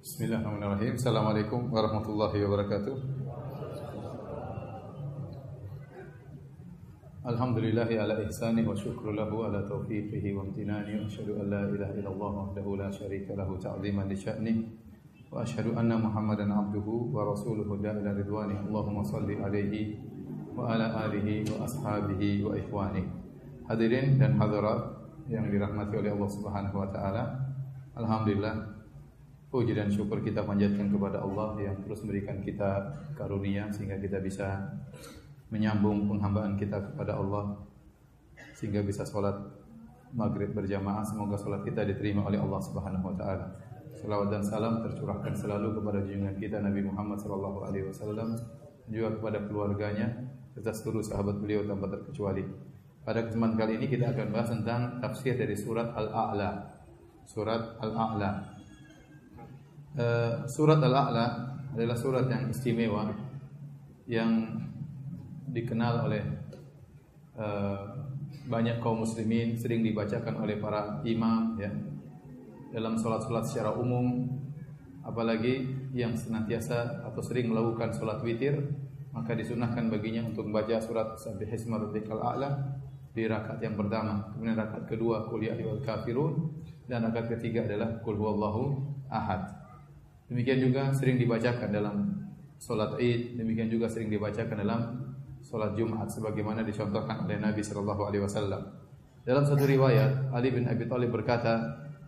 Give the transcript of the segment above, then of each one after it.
Bismillahirrahmanirrahim. Assalamualaikum warahmatullahi wabarakatuh. Alhamdulillahi ala ihsani wa syukru lahu ala taufiqihi wa amtinani wa asyhadu an la ilaha illallah wahdahu la syarika lahu ta'ziman li sya'ni wa asyhadu anna Muhammadan abduhu wa rasuluhu da'ila ridwani Allahumma salli alaihi wa ala alihi wa ashabihi wa ikhwani. Hadirin dan hadirat yang dirahmati oleh Allah Subhanahu wa taala. Alhamdulillah Puji dan syukur kita panjatkan kepada Allah yang terus memberikan kita karunia sehingga kita bisa menyambung penghambaan kita kepada Allah sehingga bisa sholat maghrib berjamaah. Semoga sholat kita diterima oleh Allah Subhanahu Wa Taala. Salawat dan salam tercurahkan selalu kepada junjungan kita Nabi Muhammad Sallallahu Alaihi Wasallam juga kepada keluarganya serta seluruh sahabat beliau tanpa terkecuali. Pada kesempatan kali ini kita akan bahas tentang tafsir dari surat Al-A'la. Surat Al-A'la. Uh, surat Al-A'la adalah surat yang istimewa yang dikenal oleh uh, banyak kaum muslimin sering dibacakan oleh para imam ya dalam salat-salat secara umum. Apalagi yang senantiasa atau sering melakukan salat witir maka disunahkan baginya untuk membaca surat Sabbihisma rabbikal a'la di rakaat yang pertama. Kemudian rakaat kedua qul ya ayyuhal kafirun. Dan rakaat ketiga adalah qul huwallahu ahad Demikian juga sering dibacakan dalam solat Id, demikian juga sering dibacakan dalam solat Jumat sebagaimana dicontohkan oleh Nabi sallallahu alaihi wasallam. Dalam satu riwayat Ali bin Abi Thalib berkata,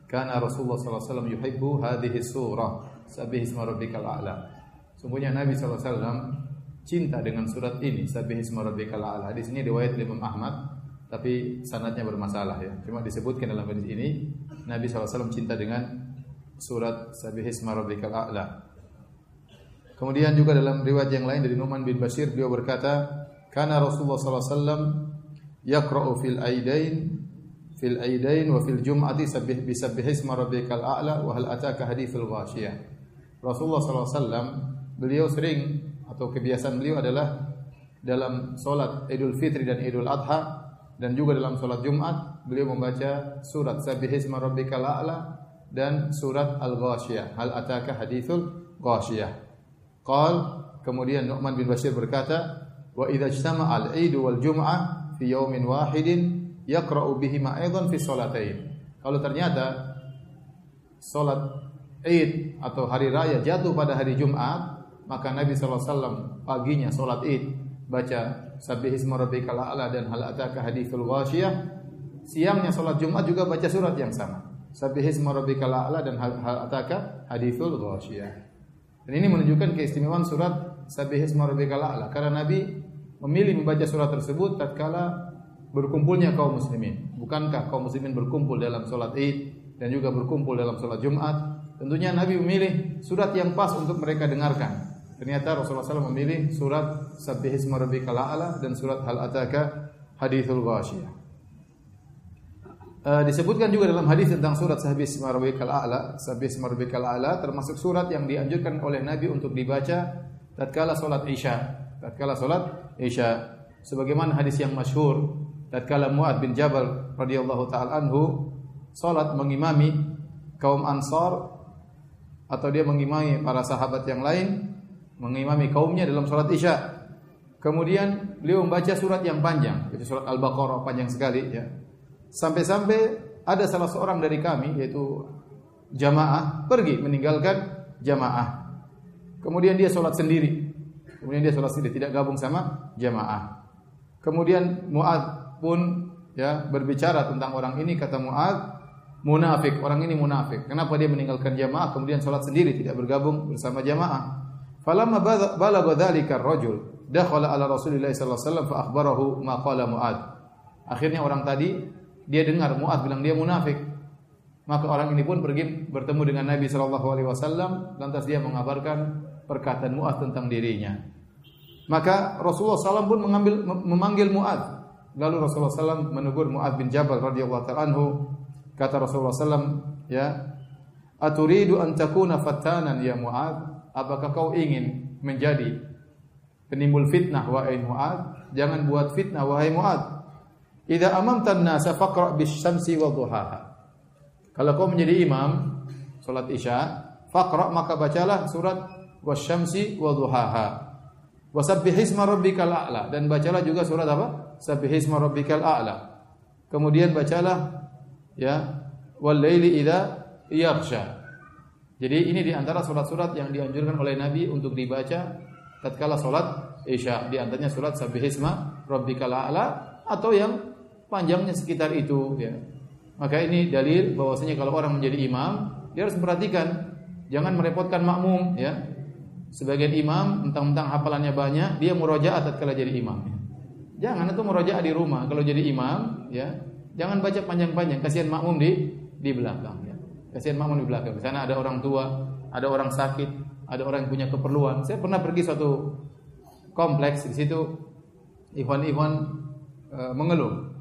"Kana Rasulullah sallallahu alaihi wasallam yuhibbu hadhihi surah, Sabbih isma rabbikal a'la." Sungguhnya Nabi sallallahu alaihi wasallam cinta dengan surat ini, Sabbih isma rabbikal a'la. Di sini riwayat Imam Ahmad, tapi sanadnya bermasalah ya. Cuma disebutkan dalam hadis ini Nabi SAW cinta dengan surat Sabihisma Rabbikal A'la. Kemudian juga dalam riwayat yang lain dari Numan bin Bashir beliau berkata, "Kana Rasulullah sallallahu alaihi wasallam yaqra'u fil aidain fil aidain wa fil jum'ati sabbih bi sabbihisma rabbikal a'la wa hal ataka hadithul ghasyiyah." Rasulullah sallallahu alaihi wasallam beliau sering atau kebiasaan beliau adalah dalam solat Idul Fitri dan Idul Adha dan juga dalam solat Jumat beliau membaca surat Sabbihisma rabbikal a'la dan surat Al-Ghashiyah. Hal ataka hadithul Ghashiyah. Qal kemudian Nu'man bin Bashir berkata, "Wa idza ijtama'a al-'id wal jum'ah fi yawmin wahidin yaqra'u bihima aidan fi salatain." Kalau ternyata salat Id atau hari raya jatuh pada hari Jumat, maka Nabi sallallahu alaihi wasallam paginya salat Id baca Sabbihisma rabbikal a'la dan hal ataka hadithul ghashiyah. Siangnya salat Jumat juga baca surat yang sama. Sabbihisma rabbikal a'la dan hal, hal ataka hadithul ghasyiyah. Dan ini menunjukkan keistimewaan surat Sabbihisma rabbikal a'la karena Nabi memilih membaca surat tersebut tatkala berkumpulnya kaum muslimin. Bukankah kaum muslimin berkumpul dalam salat Id dan juga berkumpul dalam salat Jumat? Tentunya Nabi memilih surat yang pas untuk mereka dengarkan. Ternyata Rasulullah SAW memilih surat Sabbihisma rabbikal a'la dan surat Hal ataka hadithul ghasyiyah. Uh, disebutkan juga dalam hadis tentang surat Sabis Marbikal A'la, Sabis Marbikal A'la termasuk surat yang dianjurkan oleh Nabi untuk dibaca tatkala salat Isya. Tatkala salat Isya. Sebagaimana hadis yang masyhur tatkala Muad bin Jabal radhiyallahu taala anhu mengimami kaum Ansar atau dia mengimami para sahabat yang lain mengimami kaumnya dalam salat Isya. Kemudian beliau membaca surat yang panjang, itu surat Al-Baqarah panjang sekali ya Sampai-sampai ada salah seorang dari kami yaitu jamaah pergi meninggalkan jamaah. Kemudian dia sholat sendiri. Kemudian dia sholat sendiri tidak gabung sama jamaah. Kemudian Muad pun ya berbicara tentang orang ini kata Muad munafik orang ini munafik. Kenapa dia meninggalkan jamaah kemudian sholat sendiri tidak bergabung bersama jamaah? Falamma balagha dzalika ar-rajul dakhala ala Rasulillah sallallahu alaihi wasallam fa akhbarahu ma qala Muad. Akhirnya orang tadi dia dengar Mu'ad bilang dia munafik. Maka orang ini pun pergi bertemu dengan Nabi sallallahu alaihi wasallam lantas dia mengabarkan perkataan Mu'ad tentang dirinya. Maka Rasulullah SAW pun mengambil memanggil Mu'ad. Lalu Rasulullah SAW menegur Mu'ad bin Jabal radhiyallahu anhu. Kata Rasulullah SAW, ya, "Aturidu an takuna fatanan ya Mu'ad? Apakah kau ingin menjadi penimbul fitnah wahai Mu'ad? Jangan buat fitnah wahai Mu'ad. Idza amamtan nasa faqra bis syamsi wa duhaha. Kalau kau menjadi imam salat Isya, faqra maka bacalah surat wasyamsi wa duhaha. Wasabbihisma rabbikal a'la dan bacalah juga surat apa? Sabbihisma rabbikal a'la. Kemudian bacalah ya wal laili idza yaghsha. Jadi ini di antara surat-surat yang dianjurkan oleh Nabi untuk dibaca tatkala salat Isya. Di antaranya surat Sabbihisma rabbikal a'la atau yang panjangnya sekitar itu ya. Maka ini dalil bahwasanya kalau orang menjadi imam, dia harus memperhatikan jangan merepotkan makmum ya. Sebagian imam mentang-mentang hafalannya banyak, dia murojaah tatkala jadi imam. Jangan itu murojaah di rumah. Kalau jadi imam, ya, jangan baca panjang-panjang, kasihan makmum di di belakang ya. Kasihan makmum di belakang. Di sana ada orang tua, ada orang sakit, ada orang yang punya keperluan. Saya pernah pergi suatu kompleks di situ ikhwan-ikhwan e, mengeluh.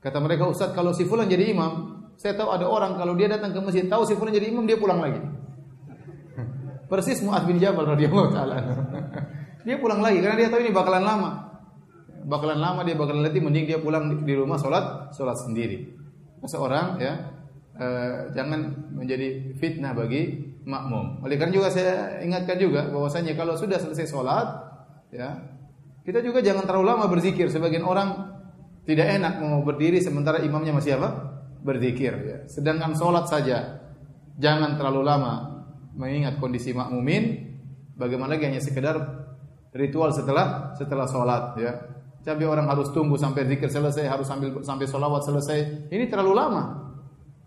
Kata mereka, "Ustaz, kalau si fulan jadi imam, saya tahu ada orang kalau dia datang ke masjid tahu si fulan jadi imam dia pulang lagi." Persis Mu'adz bin Jabal radhiyallahu taala. dia pulang lagi karena dia tahu ini bakalan lama. Bakalan lama dia bakalan letih mending dia pulang di rumah salat salat sendiri. Seorang ya eh, jangan menjadi fitnah bagi makmum. Oleh karena juga saya ingatkan juga bahwasanya kalau sudah selesai salat ya kita juga jangan terlalu lama berzikir. Sebagian orang tidak enak mau berdiri sementara imamnya masih apa? Berzikir ya. Sedangkan salat saja. Jangan terlalu lama. Mengingat kondisi makmumin bagaimana lagi? Hanya sekedar ritual setelah setelah sholat ya. Tapi orang harus tunggu sampai zikir selesai harus sambil sampai sholawat selesai. Ini terlalu lama.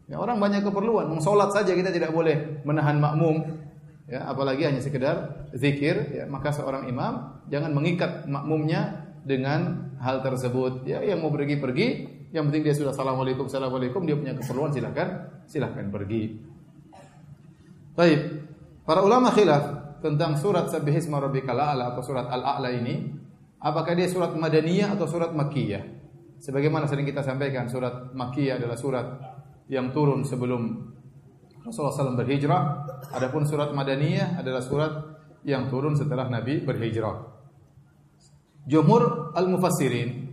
Ya orang banyak keperluan. Mau sholat saja kita tidak boleh menahan makmum ya. Apalagi hanya sekedar zikir ya. Maka seorang imam jangan mengikat makmumnya dengan hal tersebut ya yang mau pergi pergi yang penting dia sudah assalamualaikum assalamualaikum dia punya keperluan silakan silakan pergi Baik. Para ulama khilaf tentang surat Sabbihisma rabbikal a'la atau surat Al-A'la ini, apakah dia surat Madaniyah atau surat Makkiyah? Sebagaimana sering kita sampaikan, surat Makkiyah adalah surat yang turun sebelum Rasulullah SAW berhijrah. Adapun surat Madaniyah adalah surat yang turun setelah Nabi berhijrah. Jumhur al-mufassirin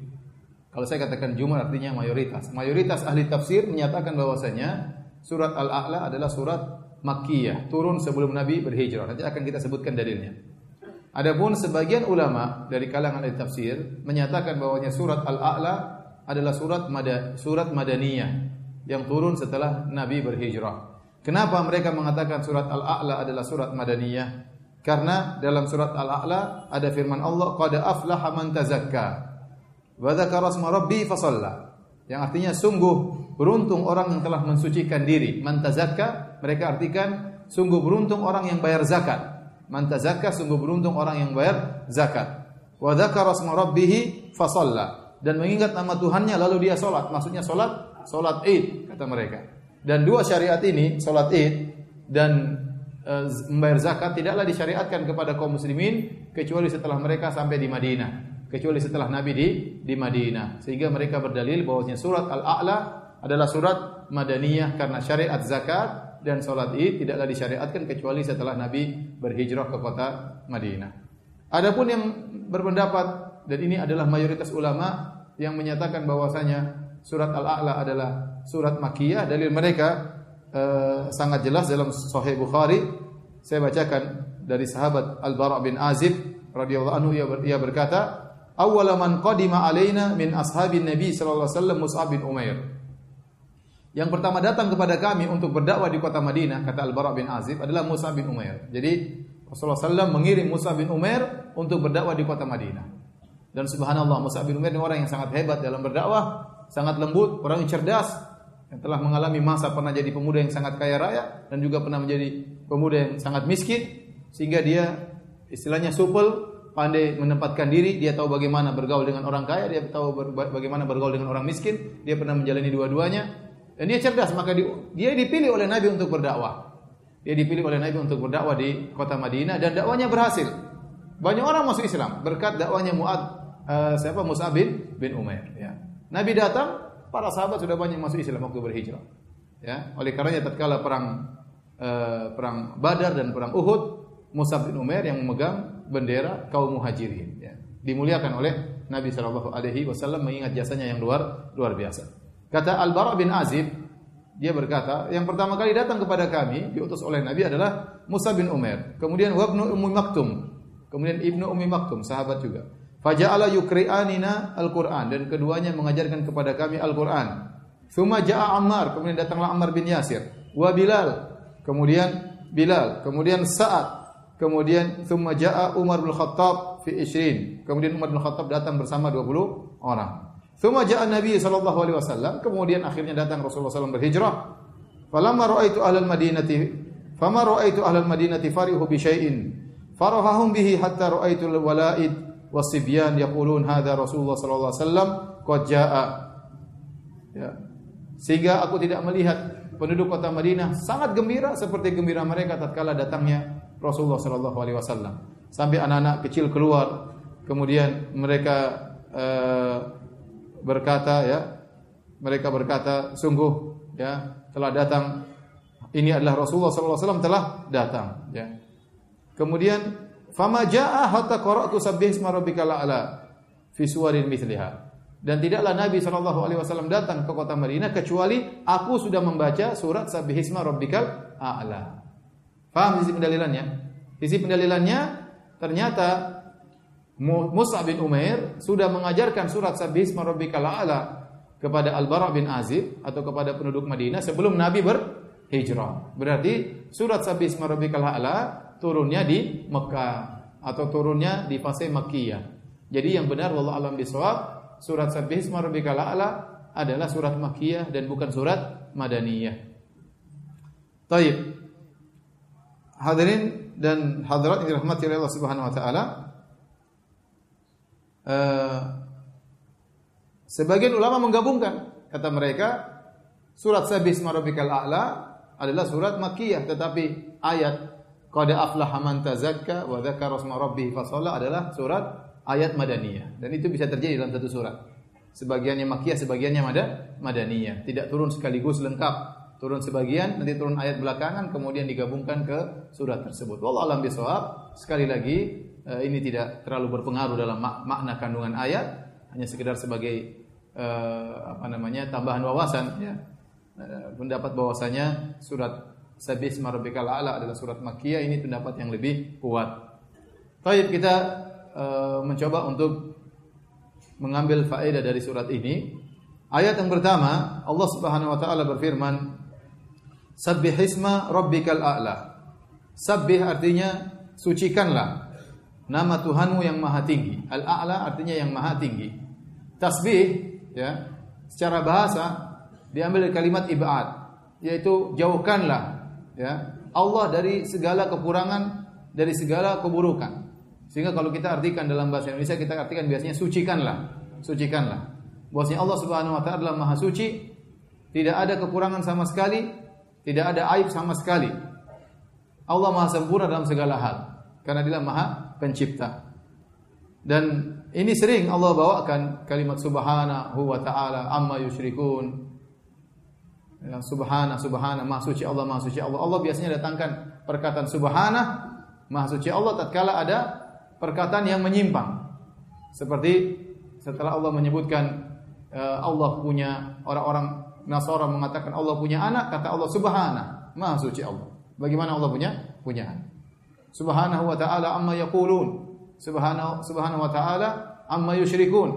kalau saya katakan jumhur artinya mayoritas. Mayoritas ahli tafsir menyatakan bahwasanya surat Al-A'la adalah surat Makkiyah, turun sebelum Nabi berhijrah. Nanti akan kita sebutkan dalilnya. Adapun sebagian ulama dari kalangan ahli tafsir menyatakan bahwanya surat Al-A'la adalah surat Mada, surat Madaniyah yang turun setelah Nabi berhijrah. Kenapa mereka mengatakan surat Al-A'la adalah surat Madaniyah? Karena dalam surat Al-A'la ada firman Allah, "Qad aflaha man tazakka wa dzakara asma rabbi fasalla." Yang artinya sungguh beruntung orang yang telah mensucikan diri. Man tazakka mereka artikan sungguh beruntung orang yang bayar zakat. Man tazakka sungguh beruntung orang yang bayar zakat. Wa dzakara asma rabbih fasalla dan mengingat nama Tuhannya lalu dia salat. Maksudnya salat salat Id kata mereka. Dan dua syariat ini, salat Id dan membayar zakat tidaklah disyariatkan kepada kaum muslimin kecuali setelah mereka sampai di Madinah kecuali setelah Nabi di di Madinah sehingga mereka berdalil bahwasanya surat Al-A'la adalah surat Madaniyah karena syariat zakat dan sholat id tidaklah disyariatkan kecuali setelah Nabi berhijrah ke kota Madinah. Adapun yang berpendapat dan ini adalah mayoritas ulama yang menyatakan bahwasanya surat Al-A'la adalah surat Makkiyah dalil mereka eh, sangat jelas dalam Sahih Bukhari. Saya bacakan dari sahabat Al-Bara' bin Azib radhiyallahu anhu ia berkata, "Awwala man qadima alaina min ashabin Nabi sallallahu alaihi wasallam Mus'ab bin Umair." Yang pertama datang kepada kami untuk berdakwah di kota Madinah, kata Al-Bara bin Azib, adalah Musa bin Umair. Jadi Rasulullah SAW mengirim Musa bin Umair untuk berdakwah di kota Madinah. Dan subhanallah Musa bin Umair ini orang yang sangat hebat dalam berdakwah, sangat lembut, orang yang cerdas, yang telah mengalami masa pernah jadi pemuda yang sangat kaya raya dan juga pernah menjadi pemuda yang sangat miskin sehingga dia istilahnya supel, pandai menempatkan diri, dia tahu bagaimana bergaul dengan orang kaya, dia tahu bagaimana bergaul dengan orang miskin, dia pernah menjalani dua-duanya dan dia cerdas, maka dia dipilih oleh Nabi untuk berdakwah. Dia dipilih oleh Nabi untuk berdakwah di kota Madinah dan dakwanya berhasil. Banyak orang masuk Islam berkat dakwanya Muad uh, siapa Musa bin bin Umair ya. Nabi datang, para sahabat sudah banyak masuk Islam waktu berhijrah. Ya, oleh karenanya tatkala perang uh, perang Badar dan perang Uhud, Musa bin Umair yang memegang bendera kaum Muhajirin ya. Dimuliakan oleh Nabi Shallallahu alaihi wasallam mengingat jasanya yang luar luar biasa. Kata Al-Bara bin Azib, dia berkata, yang pertama kali datang kepada kami diutus oleh Nabi adalah Musa bin Umar, kemudian Wabnu Ummi Maktum, kemudian Ibnu Ummi Maktum, sahabat juga. Faja'ala yukri'anina Al-Qur'an dan keduanya mengajarkan kepada kami Al-Qur'an. Thumma ja'a Ammar, kemudian datanglah Ammar bin Yasir, wa Bilal, kemudian Bilal, kemudian Sa'ad, kemudian thumma ja'a Umar bin Khattab fi 20. Kemudian Umar bin Khattab datang bersama 20 orang. Thumma ja'a Nabi sallallahu alaihi wasallam, kemudian akhirnya datang Rasulullah SAW berhijrah. Falamma ra'aitu ahlal Madinati fama ra'aitu ahlal Madinati farihu bi syai'in farahahum bihi hatta ra'aitu al-wala'id wasibyan yaqulun hadza Rasulullah sallallahu alaihi wasallam qad ja'a. Ya. Sehingga aku tidak melihat penduduk kota Madinah sangat gembira seperti gembira mereka tatkala datangnya Rasulullah sallallahu alaihi wasallam. Sampai anak-anak kecil keluar, kemudian mereka uh, berkata ya mereka berkata sungguh ya telah datang ini adalah Rasulullah sallallahu alaihi wasallam telah datang ya kemudian fama jaa hatta qara'tu sabbih isma rabbikal a'la fi suwarin mithliha. Dan tidaklah Nabi sallallahu alaihi wasallam datang ke kota Madinah kecuali aku sudah membaca surat sabbih isma rabbikal a'la. Paham sisi pendalilannya? Sisi pendalilannya ternyata Musa bin Umair sudah mengajarkan surat Sabbihisma rabbikal a'la kepada Al-Bara bin Azib atau kepada penduduk Madinah sebelum Nabi berhijrah. Berarti surat Sabbihisma rabbikal a'la turunnya di Mekah atau turunnya di fase Makkiyah. Jadi yang benar wallahu alam bisawab surat Sabbihisma rabbikal a'la adalah surat Makkiyah dan bukan surat Madaniyah. Taib. Hadirin dan hadirat yang dirahmati oleh Allah Subhanahu wa taala, Eh, sebagian ulama menggabungkan kata mereka surat Sabis Marabikal A'la adalah surat Makkiyah tetapi ayat Qad aflaha man tazakka wa dzakara asma rabbih adalah surat ayat Madaniyah dan itu bisa terjadi dalam satu surat. Sebagiannya Makkiyah, sebagiannya Mada Madaniyah. Tidak turun sekaligus lengkap. Turun sebagian, nanti turun ayat belakangan kemudian digabungkan ke surat tersebut. Wallahu alam bisawab. Sekali lagi Eh, ini tidak terlalu berpengaruh dalam mak makna kandungan ayat, hanya sekedar sebagai uh, apa namanya tambahan wawasan ya. Uh, pendapat bahwasanya surat Sabis Marabbikal A'la adalah surat Makkiyah ini pendapat yang lebih kuat. Baik kita uh, mencoba untuk mengambil faedah dari surat ini. Ayat yang pertama Allah Subhanahu wa taala berfirman Sabbihisma rabbikal a'la. Sabbih artinya sucikanlah nama Tuhanmu yang maha tinggi. Al-a'la artinya yang maha tinggi. Tasbih ya, secara bahasa diambil dari kalimat ibad, yaitu jauhkanlah ya Allah dari segala kekurangan, dari segala keburukan. Sehingga kalau kita artikan dalam bahasa Indonesia kita artikan biasanya sucikanlah, sucikanlah. Bahwasanya Allah Subhanahu wa taala adalah maha suci, tidak ada kekurangan sama sekali, tidak ada aib sama sekali. Allah maha sempurna dalam segala hal karena dia maha pencipta. Dan ini sering Allah bawakan kalimat subhanahu wa ta'ala amma yusyrikun. Ya, subhana, subhana, maha suci Allah, maha suci Allah. Allah biasanya datangkan perkataan subhana, maha suci Allah tatkala ada perkataan yang menyimpang. Seperti setelah Allah menyebutkan uh, Allah punya orang-orang Nasara mengatakan Allah punya anak, kata Allah subhana, maha suci Allah. Bagaimana Allah punya punya anak? subhanahu wa ta'ala amma yaqulun subhanahu subhanahu wa ta'ala amma yusyrikun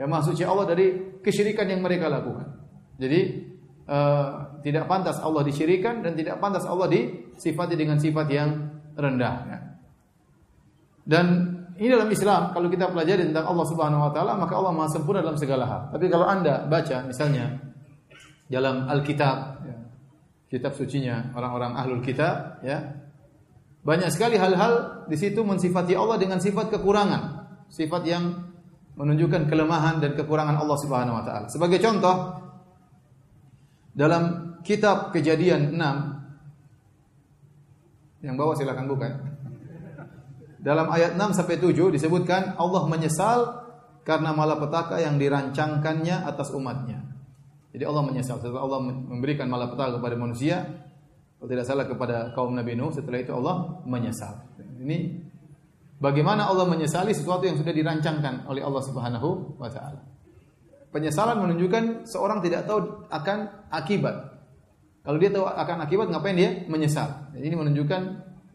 ya maha suci Allah dari kesyirikan yang mereka lakukan jadi uh, tidak pantas Allah disyirikan dan tidak pantas Allah disifati dengan sifat yang rendah ya. dan ini dalam Islam kalau kita pelajari tentang Allah Subhanahu wa taala maka Allah Maha sempurna dalam segala hal. Tapi kalau Anda baca misalnya dalam Alkitab ya, kitab sucinya orang-orang ahlul kitab ya banyak sekali hal-hal di situ mensifati Allah dengan sifat kekurangan, sifat yang menunjukkan kelemahan dan kekurangan Allah Subhanahu wa taala. Sebagai contoh dalam kitab Kejadian 6 yang bawah silakan buka. Dalam ayat 6 sampai 7 disebutkan Allah menyesal karena malapetaka yang dirancangkannya atas umatnya. Jadi Allah menyesal setelah Allah memberikan malapetaka kepada manusia, kalau tidak salah kepada kaum Nabi Nuh setelah itu Allah menyesal. Ini bagaimana Allah menyesali sesuatu yang sudah dirancangkan oleh Allah Subhanahu wa taala. Penyesalan menunjukkan seorang tidak tahu akan akibat. Kalau dia tahu akan akibat ngapain dia menyesal. Jadi ini menunjukkan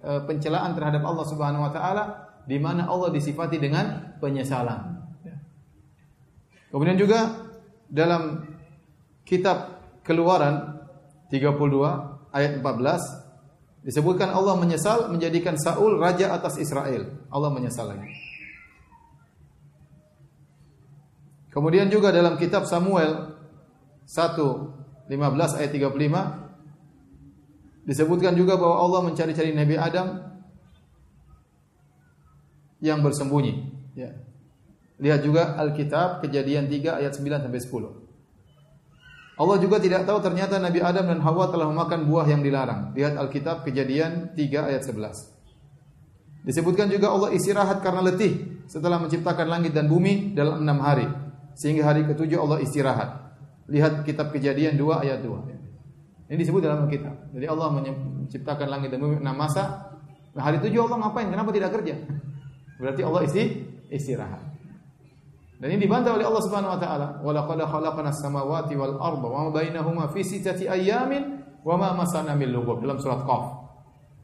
e, pencelaan terhadap Allah Subhanahu wa taala di mana Allah disifati dengan penyesalan. Kemudian juga dalam kitab Keluaran 32 ayat 14 disebutkan Allah menyesal menjadikan Saul raja atas Israel. Allah menyesal lagi. Kemudian juga dalam kitab Samuel 1 15 ayat 35 disebutkan juga bahwa Allah mencari-cari Nabi Adam yang bersembunyi. Ya. Lihat juga Alkitab Kejadian 3 ayat 9 sampai 10. Allah juga tidak tahu ternyata Nabi Adam dan Hawa telah memakan buah yang dilarang. Lihat Alkitab Kejadian 3 ayat 11. Disebutkan juga Allah istirahat karena letih setelah menciptakan langit dan bumi dalam enam hari. Sehingga hari ketujuh Allah istirahat. Lihat kitab Kejadian 2 ayat 2. Ini disebut dalam Alkitab. Jadi Allah menciptakan langit dan bumi enam masa. Nah, hari tujuh Allah ngapain? Kenapa tidak kerja? Berarti Allah isti istirahat. Dan ini dibantah oleh Allah Subhanahu wa taala. Wa laqad khalaqna as-samawati wal arda wa ma bainahuma fi sittati ayyamin wa ma masana min lughub dalam surat Qaf.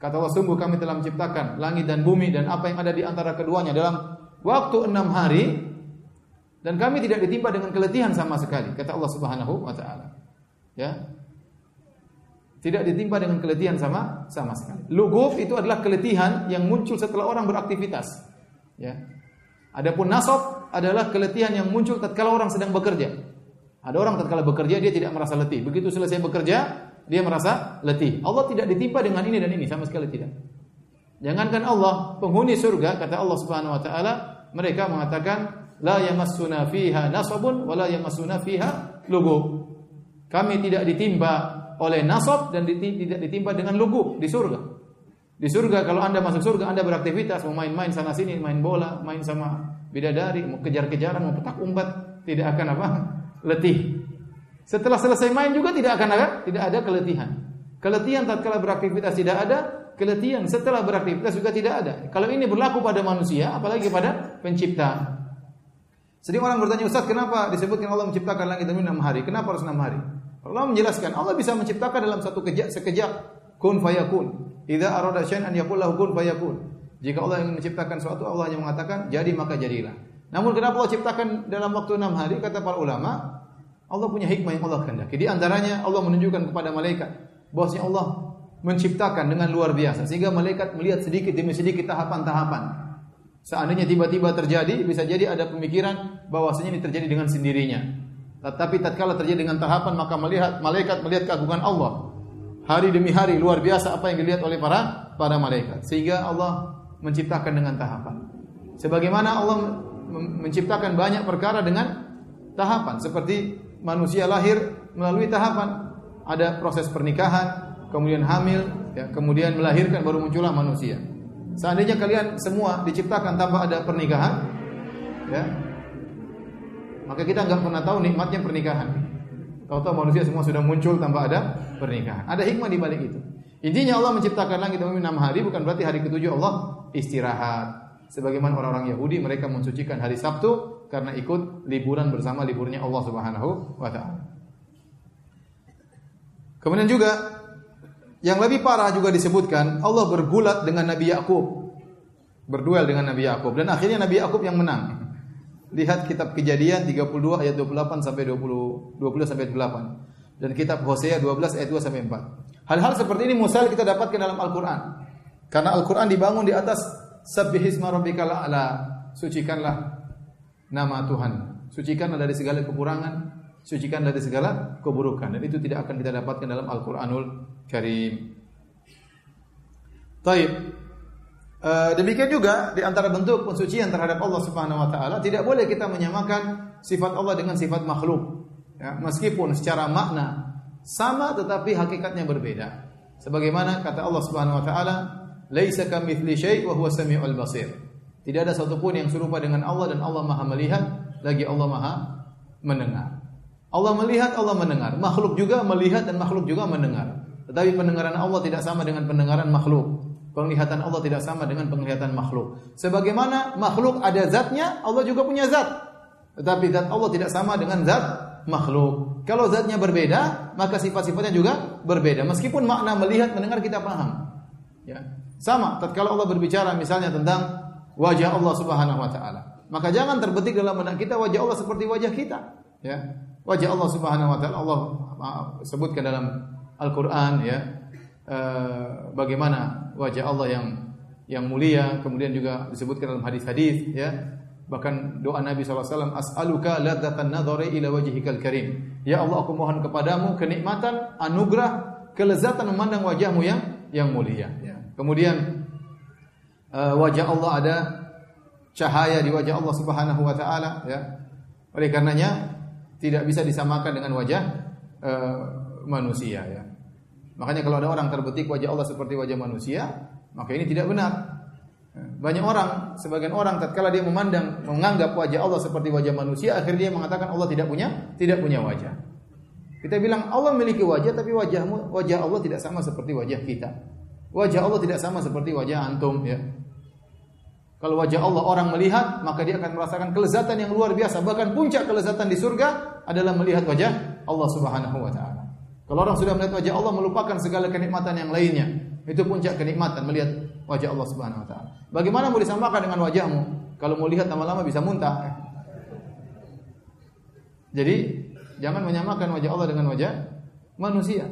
Kata Allah sungguh kami telah menciptakan langit dan bumi dan apa yang ada di antara keduanya dalam waktu enam hari dan kami tidak ditimpa dengan keletihan sama sekali kata Allah Subhanahu wa taala. Ya. Tidak ditimpa dengan keletihan sama sama sekali. Luguf itu adalah keletihan yang muncul setelah orang beraktivitas. Ya. Adapun nasab adalah keletihan yang muncul tatkala orang sedang bekerja. Ada orang tatkala bekerja dia tidak merasa letih. Begitu selesai bekerja, dia merasa letih. Allah tidak ditimpa dengan ini dan ini sama sekali tidak. Jangankan Allah, penghuni surga kata Allah Subhanahu wa taala, mereka mengatakan la yamassuna fiha nasabun wa la yamassuna fiha lugu. Kami tidak ditimpa oleh nasab dan tidak ditimpa dengan lugu di surga. Di surga kalau Anda masuk surga Anda beraktivitas mau main-main sana sini, main bola, main sama bidadari, mau kejar-kejaran, mau petak umpet, tidak akan apa? letih. Setelah selesai main juga tidak akan ada tidak ada keletihan. Keletihan tatkala beraktivitas tidak ada, keletihan setelah beraktivitas juga tidak ada. Kalau ini berlaku pada manusia, apalagi pada pencipta. Sedih orang bertanya, Ustaz, kenapa disebutkan Allah menciptakan langit dan bumi enam hari? Kenapa harus enam hari? Allah menjelaskan, Allah bisa menciptakan dalam satu kejap, sekejap, kun fayakun. Idza arada syai'an yaqul lahu kun fayakun. Jika Allah ingin menciptakan suatu, Allah hanya mengatakan jadi maka jadilah. Namun kenapa Allah ciptakan dalam waktu enam hari? Kata para ulama, Allah punya hikmah yang Allah kehendaki. Di antaranya Allah menunjukkan kepada malaikat bahwasanya Allah menciptakan dengan luar biasa sehingga malaikat melihat sedikit demi sedikit tahapan-tahapan. Seandainya tiba-tiba terjadi, bisa jadi ada pemikiran bahwasanya ini terjadi dengan sendirinya. Tetapi tatkala terjadi dengan tahapan maka melihat malaikat melihat keagungan Allah hari demi hari luar biasa apa yang dilihat oleh para para malaikat sehingga Allah menciptakan dengan tahapan. Sebagaimana Allah menciptakan banyak perkara dengan tahapan seperti manusia lahir melalui tahapan ada proses pernikahan, kemudian hamil, ya, kemudian melahirkan baru muncullah manusia. Seandainya kalian semua diciptakan tanpa ada pernikahan, ya, maka kita nggak pernah tahu nikmatnya pernikahan. Tahu-tahu manusia semua sudah muncul tanpa ada pernikahan. Ada hikmah di balik itu. Intinya Allah menciptakan langit dan bumi enam hari bukan berarti hari ketujuh Allah istirahat. Sebagaimana orang-orang Yahudi mereka mensucikan hari Sabtu karena ikut liburan bersama liburnya Allah Subhanahu wa taala. Kemudian juga yang lebih parah juga disebutkan Allah bergulat dengan Nabi Yakub. Berduel dengan Nabi Yakub dan akhirnya Nabi Yakub yang menang. Lihat kitab Kejadian 32 ayat 28 sampai 20 20 sampai 28 dan kitab Hosea 12 ayat 2 sampai 4. Hal-hal seperti ini musal kita dapatkan dalam Al-Qur'an. Karena Al-Qur'an dibangun di atas sabbihisma rabbikal a'la. Sucikanlah nama Tuhan. Sucikanlah dari segala kekurangan, sucikan dari segala keburukan dan itu tidak akan kita dapatkan dalam Al-Qur'anul Karim. Taib. Uh, demikian juga di antara bentuk pensucian terhadap Allah Subhanahu wa taala tidak boleh kita menyamakan sifat Allah dengan sifat makhluk. Ya, meskipun secara makna sama tetapi hakikatnya berbeda. Sebagaimana kata Allah Subhanahu wa taala, "Laisa kamitsli syai' wa huwa samiul basir." Tidak ada satupun yang serupa dengan Allah dan Allah Maha melihat, lagi Allah Maha mendengar. Allah melihat, Allah mendengar. Makhluk juga melihat dan makhluk juga mendengar. Tetapi pendengaran Allah tidak sama dengan pendengaran makhluk. Penglihatan Allah tidak sama dengan penglihatan makhluk. Sebagaimana makhluk ada zatnya, Allah juga punya zat. Tetapi zat Allah tidak sama dengan zat makhluk. Kalau zatnya berbeda, maka sifat-sifatnya juga berbeda. Meskipun makna melihat mendengar kita paham. Ya. Sama tatkala Allah berbicara misalnya tentang wajah Allah Subhanahu wa taala. Maka jangan terbetik dalam benak kita wajah Allah seperti wajah kita, ya. Wajah Allah Subhanahu wa taala Allah sebutkan dalam Al-Qur'an ya. Uh, bagaimana wajah Allah yang yang mulia, kemudian juga disebutkan dalam hadis-hadis ya Bahkan doa Nabi SAW, As'aluka ladzatan nadhari ila wajhikal karim. Ya Allah, aku mohon kepadamu kenikmatan, anugerah, kelezatan memandang wajahmu yang yang mulia. Ya. Kemudian uh, wajah Allah ada cahaya di wajah Allah Subhanahu wa taala ya. Oleh karenanya tidak bisa disamakan dengan wajah uh, manusia ya. Makanya kalau ada orang terbetik wajah Allah seperti wajah manusia, maka ini tidak benar. Banyak orang, sebagian orang tatkala dia memandang menganggap wajah Allah seperti wajah manusia, akhirnya dia mengatakan Allah tidak punya tidak punya wajah. Kita bilang Allah memiliki wajah tapi wajahmu wajah Allah tidak sama seperti wajah kita. Wajah Allah tidak sama seperti wajah antum ya. Kalau wajah Allah orang melihat, maka dia akan merasakan kelezatan yang luar biasa. Bahkan puncak kelezatan di surga adalah melihat wajah Allah Subhanahu wa taala. Kalau orang sudah melihat wajah Allah melupakan segala kenikmatan yang lainnya. Itu puncak kenikmatan melihat wajah Allah Subhanahu wa taala. Bagaimana mau disamakan dengan wajahmu? Kalau mau lihat lama-lama bisa muntah. Jadi jangan menyamakan wajah Allah dengan wajah manusia.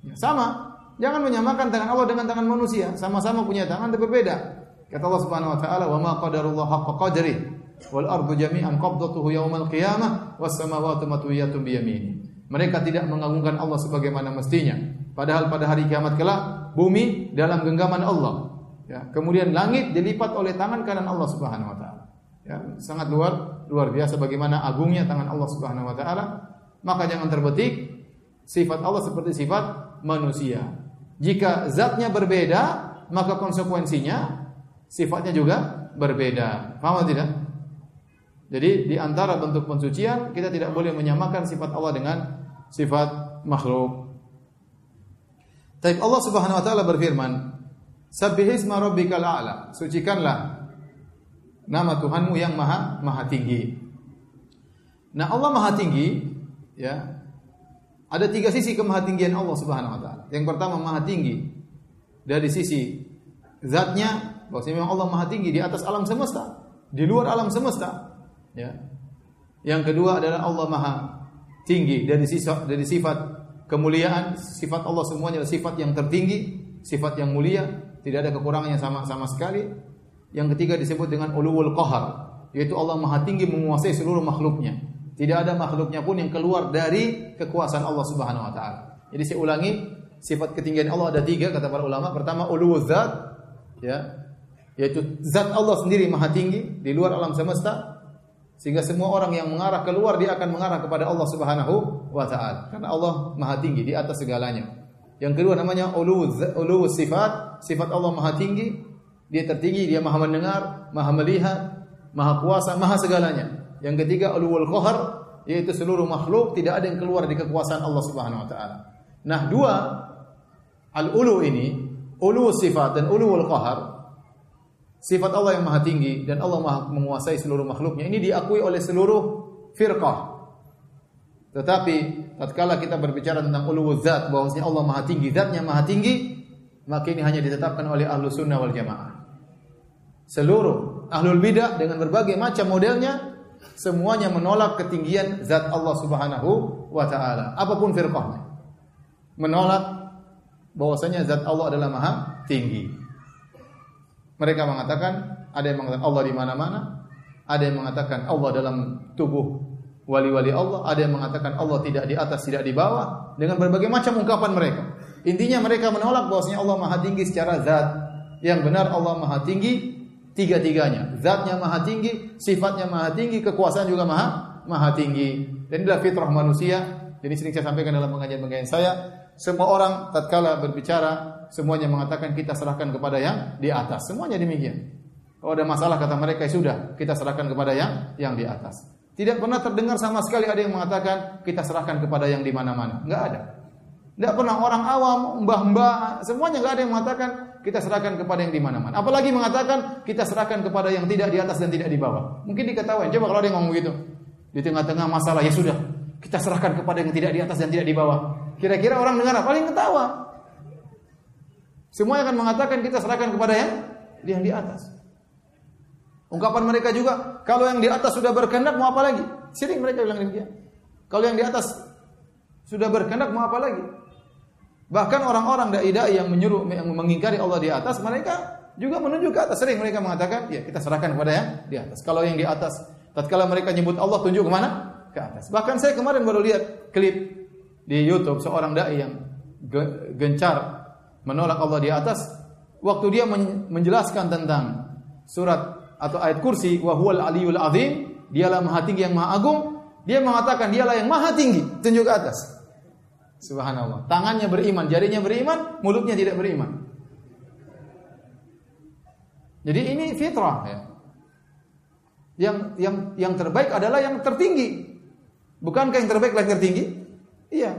Ya, sama, jangan menyamakan tangan Allah dengan tangan manusia. Sama-sama punya tangan tapi berbeda. Kata Allah Subhanahu wa taala, "Wa ma qadarullah haqqa qadri wal ardu jami'an qabdatuhu yaumal qiyamah was samawati matwiyatun bi yamini." Mereka tidak mengagungkan Allah sebagaimana mestinya. Padahal pada hari kiamat kelak bumi dalam genggaman Allah. Ya, kemudian langit dilipat oleh tangan kanan Allah Subhanahu wa taala. Ya, sangat luar luar biasa bagaimana agungnya tangan Allah Subhanahu wa taala. Maka jangan terbetik sifat Allah seperti sifat manusia. Jika zatnya berbeda, maka konsekuensinya sifatnya juga berbeda. Paham tidak? Jadi di antara bentuk pensucian kita tidak boleh menyamakan sifat Allah dengan sifat makhluk. Tapi Allah Subhanahu wa taala berfirman, Sabbihisma rabbikal a'la. Sucikanlah nama Tuhanmu yang maha maha tinggi. Nah, Allah maha tinggi ya. Ada tiga sisi kemahatinggian Allah Subhanahu wa taala. Yang pertama maha tinggi dari sisi zatnya, bahwasanya Allah maha tinggi di atas alam semesta, di luar alam semesta. Ya. Yang kedua adalah Allah maha tinggi dari sifat dari sifat kemuliaan, sifat Allah semuanya adalah sifat yang tertinggi, sifat yang mulia tidak ada kekurangannya sama sama sekali. Yang ketiga disebut dengan ulul qahar, yaitu Allah Maha Tinggi menguasai seluruh makhluknya. Tidak ada makhluknya pun yang keluar dari kekuasaan Allah Subhanahu wa taala. Jadi saya ulangi, sifat ketinggian Allah ada tiga kata para ulama. Pertama ulul zat, ya, yaitu zat Allah sendiri Maha Tinggi di luar alam semesta, sehingga semua orang yang mengarah keluar dia akan mengarah kepada Allah Subhanahu wa taala. Karena Allah Maha Tinggi di atas segalanya. Yang kedua namanya ulu sifat, sifat Allah maha tinggi, dia tertinggi, dia maha mendengar, maha melihat, maha kuasa, maha segalanya. Yang ketiga ulul qahar, yaitu seluruh makhluk tidak ada yang keluar di kekuasaan Allah Subhanahu wa taala. Nah, dua al-ulu ini, ulu sifat dan ulul qahar, sifat Allah yang maha tinggi dan Allah maha menguasai seluruh makhluknya. Ini diakui oleh seluruh firqah tetapi tatkala kita berbicara tentang uluwul zat bahwasanya Allah Maha tinggi, zatnya Maha tinggi, maka ini hanya ditetapkan oleh ahlu sunnah wal jamaah. Seluruh ahlul bidah dengan berbagai macam modelnya semuanya menolak ketinggian zat Allah Subhanahu wa taala, apa pun firqahnya. Menolak bahwasanya zat Allah adalah Maha tinggi. Mereka mengatakan ada yang mengatakan Allah di mana-mana, ada yang mengatakan Allah dalam tubuh wali-wali Allah, ada yang mengatakan Allah tidak di atas, tidak di bawah, dengan berbagai macam ungkapan mereka. Intinya mereka menolak bahwasanya Allah Maha Tinggi secara zat. Yang benar Allah Maha Tinggi tiga-tiganya. Zatnya Maha Tinggi, sifatnya Maha Tinggi, kekuasaan juga Maha Maha Tinggi. Dan inilah fitrah manusia. Jadi sering saya sampaikan dalam pengajian-pengajian saya, semua orang tatkala berbicara semuanya mengatakan kita serahkan kepada yang di atas. Semuanya demikian. Kalau ada masalah kata mereka ya sudah kita serahkan kepada yang yang di atas. Tidak pernah terdengar sama sekali ada yang mengatakan kita serahkan kepada yang di mana-mana. Enggak ada. Tidak pernah orang awam, mbah-mbah, semuanya enggak ada yang mengatakan kita serahkan kepada yang di mana-mana. Apalagi mengatakan kita serahkan kepada yang tidak di atas dan tidak di bawah. Mungkin diketahui. Coba kalau ada yang ngomong gitu. Di tengah-tengah masalah ya sudah. Kita serahkan kepada yang tidak di atas dan tidak di bawah. Kira-kira orang dengar apa? Paling ketawa. Semua akan mengatakan kita serahkan kepada yang yang di atas. Ungkapan mereka juga, kalau yang di atas sudah berkehendak mau apa lagi? Sering mereka bilang demikian. Kalau yang di atas sudah berkehendak mau apa lagi? Bahkan orang-orang dai-dai yang menyuruh yang mengingkari Allah di atas, mereka juga menunjuk ke atas. Sering mereka mengatakan, ya kita serahkan kepada yang di atas. Kalau yang di atas, tatkala mereka nyebut Allah tunjuk ke mana? Ke atas. Bahkan saya kemarin baru lihat klip di YouTube seorang dai yang gencar menolak Allah di atas waktu dia menjelaskan tentang surat atau ayat kursi wa huwal aliyul azim, dialah maha tinggi yang maha agung, dia mengatakan dialah yang maha tinggi, tunjuk ke atas. Subhanallah. Tangannya beriman, jarinya beriman, mulutnya tidak beriman. Jadi ini fitrah ya. Yang yang yang terbaik adalah yang tertinggi. Bukankah yang terbaik yang tertinggi? Iya.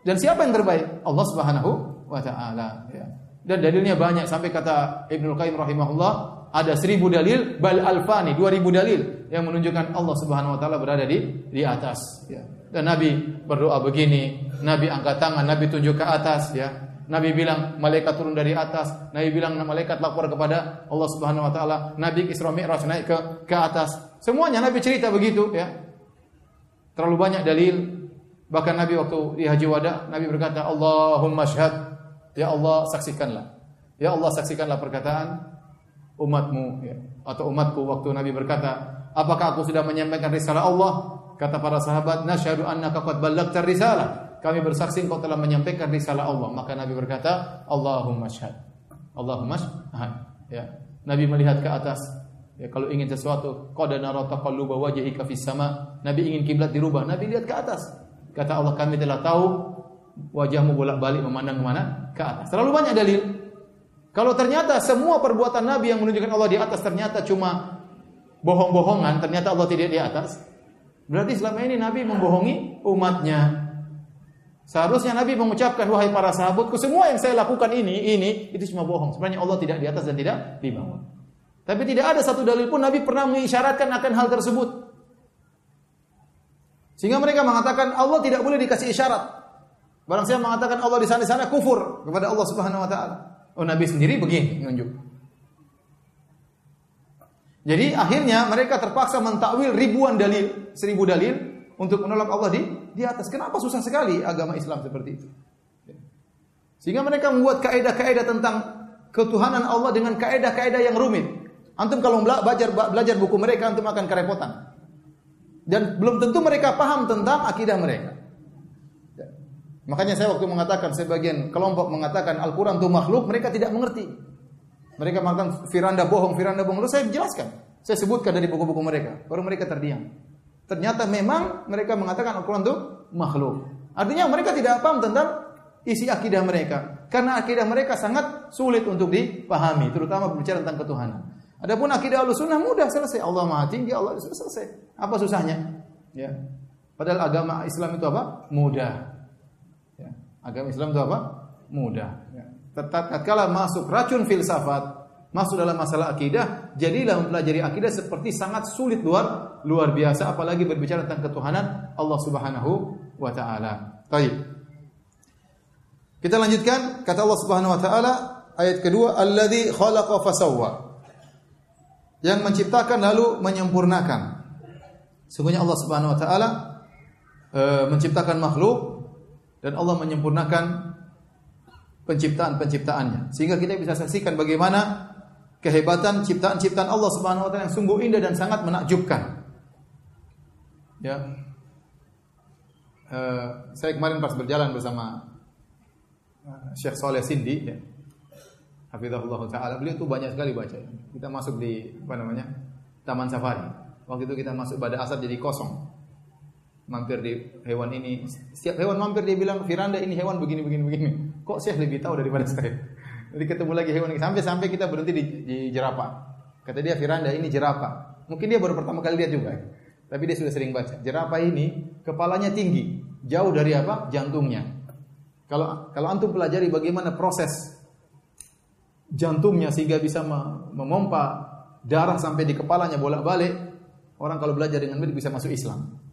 Dan siapa yang terbaik? Allah Subhanahu wa taala ya. Dan dalilnya banyak sampai kata Ibnu Qayyim rahimahullah ada seribu dalil bal alfani dua ribu dalil yang menunjukkan Allah Subhanahu wa taala berada di di atas ya. Dan Nabi berdoa begini, Nabi angkat tangan, Nabi tunjuk ke atas ya. Nabi bilang malaikat turun dari atas, Nabi bilang malaikat lapor kepada Allah Subhanahu wa taala, Nabi Isra Mi'raj naik ke ke atas. Semuanya Nabi cerita begitu ya. Terlalu banyak dalil. Bahkan Nabi waktu di Haji Wada, Nabi berkata, "Allahumma syhad." Ya Allah, saksikanlah. Ya Allah, saksikanlah perkataan umatmu ya, atau umatku waktu Nabi berkata, "Apakah aku sudah menyampaikan risalah Allah?" Kata para sahabat, "Nasyhadu annaka qad ballaghta risalah." Kami bersaksi engkau telah menyampaikan risalah Allah. Maka Nabi berkata, "Allahumma syahad." Allahumma syahad. Ya. Nabi melihat ke atas. Ya, kalau ingin sesuatu, qad nara taqalluba wajhika fis sama. Nabi ingin kiblat dirubah, Nabi lihat ke atas. Kata Allah, "Kami telah tahu wajahmu bolak-balik memandang ke mana? Ke atas." Terlalu banyak dalil. Kalau ternyata semua perbuatan Nabi yang menunjukkan Allah di atas ternyata cuma bohong-bohongan, ternyata Allah tidak di atas, berarti selama ini Nabi membohongi umatnya. Seharusnya Nabi mengucapkan wahai para sahabatku semua yang saya lakukan ini ini itu cuma bohong. Sebenarnya Allah tidak di atas dan tidak di bawah. Tapi tidak ada satu dalil pun Nabi pernah mengisyaratkan akan hal tersebut. Sehingga mereka mengatakan Allah tidak boleh dikasih isyarat. Barang siapa mengatakan Allah di sana di sana kufur kepada Allah Subhanahu wa taala. Oh Nabi sendiri begini menunjuk. Jadi akhirnya mereka terpaksa mentakwil ribuan dalil, seribu dalil untuk menolak Allah di di atas. Kenapa susah sekali agama Islam seperti itu? Sehingga mereka membuat kaidah-kaidah tentang ketuhanan Allah dengan kaidah-kaidah yang rumit. Antum kalau belajar belajar buku mereka antum akan kerepotan. Dan belum tentu mereka paham tentang akidah mereka. Makanya saya waktu mengatakan sebagian kelompok mengatakan Al-Quran itu makhluk, mereka tidak mengerti. Mereka mengatakan Firanda bohong, Firanda bohong. Lalu saya jelaskan. Saya sebutkan dari buku-buku mereka. Baru mereka terdiam. Ternyata memang mereka mengatakan Al-Quran itu makhluk. Artinya mereka tidak paham tentang isi akidah mereka. Karena akidah mereka sangat sulit untuk dipahami. Terutama berbicara tentang ketuhanan. Adapun akidah al-sunnah mudah selesai. Allah maha tinggi, Allah selesai. Apa susahnya? Ya. Padahal agama Islam itu apa? Mudah. Agama Islam itu apa? Mudah. Ya. Tatkala masuk racun filsafat, masuk dalam masalah akidah, jadilah mempelajari akidah seperti sangat sulit luar luar biasa apalagi berbicara tentang ketuhanan Allah Subhanahu wa taala. Baik. Kita lanjutkan kata Allah Subhanahu wa taala ayat kedua alladzi khalaqa fasawwa. Yang menciptakan lalu menyempurnakan. Sungguhnya Allah Subhanahu wa taala e, menciptakan makhluk dan Allah menyempurnakan penciptaan-penciptaannya sehingga kita bisa saksikan bagaimana kehebatan ciptaan-ciptaan Allah Subhanahu wa taala yang sungguh indah dan sangat menakjubkan. Ya. Uh, saya kemarin pas berjalan bersama uh, Syekh Saleh Sindi ya. Hafizahullah taala. Beliau tuh banyak sekali baca. Kita masuk di apa namanya? Taman Safari. Waktu itu kita masuk pada asar jadi kosong mampir di hewan ini. Setiap hewan mampir dia bilang, Firanda ini hewan begini begini begini. Kok saya lebih tahu daripada saya? Jadi ketemu lagi hewan ini sampai sampai kita berhenti di, di jerapah. Kata dia Firanda ini jerapah. Mungkin dia baru pertama kali lihat juga. Tapi dia sudah sering baca. Jerapah ini kepalanya tinggi, jauh dari apa? Jantungnya. Kalau kalau antum pelajari bagaimana proses jantungnya sehingga bisa memompa darah sampai di kepalanya bolak-balik, orang kalau belajar dengan baik bisa masuk Islam.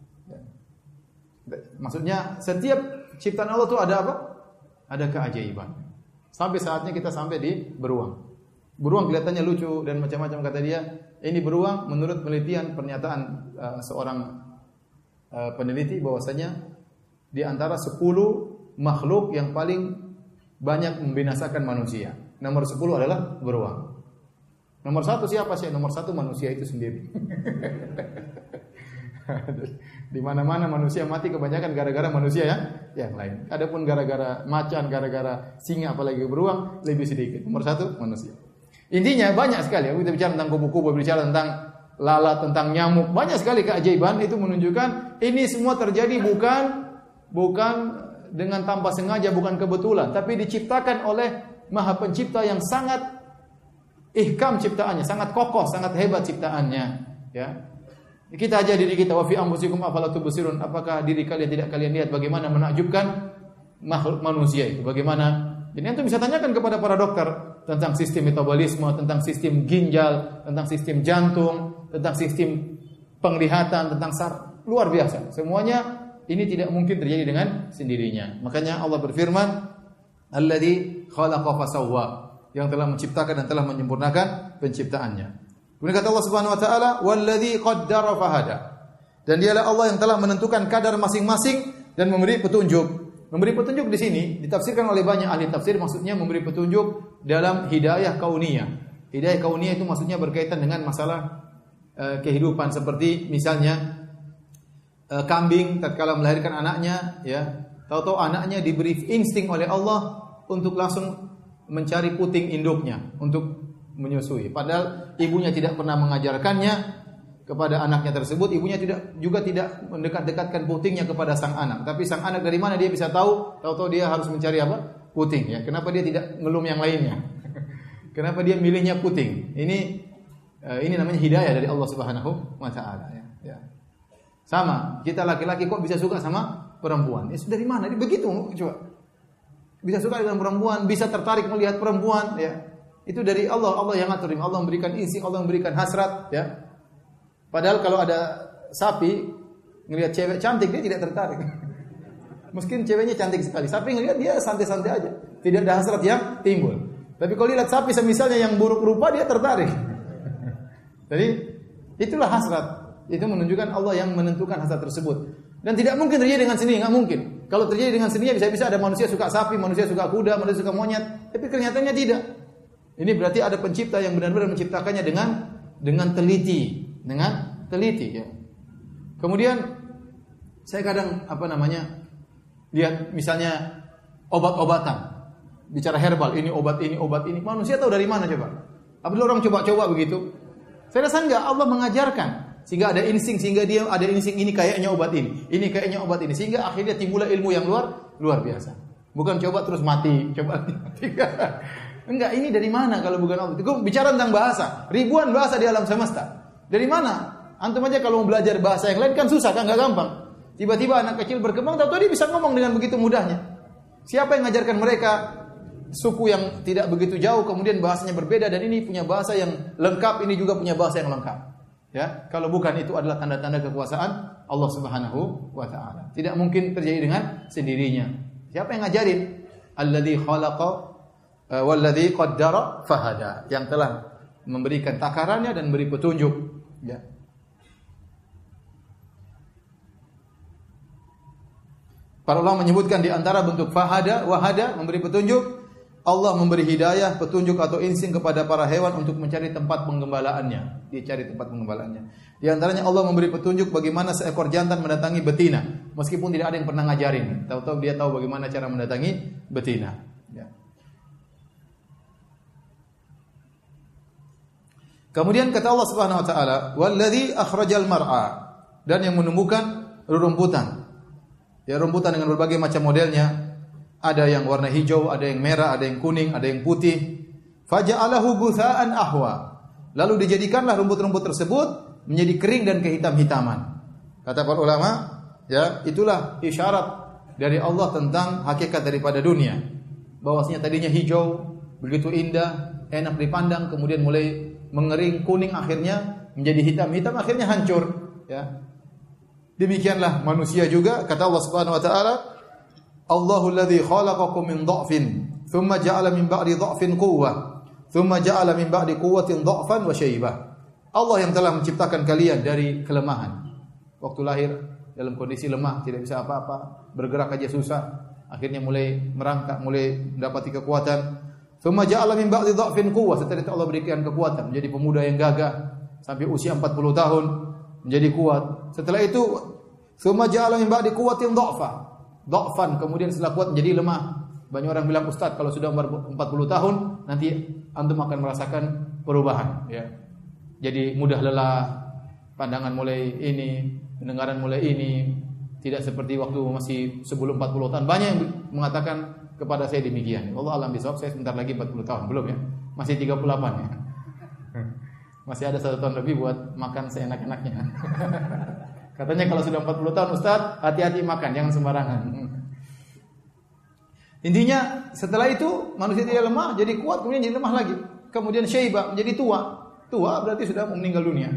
Maksudnya setiap ciptaan Allah itu ada apa? Ada keajaiban. Sampai saatnya kita sampai di beruang. Beruang kelihatannya lucu dan macam-macam kata dia. Ini beruang menurut penelitian pernyataan uh, seorang uh, peneliti bahwasanya di antara 10 makhluk yang paling banyak membinasakan manusia. Nomor 10 adalah beruang. Nomor satu siapa sih? Nomor satu manusia itu sendiri. Di mana-mana manusia mati kebanyakan gara-gara manusia ya yang lain. Adapun gara-gara macan, gara-gara singa apalagi beruang lebih sedikit. Nomor satu manusia. Intinya banyak sekali. Kita bicara tentang kubu-kubu, bicara tentang lalat, tentang nyamuk, banyak sekali keajaiban itu menunjukkan ini semua terjadi bukan bukan dengan tanpa sengaja, bukan kebetulan, tapi diciptakan oleh Maha Pencipta yang sangat ihkam ciptaannya, sangat kokoh, sangat hebat ciptaannya, ya. Kita aja diri kita wa fi anfusikum afala? Apakah diri kalian tidak kalian lihat bagaimana menakjubkan makhluk manusia itu? Bagaimana? Jadi itu bisa tanyakan kepada para dokter tentang sistem metabolisme, tentang sistem ginjal, tentang sistem jantung, tentang sistem penglihatan, tentang sar luar biasa. Semuanya ini tidak mungkin terjadi dengan sendirinya. Makanya Allah berfirman, "Alladzi khalaqa fasawwa", yang telah menciptakan dan telah menyempurnakan penciptaannya. Kemudian kata Allah Subhanahu wa taala, "Wallazi qaddara fahada." Dan dialah Allah yang telah menentukan kadar masing-masing dan memberi petunjuk. Memberi petunjuk di sini ditafsirkan oleh banyak ahli tafsir maksudnya memberi petunjuk dalam hidayah kauniyah. Hidayah kauniyah itu maksudnya berkaitan dengan masalah uh, kehidupan seperti misalnya uh, kambing tatkala melahirkan anaknya ya, tahu-tahu anaknya diberi insting oleh Allah untuk langsung mencari puting induknya untuk menyusui. Padahal ibunya tidak pernah mengajarkannya kepada anaknya tersebut, ibunya tidak juga tidak mendekat-dekatkan putingnya kepada sang anak. Tapi sang anak dari mana dia bisa tahu? Tahu-tahu dia harus mencari apa? Puting ya. Kenapa dia tidak ngelum yang lainnya? Kenapa dia milihnya puting? Ini eh, ini namanya hidayah dari Allah Subhanahu wa taala ya. ya. Sama, kita laki-laki kok bisa suka sama perempuan? Ya dari mana? Begitu coba. Bisa suka dengan perempuan, bisa tertarik melihat perempuan ya. Itu dari Allah, Allah yang ngatur. Allah memberikan isi, Allah memberikan hasrat, ya. Padahal kalau ada sapi ngelihat cewek cantik dia tidak tertarik. Mungkin ceweknya cantik sekali, sapi ngelihat dia santai-santai aja, tidak ada hasrat yang timbul. Tapi kalau lihat sapi semisalnya yang buruk rupa dia tertarik. Jadi itulah hasrat. Itu menunjukkan Allah yang menentukan hasrat tersebut. Dan tidak mungkin terjadi dengan sendiri, nggak mungkin. Kalau terjadi dengan sendirinya bisa-bisa ada manusia suka sapi, manusia suka kuda, manusia suka monyet, tapi kenyataannya tidak. Ini berarti ada pencipta yang benar-benar menciptakannya dengan dengan teliti, dengan teliti ya. Kemudian saya kadang apa namanya lihat misalnya obat-obatan. Bicara herbal, ini obat ini, obat ini. Manusia tahu dari mana coba? Apabila orang coba-coba begitu? Saya rasa enggak, Allah mengajarkan sehingga ada insting sehingga dia ada insting ini kayaknya obat ini, ini kayaknya obat ini sehingga akhirnya timbul ilmu yang luar luar biasa. Bukan coba terus mati, coba mati. Enggak, ini dari mana kalau bukan Allah? Gue bicara tentang bahasa. Ribuan bahasa di alam semesta. Dari mana? Antum aja kalau mau belajar bahasa yang lain kan susah kan, nggak gampang. Tiba-tiba anak kecil berkembang, tahu dia bisa ngomong dengan begitu mudahnya. Siapa yang mengajarkan mereka suku yang tidak begitu jauh, kemudian bahasanya berbeda dan ini punya bahasa yang lengkap, ini juga punya bahasa yang lengkap. Ya, kalau bukan itu adalah tanda-tanda kekuasaan Allah Subhanahu wa taala. Tidak mungkin terjadi dengan sendirinya. Siapa yang ngajarin? Alladzi khalaqa walladzi qaddara fahada yang telah memberikan takarannya dan beri petunjuk ya Para ulama menyebutkan di antara bentuk fahada wahada memberi petunjuk Allah memberi hidayah, petunjuk atau insting kepada para hewan untuk mencari tempat penggembalaannya. Dia cari tempat penggembalaannya. Di antaranya Allah memberi petunjuk bagaimana seekor jantan mendatangi betina, meskipun tidak ada yang pernah ngajarin. Tahu-tahu dia tahu bagaimana cara mendatangi betina. Kemudian kata Allah Subhanahu wa taala, "Wallazi akhrajal mar'a" dan yang menemukan rerumputan. Ya rumputan dengan berbagai macam modelnya. Ada yang warna hijau, ada yang merah, ada yang kuning, ada yang putih. Faja'alahu gutha'an ahwa. Lalu dijadikanlah rumput-rumput tersebut menjadi kering dan kehitam-hitaman. Kata para ulama, ya, itulah isyarat dari Allah tentang hakikat daripada dunia. Bahwasanya tadinya hijau, begitu indah, enak dipandang, kemudian mulai mengering kuning akhirnya menjadi hitam hitam akhirnya hancur ya Demikianlah manusia juga kata Allah Subhanahu wa taala, Allahu alladhi khalaqakum min dha'fin, thumma ja'ala min ba'di dha'fin quwwah, thumma ja'ala min ba'di quwwatin dha'fan wa. Allah yang telah menciptakan kalian dari kelemahan. Waktu lahir dalam kondisi lemah, tidak bisa apa-apa, bergerak aja susah, akhirnya mulai merangkak, mulai mendapati kekuatan. Thumma ja'ala min ba'di dha'fin quwwah, setelah itu Allah berikan kekuatan menjadi pemuda yang gagah sampai usia 40 tahun menjadi kuat. Setelah itu thumma ja'ala min ba'di quwwatin dha'fa. Dha'fan kemudian setelah kuat menjadi lemah. Banyak orang bilang Ustaz kalau sudah umur 40 tahun nanti antum akan merasakan perubahan ya. Jadi mudah lelah, pandangan mulai ini, pendengaran mulai ini, tidak seperti waktu masih sebelum 40 tahun. Banyak yang mengatakan kepada saya demikian. Allah alam bisawab, saya sebentar lagi 40 tahun, belum ya? Masih 38 ya. Masih ada satu tahun lebih buat makan seenak-enaknya. Katanya kalau sudah 40 tahun Ustaz, hati-hati makan, jangan sembarangan. Intinya setelah itu manusia tidak lemah, jadi kuat, kemudian jadi lemah lagi. Kemudian syaiba menjadi tua. Tua berarti sudah meninggal dunia.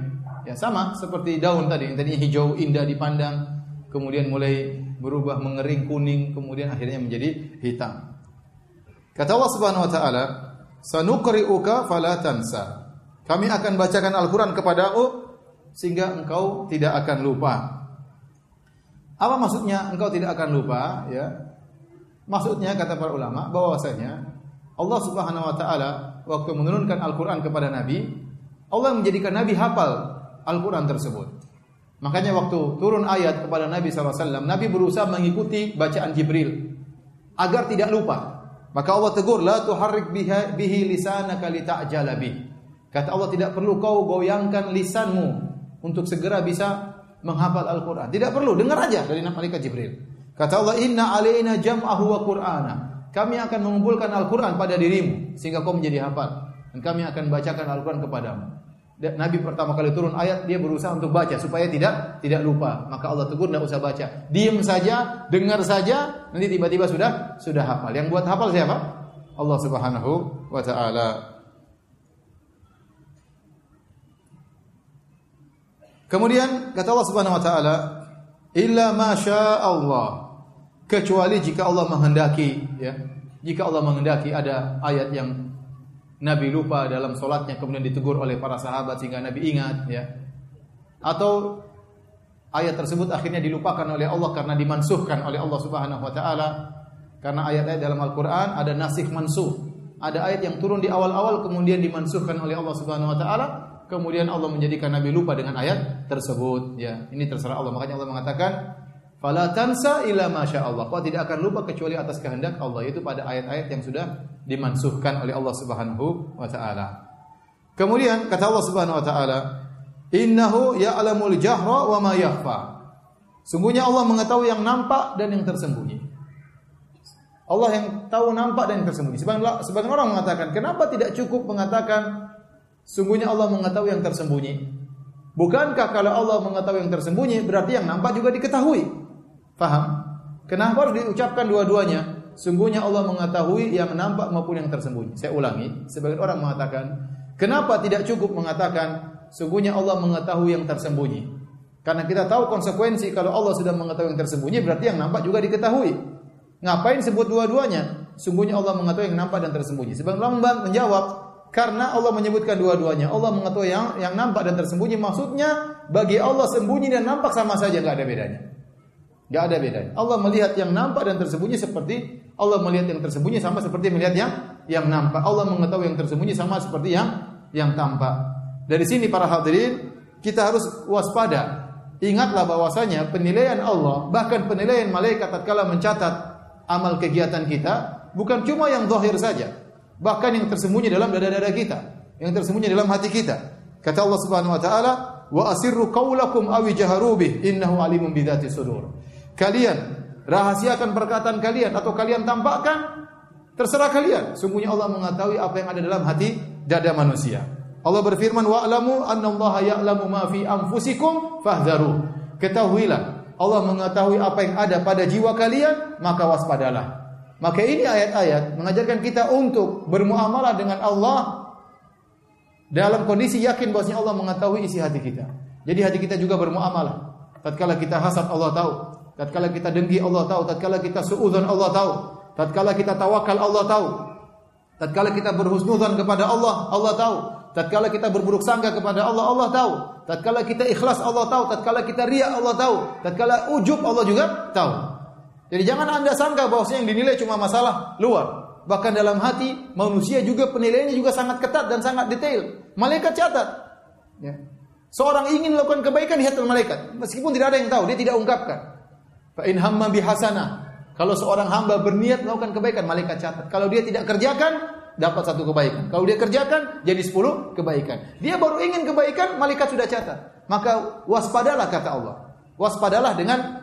Ya sama seperti daun tadi, yang tadinya hijau indah dipandang, kemudian mulai berubah mengering kuning, kemudian akhirnya menjadi hitam. Kata Allah Subhanahu wa taala, "Sanuqri'uka fala tansa." Kami akan bacakan Al-Qur'an kepadamu sehingga engkau tidak akan lupa. Apa maksudnya engkau tidak akan lupa ya? Maksudnya kata para ulama bahwasanya Allah Subhanahu wa taala waktu menurunkan Al-Qur'an kepada Nabi, Allah menjadikan Nabi hafal Al-Qur'an tersebut. Makanya waktu turun ayat kepada Nabi SAW, Nabi berusaha mengikuti bacaan Jibril agar tidak lupa. Maka Allah tegur, la tuharrik bihi lisanaka lita'jala bih. Kata Allah tidak perlu kau goyangkan lisanmu untuk segera bisa menghafal Al-Qur'an. Tidak perlu, dengar aja dari malaikat Jibril. Kata Allah, "Inna alaina jam'ahu wa Qur'ana." Kami akan mengumpulkan Al-Qur'an pada dirimu sehingga kau menjadi hafal dan kami akan bacakan Al-Qur'an kepadamu. Nabi pertama kali turun ayat dia berusaha untuk baca supaya tidak tidak lupa. Maka Allah tegur tidak usah baca. Diam saja, dengar saja, nanti tiba-tiba sudah sudah hafal. Yang buat hafal siapa? Allah Subhanahu wa taala. Kemudian kata Allah Subhanahu wa taala, "Illa ma Allah." Kecuali jika Allah menghendaki, ya. Jika Allah menghendaki ada ayat yang Nabi lupa dalam solatnya kemudian ditegur oleh para sahabat sehingga Nabi ingat, ya. Atau ayat tersebut akhirnya dilupakan oleh Allah karena dimansuhkan oleh Allah Subhanahu wa taala. Karena ayat-ayat dalam Al-Qur'an ada nasikh mansuh. Ada ayat yang turun di awal-awal kemudian dimansuhkan oleh Allah Subhanahu wa taala kemudian Allah menjadikan Nabi lupa dengan ayat tersebut. Ya, ini terserah Allah. Makanya Allah mengatakan, "Fala tansa ila masya Allah." Kau tidak akan lupa kecuali atas kehendak Allah. Itu pada ayat-ayat yang sudah dimansuhkan oleh Allah Subhanahu wa taala. Kemudian kata Allah Subhanahu wa taala, "Innahu ya'lamul jahra wa ma yakhfa." Sungguhnya Allah mengetahui yang nampak dan yang tersembunyi. Allah yang tahu nampak dan yang tersembunyi. Sebagian orang mengatakan, kenapa tidak cukup mengatakan Sungguhnya Allah mengetahui yang tersembunyi. Bukankah kalau Allah mengetahui yang tersembunyi berarti yang nampak juga diketahui? Faham? Kenapa harus diucapkan dua-duanya? Sungguhnya Allah mengetahui yang nampak maupun yang tersembunyi. Saya ulangi, sebagian orang mengatakan, kenapa tidak cukup mengatakan sungguhnya Allah mengetahui yang tersembunyi? Karena kita tahu konsekuensi kalau Allah sudah mengetahui yang tersembunyi berarti yang nampak juga diketahui. Ngapain sebut dua-duanya? Sungguhnya Allah mengetahui yang nampak dan tersembunyi. Sebagian orang menjawab, karena Allah menyebutkan dua-duanya. Allah mengetahui yang yang nampak dan tersembunyi. Maksudnya bagi Allah sembunyi dan nampak sama saja, nggak ada bedanya. Nggak ada bedanya. Allah melihat yang nampak dan tersembunyi seperti Allah melihat yang tersembunyi sama seperti melihat yang yang nampak. Allah mengetahui yang tersembunyi sama seperti yang yang tampak. Dari sini para hadirin kita harus waspada. Ingatlah bahwasanya penilaian Allah bahkan penilaian malaikat tatkala mencatat amal kegiatan kita bukan cuma yang zahir saja, bahkan yang tersembunyi dalam dada-dada kita, yang tersembunyi dalam hati kita. Kata Allah Subhanahu wa taala, "Wa asirru qaulakum aw jaharu bih, innahu alimun bidzati sudur." Kalian rahasiakan perkataan kalian atau kalian tampakkan terserah kalian. Sungguhnya Allah mengetahui apa yang ada dalam hati dada manusia. Allah berfirman, "Wa'lamu annallaha ya'lamu ma fi anfusikum fahdharu." Ketahuilah Allah mengetahui apa yang ada pada jiwa kalian, maka waspadalah. Maka ini ayat-ayat mengajarkan kita untuk bermuamalah dengan Allah dalam kondisi yakin bahwasanya Allah mengetahui isi hati kita. Jadi hati kita juga bermuamalah. Tatkala kita hasad Allah tahu. Tatkala kita dengki Allah tahu. Tatkala kita suudzon Allah tahu. Tatkala kita tawakal Allah tahu. Tatkala kita berhusnudzon kepada Allah, Allah tahu. Tatkala kita berburuk sangka kepada Allah, Allah tahu. Tatkala kita ikhlas Allah tahu, tatkala kita riya Allah tahu, tatkala ujub Allah juga tahu. Jadi jangan Anda sangka bahwa yang dinilai cuma masalah luar. Bahkan dalam hati manusia juga penilaiannya juga sangat ketat dan sangat detail. Malaikat catat. Ya. Seorang ingin melakukan kebaikan lihat malaikat, meskipun tidak ada yang tahu, dia tidak ungkapkan. Fa in hamma bihasana. Kalau seorang hamba berniat melakukan kebaikan, malaikat catat. Kalau dia tidak kerjakan, dapat satu kebaikan. Kalau dia kerjakan, jadi sepuluh kebaikan. Dia baru ingin kebaikan, malaikat sudah catat. Maka waspadalah kata Allah. Waspadalah dengan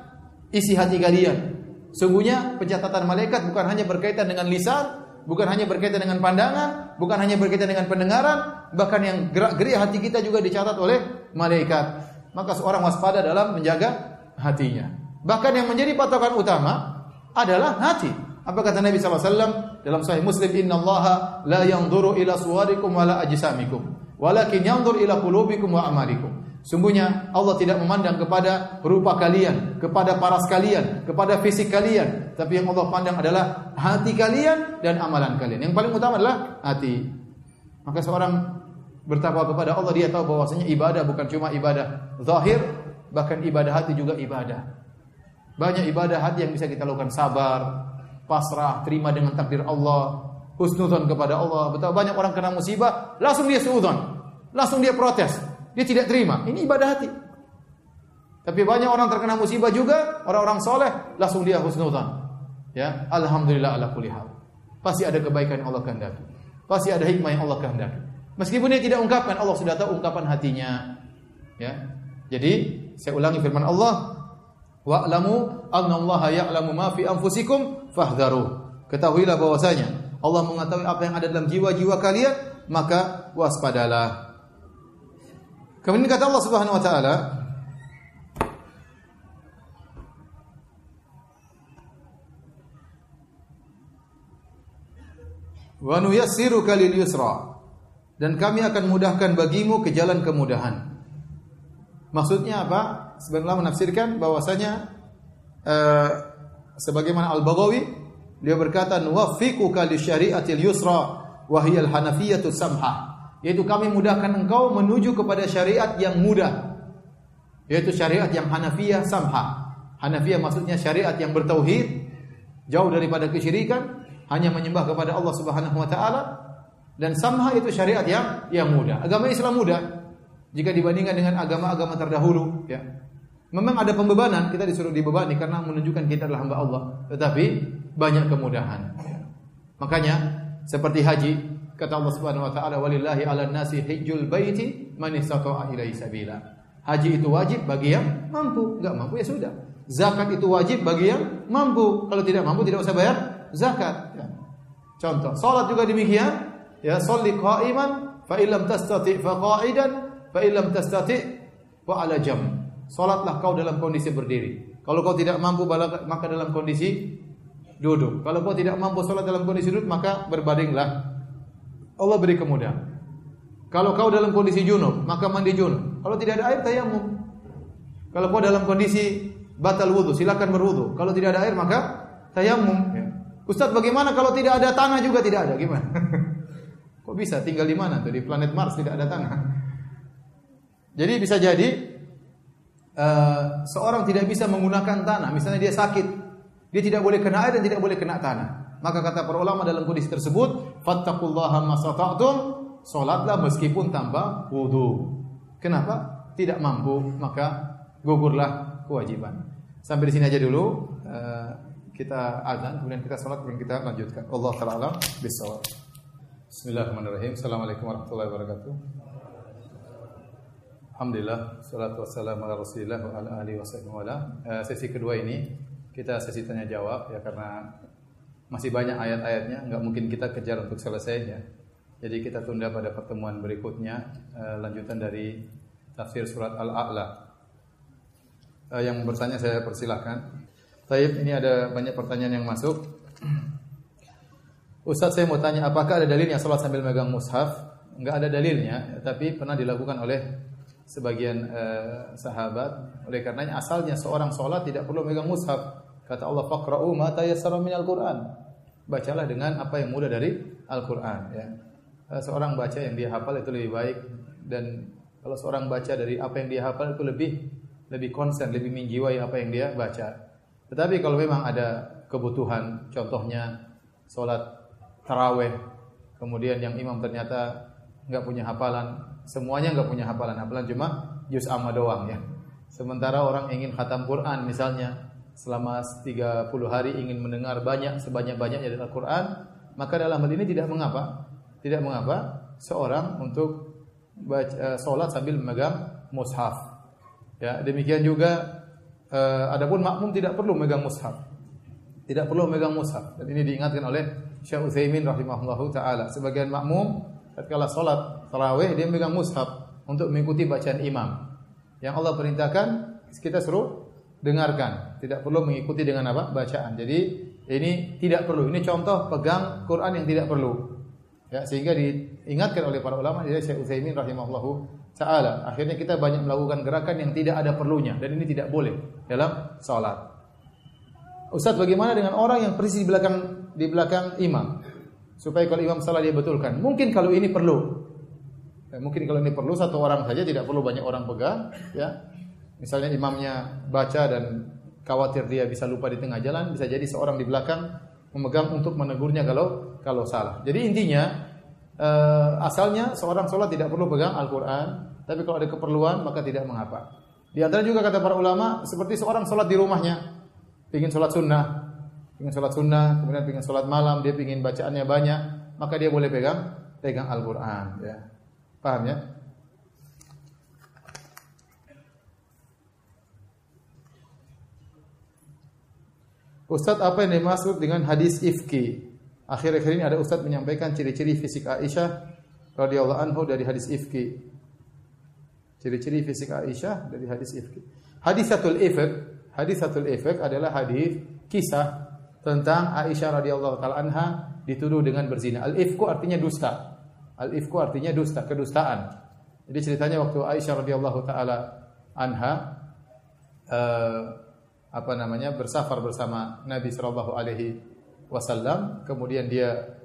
isi hati kalian. Sungguhnya pencatatan malaikat bukan hanya berkaitan dengan lisan, bukan hanya berkaitan dengan pandangan, bukan hanya berkaitan dengan pendengaran, bahkan yang gerak-gerik hati kita juga dicatat oleh malaikat. Maka seorang waspada dalam menjaga hatinya. Bahkan yang menjadi patokan utama adalah hati. Apa kata Nabi SAW dalam Sahih Muslim? Inna Allah la yanzuru ila suwarikum wa la ajsamikum, walakin yanzur ila qulubikum wa amalikum. Sungguhnya Allah tidak memandang kepada rupa kalian, kepada paras kalian, kepada fisik kalian, tapi yang Allah pandang adalah hati kalian dan amalan kalian. Yang paling utama adalah hati. Maka seorang bertakwa kepada Allah dia tahu bahwasanya ibadah bukan cuma ibadah zahir, bahkan ibadah hati juga ibadah. Banyak ibadah hati yang bisa kita lakukan sabar, pasrah, terima dengan takdir Allah, husnudzon kepada Allah. Betul banyak orang kena musibah, langsung dia suudzon. Langsung dia protes. Dia tidak terima. Ini ibadah hati. Tapi banyak orang terkena musibah juga, orang-orang soleh, langsung dia husnudzan. Ya, alhamdulillah ala kulli hal. Pasti ada kebaikan yang Allah kehendaki. Pasti ada hikmah yang Allah kehendaki. Meskipun dia tidak ungkapkan, Allah sudah tahu ungkapan hatinya. Ya. Jadi, saya ulangi firman Allah, wa'lamu annallaha ya'lamu ma fi anfusikum fahdharu. Ketahuilah bahwasanya Allah mengetahui apa yang ada dalam jiwa-jiwa kalian, maka waspadalah. Kemudian kata Allah Subhanahu wa taala, Wa nuyassiruka lil yusra. Dan kami akan mudahkan bagimu ke jalan kemudahan. Maksudnya apa? Sebenarnya menafsirkan bahwasanya uh, sebagaimana Al-Baghawi dia berkata nuwaffiquka li syari'atil yusra wa hiya al-hanafiyyatu samhah yaitu kami mudahkan engkau menuju kepada syariat yang mudah. Yaitu syariat yang Hanafiyah samha. Hanafiyah maksudnya syariat yang bertauhid. Jauh daripada kesyirikan hanya menyembah kepada Allah Subhanahu wa taala. Dan samha itu syariat yang yang mudah. Agama Islam mudah jika dibandingkan dengan agama-agama terdahulu ya memang ada pembebanan kita disuruh dibebani karena menunjukkan kita adalah hamba Allah tetapi banyak kemudahan makanya seperti haji Kata Allah Subhanahu wa taala, "Walillahi 'alan nasi hajjul baiti man istata'a ilaihi sabila." Haji itu wajib bagi yang mampu, enggak mampu ya sudah. Zakat itu wajib bagi yang mampu. Kalau tidak mampu tidak usah bayar zakat. Ya. Contoh, salat juga demikian. Ya, sholli qa'iman fa illam tastati' fa qa'idan fa illam tastati' fa ala jam. Salatlah kau dalam kondisi berdiri. Kalau kau tidak mampu maka dalam kondisi duduk. Kalau kau tidak mampu salat dalam kondisi duduk maka berbaringlah Allah beri kemudahan. Kalau kau dalam kondisi junub, maka mandi junub. Kalau tidak ada air, tayamum. Kalau kau dalam kondisi batal wudhu, silakan berwudhu. Kalau tidak ada air, maka tayamum. Ya. Ustaz, bagaimana kalau tidak ada tanah juga tidak ada? Gimana? Kok bisa? Tinggal di mana? Tuh di planet Mars tidak ada tanah. Jadi bisa jadi uh, seorang tidak bisa menggunakan tanah. Misalnya dia sakit, dia tidak boleh kena air dan tidak boleh kena tanah. Maka kata para ulama dalam kondisi tersebut, fattaqullaha masata'tum, salatlah meskipun tanpa wudu. Kenapa? Tidak mampu, maka gugurlah kewajiban. Sampai di sini aja dulu. Uh, kita azan, kemudian kita salat, kemudian kita lanjutkan. Allah taala bisawab. Bismillahirrahmanirrahim. Assalamualaikum warahmatullahi wabarakatuh. Alhamdulillah, salatu wassalamu ala Rasulillah wa ala alihi wa Uh, sesi kedua ini kita sesi tanya jawab ya karena masih banyak ayat-ayatnya, nggak mungkin kita kejar untuk selesainya. Jadi kita tunda pada pertemuan berikutnya uh, lanjutan dari tafsir surat Al-A'la. Uh, yang bertanya saya persilahkan. Taib ini ada banyak pertanyaan yang masuk. Ustaz saya mau tanya apakah ada dalilnya salat sambil megang mushaf? Enggak ada dalilnya, tapi pernah dilakukan oleh sebagian uh, sahabat. Oleh karenanya asalnya seorang sholat tidak perlu megang mushaf. Kata Allah faqra'u ma tayassara minal Qur'an. Bacalah dengan apa yang mudah dari Al-Qur'an ya. Uh, seorang baca yang dia hafal itu lebih baik dan kalau seorang baca dari apa yang dia hafal itu lebih lebih konsen, lebih menjiwai apa yang dia baca. Tetapi kalau memang ada kebutuhan, contohnya sholat taraweh, kemudian yang imam ternyata nggak punya hafalan, semuanya nggak punya hafalan, hafalan cuma juz amma doang ya. Sementara orang ingin khatam Quran misalnya selama 30 hari ingin mendengar banyak sebanyak-banyaknya dari Al-Quran, maka dalam hal ini tidak mengapa, tidak mengapa seorang untuk baca, uh, sholat sambil memegang mushaf. Ya, demikian juga uh, adapun makmum tidak perlu memegang mushaf. Tidak perlu memegang mushaf. Dan ini diingatkan oleh Syekh Utsaimin rahimahullahu taala. Sebagian makmum ketika sholat tarawih dia memegang mushaf untuk mengikuti bacaan imam. Yang Allah perintahkan kita suruh dengarkan, tidak perlu mengikuti dengan apa? bacaan. Jadi ini tidak perlu. Ini contoh pegang Quran yang tidak perlu. Ya, sehingga diingatkan oleh para ulama dari Syekh Utsaimin rahimahullahu taala. Akhirnya kita banyak melakukan gerakan yang tidak ada perlunya dan ini tidak boleh dalam salat. Ustaz, bagaimana dengan orang yang persis di belakang di belakang imam? Supaya kalau imam salah dia betulkan. Mungkin kalau ini perlu. Ya, mungkin kalau ini perlu satu orang saja tidak perlu banyak orang pegang, ya. Misalnya imamnya baca dan khawatir dia bisa lupa di tengah jalan, bisa jadi seorang di belakang memegang untuk menegurnya kalau kalau salah. Jadi intinya uh, asalnya seorang sholat tidak perlu pegang Al-Quran, tapi kalau ada keperluan maka tidak mengapa. Di antara juga kata para ulama seperti seorang sholat di rumahnya, ingin sholat sunnah, ingin sholat sunnah, kemudian ingin sholat malam, dia ingin bacaannya banyak, maka dia boleh pegang pegang Al-Quran. Ya. Paham ya? Ustaz apa yang dimaksud dengan hadis ifki? Akhir-akhir ini ada ustaz menyampaikan ciri-ciri fisik Aisyah radhiyallahu anhu dari hadis ifki. Ciri-ciri fisik Aisyah dari hadis ifki. Hadisatul ifk, hadisatul ifk adalah hadis kisah tentang Aisyah radhiyallahu taala anha dituduh dengan berzina. Al-ifku artinya dusta. Al-ifku artinya dusta, kedustaan. Jadi ceritanya waktu Aisyah radhiyallahu taala anha uh, apa namanya bersafar bersama Nabi Shallallahu Alaihi Wasallam. Kemudian dia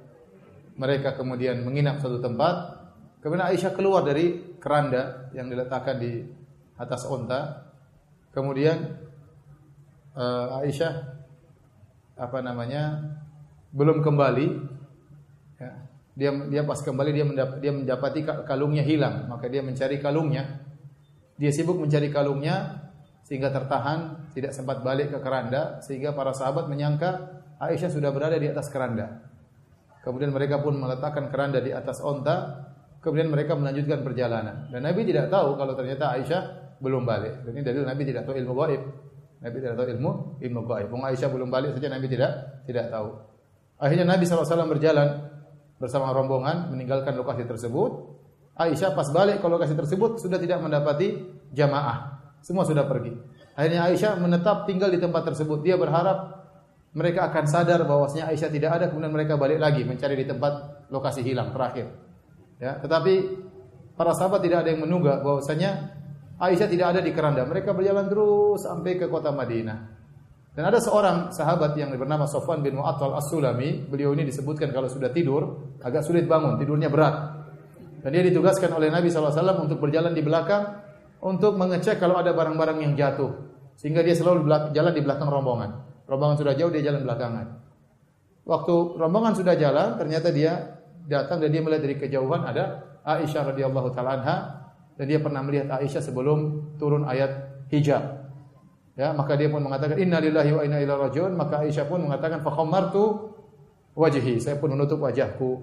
mereka kemudian menginap satu tempat. Kemudian Aisyah keluar dari keranda yang diletakkan di atas onta. Kemudian uh, Aisyah apa namanya belum kembali. Ya, dia dia pas kembali dia mendap, dia mendapati kalungnya hilang, maka dia mencari kalungnya. Dia sibuk mencari kalungnya, sehingga tertahan, tidak sempat balik ke keranda sehingga para sahabat menyangka Aisyah sudah berada di atas keranda. Kemudian mereka pun meletakkan keranda di atas onta, kemudian mereka melanjutkan perjalanan. Dan Nabi tidak tahu kalau ternyata Aisyah belum balik. Dan ini dalil Nabi tidak tahu ilmu gaib. Nabi tidak tahu ilmu ilmu gaib. Wong Aisyah belum balik saja Nabi tidak tidak tahu. Akhirnya Nabi SAW berjalan bersama rombongan meninggalkan lokasi tersebut. Aisyah pas balik ke lokasi tersebut sudah tidak mendapati jamaah. Semua sudah pergi. Akhirnya Aisyah menetap tinggal di tempat tersebut. Dia berharap mereka akan sadar bahwasanya Aisyah tidak ada kemudian mereka balik lagi mencari di tempat lokasi hilang terakhir. Ya, tetapi para sahabat tidak ada yang menunggu bahwasanya Aisyah tidak ada di keranda. Mereka berjalan terus sampai ke kota Madinah. Dan ada seorang sahabat yang bernama Sofwan bin Mu'attal As-Sulami, beliau ini disebutkan kalau sudah tidur agak sulit bangun, tidurnya berat. Dan dia ditugaskan oleh Nabi SAW untuk berjalan di belakang untuk mengecek kalau ada barang-barang yang jatuh. Sehingga dia selalu jalan di belakang rombongan. Rombongan sudah jauh, dia jalan belakangan. Waktu rombongan sudah jalan, ternyata dia datang dan dia melihat dari kejauhan ada Aisyah radhiyallahu taala anha dan dia pernah melihat Aisyah sebelum turun ayat hijab. Ya, maka dia pun mengatakan inna lillahi wa inna ilaihi rajiun, maka Aisyah pun mengatakan fa khammartu wajhi, saya pun menutup wajahku.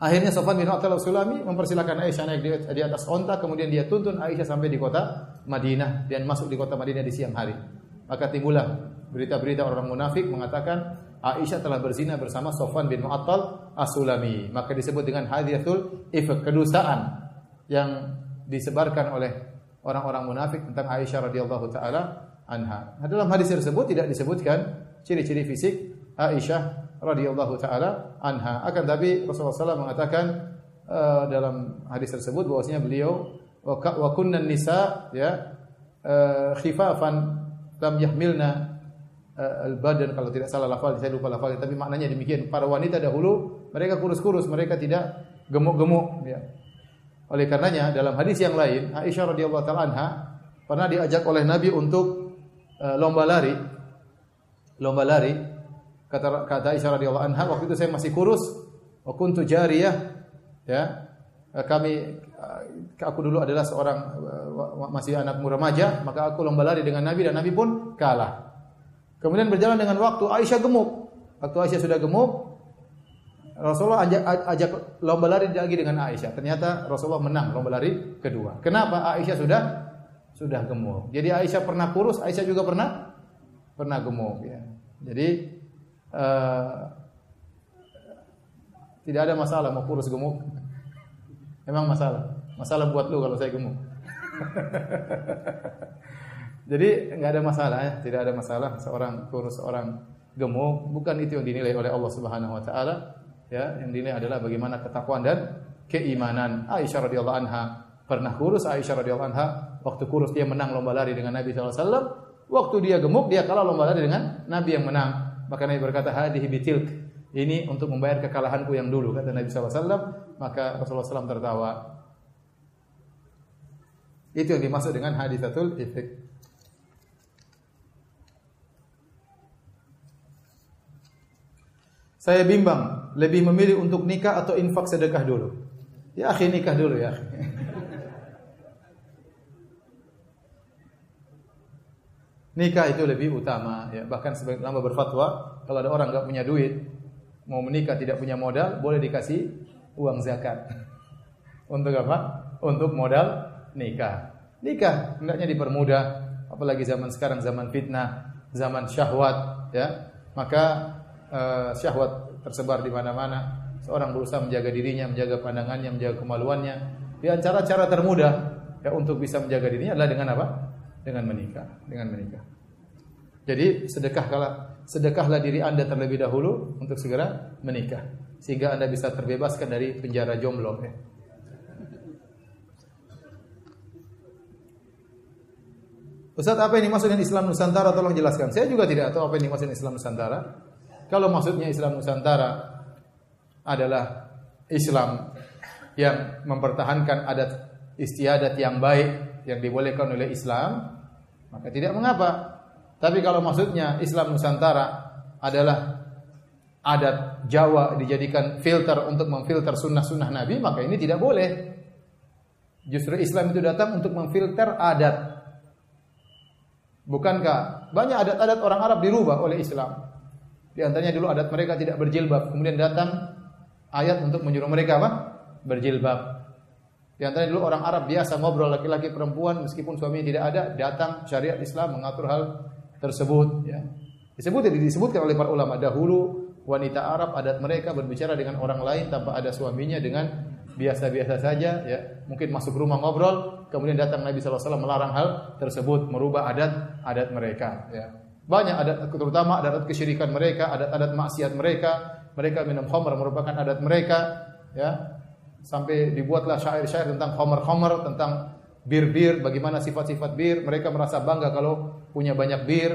Akhirnya Sofan bin Attal Sulami mempersilahkan Aisyah naik di atas onta, kemudian dia tuntun Aisyah sampai di kota Madinah dan masuk di kota Madinah di siang hari. Maka timbullah berita-berita orang munafik mengatakan Aisyah telah berzina bersama Sofan bin Mu'attal As-Sulami. Maka disebut dengan hadiatul ifk, kedustaan yang disebarkan oleh orang-orang munafik tentang Aisyah radhiyallahu taala anha. Nah, dalam hadis tersebut tidak disebutkan ciri-ciri fisik Aisyah radhiyallahu taala anha. Akan tapi Rasulullah SAW mengatakan uh, dalam hadis tersebut bahwasanya beliau wa kunna nisa ya uh, khifafan lam yahmilna uh, al-badan kalau tidak salah lafal saya lupa lafal tapi maknanya demikian para wanita dahulu mereka kurus-kurus mereka tidak gemuk-gemuk ya oleh karenanya dalam hadis yang lain Aisyah radhiyallahu taala anha pernah diajak oleh Nabi untuk uh, lomba lari lomba lari kata kata Aisyah radhiyallahu anha waktu itu saya masih kurus wa kuntu jariyah ya kami aku dulu adalah seorang masih anak remaja, maka aku lomba lari dengan Nabi dan Nabi pun kalah. Kemudian berjalan dengan waktu Aisyah gemuk. Waktu Aisyah sudah gemuk, Rasulullah ajak, ajak lomba lari lagi dengan Aisyah. Ternyata Rasulullah menang lomba lari kedua. Kenapa? Aisyah sudah sudah gemuk. Jadi Aisyah pernah kurus, Aisyah juga pernah pernah gemuk ya. Jadi uh, tidak ada masalah mau kurus gemuk. Memang masalah. Masalah buat lu kalau saya gemuk. Jadi nggak ada masalah ya, tidak ada masalah seorang kurus, seorang gemuk, bukan itu yang dinilai oleh Allah Subhanahu wa taala. Ya, yang dinilai adalah bagaimana ketakwaan dan keimanan. Aisyah radhiyallahu anha pernah kurus, Aisyah radhiyallahu anha waktu kurus dia menang lomba lari dengan Nabi SAW. Waktu dia gemuk dia kalah lomba lari dengan Nabi yang menang. Maka Nabi berkata, "Hadhihi bitilk." Ini untuk membayar kekalahanku yang dulu kata Nabi SAW. Maka Rasulullah SAW tertawa. Itu yang dimaksud dengan hadisatul ifk. Saya bimbang, lebih memilih untuk nikah atau infak sedekah dulu. Ya akhi nikah dulu ya nikah itu lebih utama ya. Bahkan sebagian ulama berfatwa kalau ada orang nggak punya duit, mau menikah tidak punya modal, boleh dikasih uang zakat. Untuk apa? Untuk modal nikah. Nikah hendaknya dipermudah, apalagi zaman sekarang zaman fitnah, zaman syahwat, ya. Maka uh, syahwat tersebar di mana-mana. Seorang berusaha menjaga dirinya, menjaga pandangannya, menjaga kemaluannya. Di antara cara termudah ya untuk bisa menjaga dirinya adalah dengan apa? Dengan menikah, dengan menikah. Jadi sedekahlah sedekahlah diri Anda terlebih dahulu untuk segera menikah sehingga Anda bisa terbebaskan dari penjara jomblo ya. Ustaz apa yang dimaksud dengan Islam Nusantara tolong jelaskan. Saya juga tidak tahu apa yang dimaksud Islam Nusantara. Kalau maksudnya Islam Nusantara adalah Islam yang mempertahankan adat istiadat yang baik yang dibolehkan oleh Islam, maka tidak mengapa. Tapi kalau maksudnya Islam Nusantara adalah adat Jawa dijadikan filter untuk memfilter sunnah-sunnah Nabi, maka ini tidak boleh. Justru Islam itu datang untuk memfilter adat Bukankah banyak adat-adat orang Arab dirubah oleh Islam? Di antaranya dulu adat mereka tidak berjilbab, kemudian datang ayat untuk menyuruh mereka apa? Berjilbab. Di antaranya dulu orang Arab biasa ngobrol laki-laki perempuan meskipun suaminya tidak ada, datang syariat Islam mengatur hal tersebut ya. Disebut disebutkan oleh para ulama dahulu wanita Arab adat mereka berbicara dengan orang lain tanpa ada suaminya dengan biasa-biasa saja ya mungkin masuk rumah ngobrol kemudian datang Nabi SAW melarang hal tersebut merubah adat adat mereka ya banyak adat terutama adat kesyirikan mereka adat-adat maksiat mereka. Mereka minum khamr merupakan adat mereka ya. Sampai dibuatlah syair-syair tentang khamr-khamr tentang bir-bir bagaimana sifat-sifat bir. Mereka merasa bangga kalau punya banyak bir.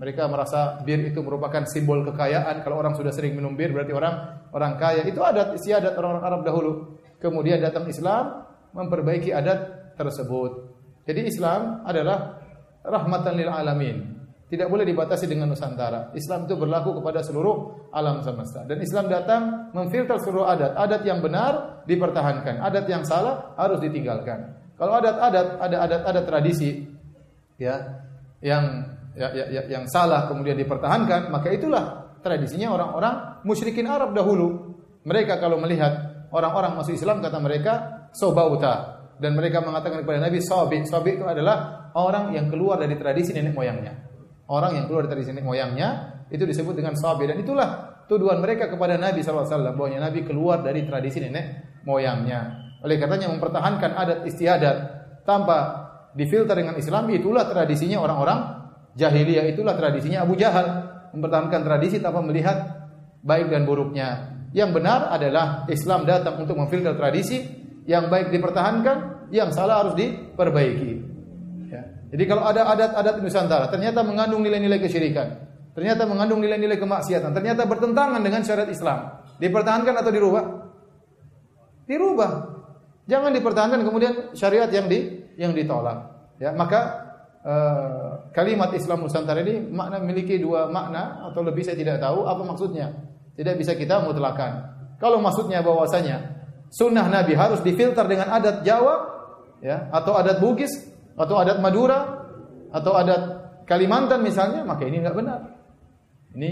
Mereka merasa bir itu merupakan simbol kekayaan. Kalau orang sudah sering minum bir berarti orang orang kaya. Itu adat istiadat orang-orang Arab dahulu. Kemudian datang Islam memperbaiki adat tersebut. Jadi Islam adalah rahmatan lil alamin. Tidak boleh dibatasi dengan Nusantara. Islam itu berlaku kepada seluruh alam semesta. Dan Islam datang memfilter seluruh adat. Adat yang benar dipertahankan. Adat yang salah harus ditinggalkan. Kalau adat-adat, ada adat-adat tradisi ya yang ya, ya, ya, yang salah kemudian dipertahankan, maka itulah tradisinya orang-orang musyrikin Arab dahulu. Mereka kalau melihat orang-orang masuk Islam kata mereka sobauta dan mereka mengatakan kepada Nabi sobi sobi itu adalah orang yang keluar dari tradisi nenek moyangnya orang yang keluar dari nenek moyangnya itu disebut dengan sobi dan itulah tuduhan mereka kepada Nabi SAW bahwa Nabi keluar dari tradisi nenek moyangnya. Oleh katanya mempertahankan adat istiadat tanpa difilter dengan Islam itulah tradisinya orang-orang jahiliyah itulah tradisinya Abu Jahal. Mempertahankan tradisi tanpa melihat baik dan buruknya. Yang benar adalah Islam datang untuk memfilter tradisi, yang baik dipertahankan, yang salah harus diperbaiki. Jadi kalau ada adat-adat Nusantara ternyata mengandung nilai-nilai kesyirikan, ternyata mengandung nilai-nilai kemaksiatan, ternyata bertentangan dengan syariat Islam, dipertahankan atau dirubah? Dirubah. Jangan dipertahankan kemudian syariat yang di yang ditolak. Ya, maka uh, kalimat Islam Nusantara ini makna memiliki dua makna atau lebih saya tidak tahu apa maksudnya. Tidak bisa kita mutlakan. Kalau maksudnya bahwasanya sunnah Nabi harus difilter dengan adat Jawa, ya, atau adat Bugis, atau adat Madura, atau adat Kalimantan misalnya, maka ini enggak benar. Ini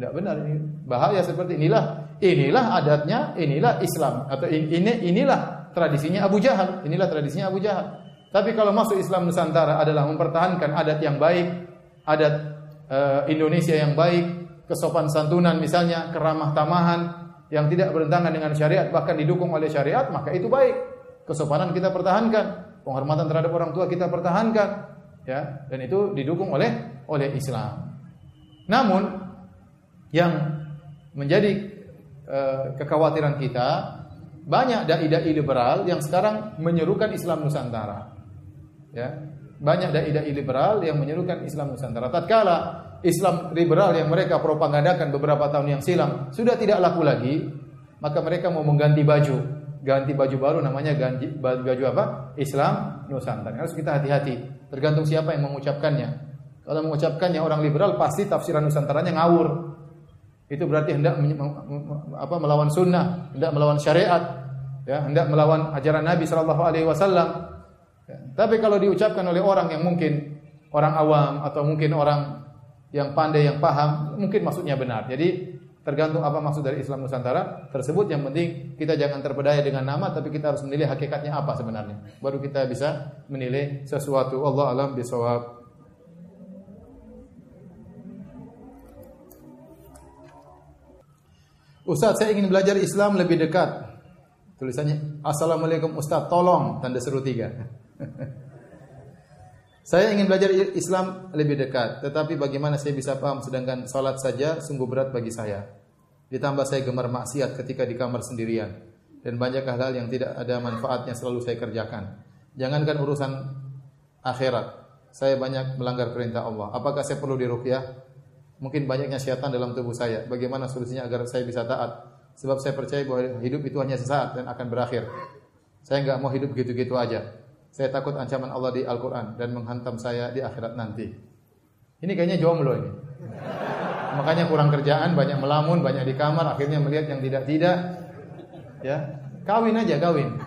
enggak benar ini bahaya seperti inilah inilah adatnya, inilah Islam atau ini inilah tradisinya Abu Jahal, inilah tradisinya Abu Jahal. Tapi kalau masuk Islam Nusantara adalah mempertahankan adat yang baik, adat uh, Indonesia yang baik, kesopan santunan misalnya, keramah tamahan, yang tidak bertentangan dengan syariat bahkan didukung oleh syariat maka itu baik. Kesopanan kita pertahankan, penghormatan terhadap orang tua kita pertahankan, ya, dan itu didukung oleh oleh Islam. Namun yang menjadi uh, kekhawatiran kita banyak dai-dai liberal yang sekarang menyerukan Islam Nusantara. Ya, banyak dai-dai liberal yang menyerukan Islam Nusantara. Tatkala Islam liberal yang mereka propagandakan beberapa tahun yang silam sudah tidak laku lagi, maka mereka mau mengganti baju, ganti baju baru namanya ganti baju apa? Islam Nusantara. Harus kita hati-hati, tergantung siapa yang mengucapkannya. Kalau mengucapkannya orang liberal pasti tafsiran Nusantaranya ngawur. Itu berarti hendak apa melawan sunnah, hendak melawan syariat, ya, hendak melawan ajaran Nabi Shallallahu Alaihi Wasallam. Ya. Tapi kalau diucapkan oleh orang yang mungkin orang awam atau mungkin orang yang pandai yang paham mungkin maksudnya benar. Jadi tergantung apa maksud dari Islam Nusantara tersebut yang penting kita jangan terpedaya dengan nama tapi kita harus menilai hakikatnya apa sebenarnya. Baru kita bisa menilai sesuatu. Allah alam bisawab. Ustaz, saya ingin belajar Islam lebih dekat. Tulisannya, Assalamualaikum Ustaz, tolong, tanda seru tiga. Saya ingin belajar Islam lebih dekat, tetapi bagaimana saya bisa paham sedangkan salat saja sungguh berat bagi saya. Ditambah saya gemar maksiat ketika di kamar sendirian dan banyak hal-hal yang tidak ada manfaatnya selalu saya kerjakan. Jangankan urusan akhirat, saya banyak melanggar perintah Allah. Apakah saya perlu diruqyah? Mungkin banyaknya syaitan dalam tubuh saya. Bagaimana solusinya agar saya bisa taat? Sebab saya percaya bahwa hidup itu hanya sesaat dan akan berakhir. Saya enggak mau hidup gitu-gitu aja. Saya takut ancaman Allah di Al-Quran dan menghantam saya di akhirat nanti. Ini kayaknya jomblo ini. Makanya kurang kerjaan, banyak melamun, banyak di kamar, akhirnya melihat yang tidak-tidak. Ya, kawin aja, kawin.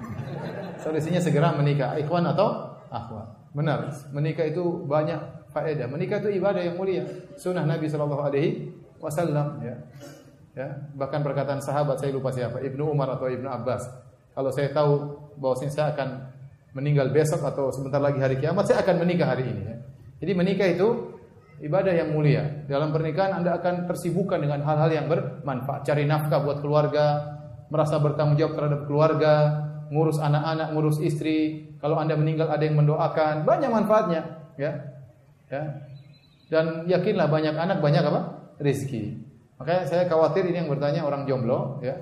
Solusinya segera menikah, ikhwan atau akhwat. Benar, menikah itu banyak faedah. Menikah itu ibadah yang mulia. Sunnah Nabi Shallallahu Alaihi Wasallam. Ya. Ya, bahkan perkataan sahabat saya lupa siapa, Ibnu Umar atau Ibnu Abbas. Kalau saya tahu bahwa saya akan meninggal besok atau sebentar lagi hari kiamat, saya akan menikah hari ini. Ya. Jadi menikah itu ibadah yang mulia. Dalam pernikahan Anda akan tersibukkan dengan hal-hal yang bermanfaat. Cari nafkah buat keluarga, merasa bertanggung jawab terhadap keluarga, ngurus anak-anak, ngurus istri. Kalau Anda meninggal ada yang mendoakan, banyak manfaatnya, ya. Ya. Dan yakinlah banyak anak banyak apa? Rizki. Makanya saya khawatir ini yang bertanya orang jomblo, ya.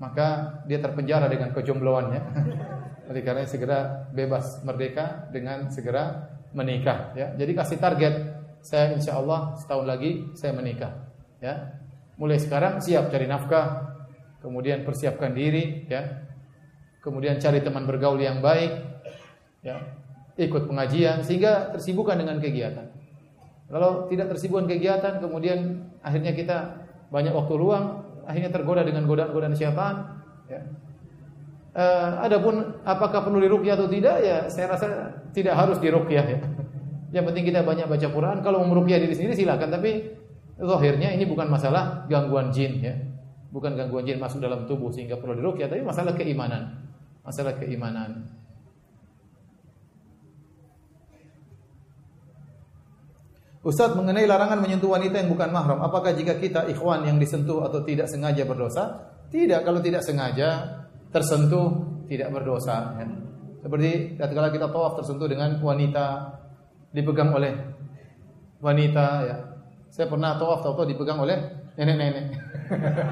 Maka dia terpenjara dengan kejombloannya. Oleh karena segera bebas merdeka dengan segera menikah ya. Jadi kasih target saya insya Allah setahun lagi saya menikah ya. Mulai sekarang siap cari nafkah, kemudian persiapkan diri ya. Kemudian cari teman bergaul yang baik ya. Ikut pengajian sehingga tersibukkan dengan kegiatan. Kalau tidak tersibukkan kegiatan kemudian akhirnya kita banyak waktu luang, akhirnya tergoda dengan godaan-godaan syaitan ya Uh, adapun apakah perlu diruqyah atau tidak ya saya rasa tidak harus diruqyah ya. Yang penting kita banyak baca Quran. Kalau mau meruqyah diri sendiri silakan tapi zahirnya ini bukan masalah gangguan jin ya. Bukan gangguan jin masuk dalam tubuh sehingga perlu diruqyah tapi masalah keimanan. Masalah keimanan. Ustaz mengenai larangan menyentuh wanita yang bukan mahram, apakah jika kita ikhwan yang disentuh atau tidak sengaja berdosa? Tidak, kalau tidak sengaja tersentuh tidak berdosa ya. Seperti ketika kita tawaf tersentuh dengan wanita dipegang oleh wanita ya. Saya pernah tawaf tahu dipegang oleh nenek-nenek.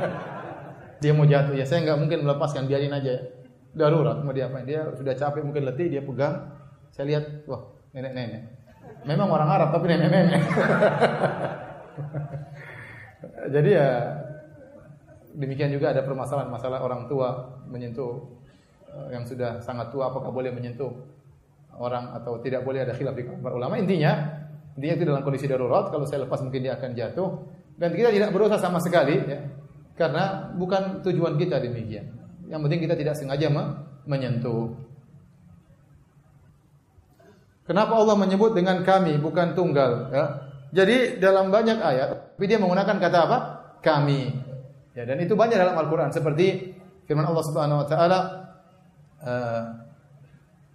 Dia mau jatuh ya, saya nggak mungkin melepaskan, biarin aja. darurat mau diapain? Dia sudah capek mungkin letih dia pegang. Saya lihat, wah nenek-nenek. Memang orang Arab tapi nenek-nenek. Jadi ya demikian juga ada permasalahan masalah orang tua menyentuh eh, yang sudah sangat tua apakah boleh menyentuh orang atau tidak boleh ada khilaf di kalangan ulama. Intinya dia itu dalam kondisi darurat kalau saya lepas mungkin dia akan jatuh dan kita tidak berusaha sama sekali ya. Karena bukan tujuan kita demikian. Yang penting kita tidak sengaja menyentuh. Kenapa Allah menyebut dengan kami bukan tunggal? Ya. Jadi dalam banyak ayat, tapi dia menggunakan kata apa? Kami. Ya, dan itu banyak dalam Al-Quran. Seperti firman Allah Subhanahu Wa Taala, uh,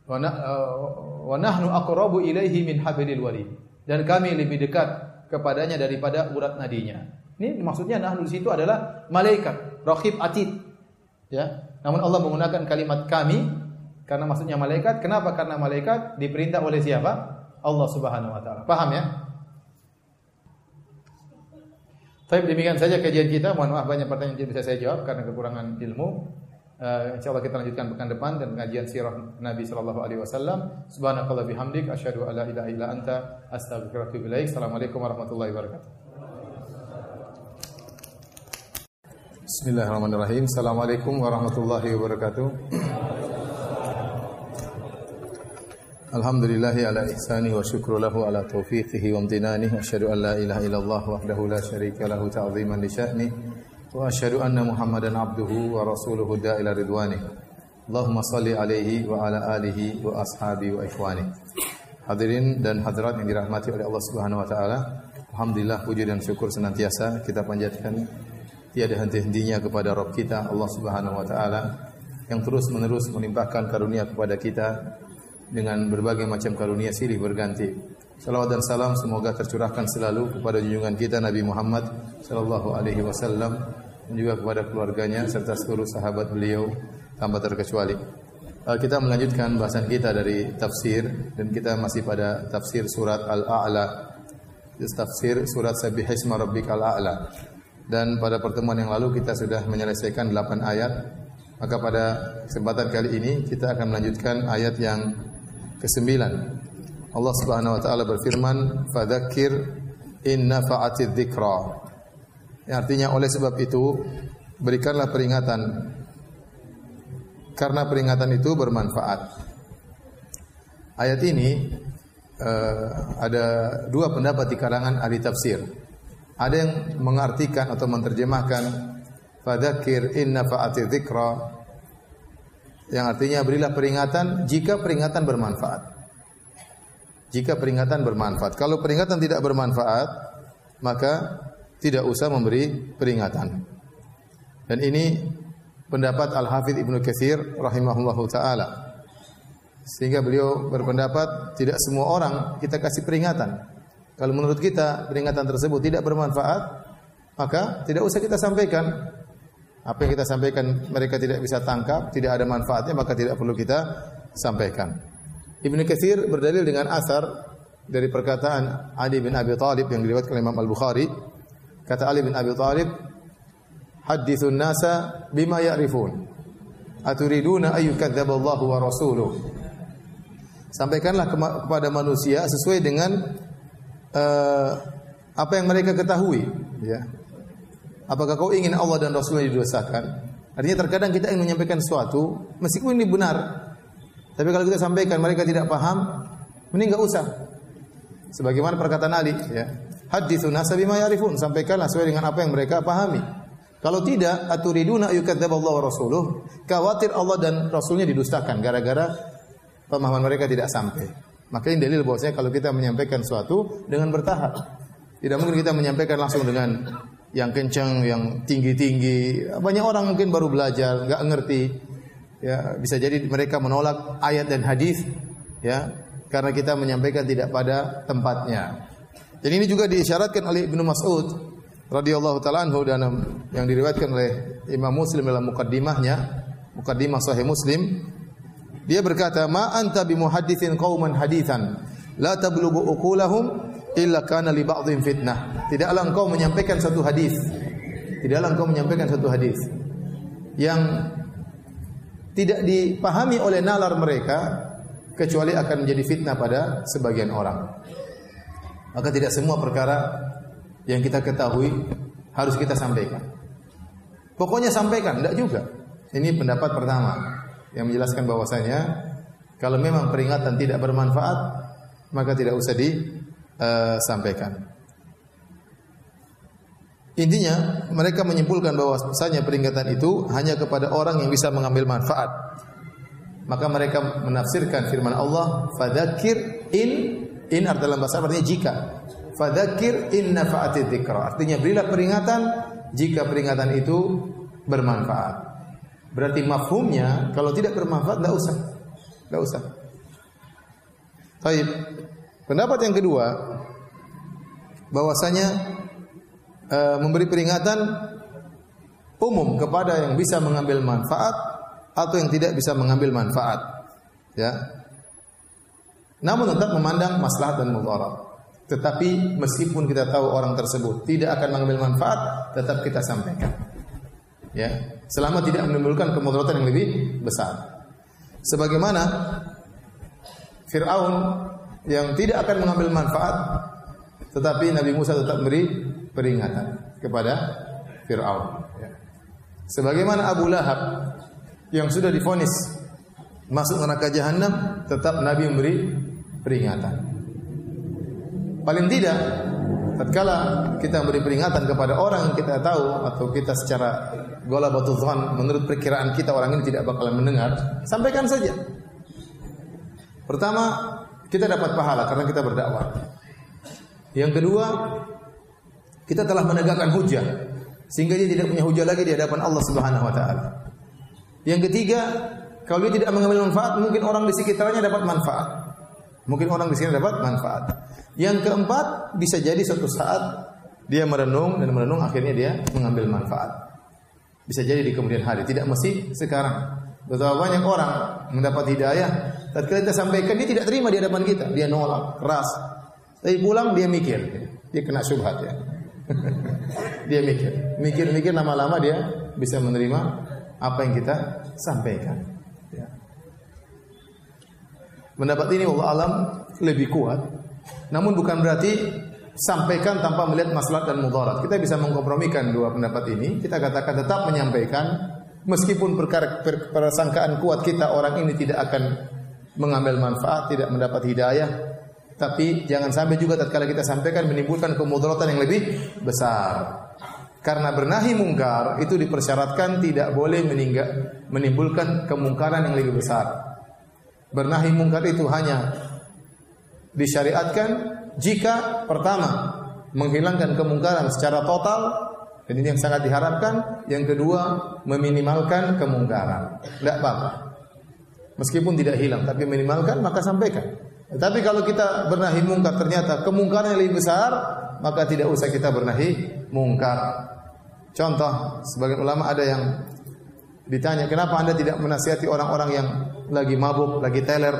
wa nahnu aqrabu ilaihi min hablil warid. Dan kami lebih dekat kepadanya daripada urat nadinya. Ini maksudnya nahnu di situ adalah malaikat, raqib atid. Ya. Namun Allah menggunakan kalimat kami karena maksudnya malaikat. Kenapa? Karena malaikat diperintah oleh siapa? Allah Subhanahu wa taala. Paham ya? Tapi demikian saja kajian kita. Mohon maaf banyak pertanyaan yang bisa saya jawab karena kekurangan ilmu. Uh, insya Allah kita lanjutkan pekan depan dan kajian sirah Nabi sallallahu alaihi wasallam. Subhanakallah bihamdik asyhadu an la ilaha illa anta astaghfiruka wa atubu. Assalamualaikum warahmatullahi wabarakatuh. Bismillahirrahmanirrahim. Assalamualaikum warahmatullahi wabarakatuh. Alhamdulillah ala ihsani wa syukru lahu ala taufiqihi wa amtinani asyhadu an la ilaha illallah wahdahu la syarika lahu ta'ziman li sya'ni abduhu wa rasuluhu da'ila ridwani Allahumma salli alaihi wa ala alihi wa ashabi wa ikhwani Hadirin dan hadirat yang dirahmati oleh Allah Subhanahu wa taala Alhamdulillah puji dan syukur senantiasa kita panjatkan tiada henti-hentinya kepada Rabb kita Allah Subhanahu wa taala yang terus menerus melimpahkan karunia kepada kita dengan berbagai macam karunia silih berganti. Salawat dan salam semoga tercurahkan selalu kepada junjungan kita Nabi Muhammad sallallahu alaihi wasallam dan juga kepada keluarganya serta seluruh sahabat beliau tanpa terkecuali. Uh, kita melanjutkan bahasan kita dari tafsir dan kita masih pada tafsir surat Al-A'la. Tafsir surat Sabbihisma Rabbikal A'la. Dan pada pertemuan yang lalu kita sudah menyelesaikan 8 ayat. Maka pada kesempatan kali ini kita akan melanjutkan ayat yang Kesembilan, Allah Subhanahu wa taala berfirman, "Fadzakir in nafa'atid dzikra." Yang artinya oleh sebab itu berikanlah peringatan karena peringatan itu bermanfaat. Ayat ini uh, ada dua pendapat di kalangan ahli tafsir. Ada yang mengartikan atau menerjemahkan fadzakir in nafa'atid dzikra yang artinya berilah peringatan jika peringatan bermanfaat. Jika peringatan bermanfaat. Kalau peringatan tidak bermanfaat, maka tidak usah memberi peringatan. Dan ini pendapat Al-Hafidh Ibnu Katsir rahimahullahu taala. Sehingga beliau berpendapat tidak semua orang kita kasih peringatan. Kalau menurut kita peringatan tersebut tidak bermanfaat, maka tidak usah kita sampaikan. Apa yang kita sampaikan mereka tidak bisa tangkap, tidak ada manfaatnya, maka tidak perlu kita sampaikan. Ibnu Katsir berdalil dengan asar dari perkataan Ali bin Abi Thalib yang diriwayatkan Imam Al-Bukhari. Kata Ali bin Abi Thalib, "Hadithun nasa bima ya'rifun. Aturiduna ayyukadzdzaballahu wa rasuluh." Sampaikanlah kepada manusia sesuai dengan uh, apa yang mereka ketahui, ya. Apakah kau ingin Allah dan Rasulnya didosakan? Artinya terkadang kita ingin menyampaikan sesuatu, meskipun ini benar, tapi kalau kita sampaikan mereka tidak paham, mending enggak usah. Sebagaimana perkataan Ali, ya. Hadithu nasa bima yarifun, sampaikanlah sesuai dengan apa yang mereka pahami. Kalau tidak, aturiduna Allah wa rasuluh, khawatir Allah dan Rasulnya didustakan gara-gara pemahaman mereka tidak sampai. Maka ini dalil bahwasanya kalau kita menyampaikan sesuatu dengan bertahap. Tidak mungkin kita menyampaikan langsung dengan yang kencang, yang tinggi-tinggi. Banyak orang mungkin baru belajar, nggak ngerti. Ya, bisa jadi mereka menolak ayat dan hadis, ya, karena kita menyampaikan tidak pada tempatnya. Dan ini juga diisyaratkan oleh Ibnu Mas'ud radhiyallahu taala anhu dan yang diriwayatkan oleh Imam Muslim dalam mukaddimahnya, mukaddimah sahih Muslim. Dia berkata, "Ma anta bimuhadditsin qauman haditsan la tablughu uqulahum illa kana li ba'dhin fitnah. Tidaklah engkau menyampaikan satu hadis. Tidaklah engkau menyampaikan satu hadis yang tidak dipahami oleh nalar mereka kecuali akan menjadi fitnah pada sebagian orang. Maka tidak semua perkara yang kita ketahui harus kita sampaikan. Pokoknya sampaikan, tidak juga. Ini pendapat pertama yang menjelaskan bahwasanya kalau memang peringatan tidak bermanfaat, maka tidak usah disampaikan. Uh, Intinya mereka menyimpulkan bahwa bahwasanya peringatan itu hanya kepada orang yang bisa mengambil manfaat. Maka mereka menafsirkan firman Allah, "Fadzakir in in dalam bahasa artinya jika. Fadzakir in nafa'ati dzikra." Artinya berilah peringatan jika peringatan itu bermanfaat. Berarti mafhumnya kalau tidak bermanfaat tidak usah. Tidak usah. Baik. Pendapat yang kedua bahwasanya e, memberi peringatan umum kepada yang bisa mengambil manfaat atau yang tidak bisa mengambil manfaat. Ya. Namun tetap memandang maslahat dan mudarat. Tetapi meskipun kita tahu orang tersebut tidak akan mengambil manfaat, tetap kita sampaikan. Ya, selama tidak menimbulkan kemudaratan yang lebih besar. Sebagaimana Fir'aun yang tidak akan mengambil manfaat, tetapi Nabi Musa tetap memberi peringatan kepada Fir'aun. Ya. Sebagaimana Abu Lahab yang sudah difonis masuk neraka jahanam, tetap Nabi memberi peringatan. Paling tidak, tatkala kita memberi peringatan kepada orang yang kita tahu atau kita secara gola batu menurut perkiraan kita orang ini tidak bakalan mendengar, sampaikan saja. Pertama, kita dapat pahala karena kita berdakwah. Yang kedua, kita telah menegakkan hujah sehingga dia tidak punya hujah lagi di hadapan Allah Subhanahu wa taala. Yang ketiga, kalau dia tidak mengambil manfaat, mungkin orang di sekitarnya dapat manfaat. Mungkin orang di sini dapat manfaat. Yang keempat, bisa jadi suatu saat dia merenung dan merenung akhirnya dia mengambil manfaat. Bisa jadi di kemudian hari, tidak mesti sekarang. Betapa banyak orang mendapat hidayah, tatkala kita sampaikan dia tidak terima di hadapan kita, dia nolak keras. Tapi pulang dia mikir, dia kena syubhat ya. dia mikir, mikir-mikir lama-lama dia bisa menerima apa yang kita sampaikan. Pendapat ini Allah alam lebih kuat, namun bukan berarti sampaikan tanpa melihat masalah dan mudarat. Kita bisa mengkompromikan dua pendapat ini. Kita katakan tetap menyampaikan meskipun perkara persangkaan kuat kita orang ini tidak akan mengambil manfaat, tidak mendapat hidayah, tapi jangan sampai juga tatkala kita sampaikan menimbulkan kemudaratan yang lebih besar. Karena bernahi mungkar itu dipersyaratkan tidak boleh menimbulkan kemungkaran yang lebih besar. Bernahi mungkar itu hanya disyariatkan jika pertama menghilangkan kemungkaran secara total dan ini yang sangat diharapkan. Yang kedua meminimalkan kemungkaran. Tidak apa-apa. Meskipun tidak hilang tapi minimalkan maka sampaikan. Tapi kalau kita bernahi mungkar ternyata kemungkaran yang lebih besar, maka tidak usah kita bernahi mungkar. Contoh, sebagian ulama ada yang ditanya, kenapa anda tidak menasihati orang-orang yang lagi mabuk, lagi teler?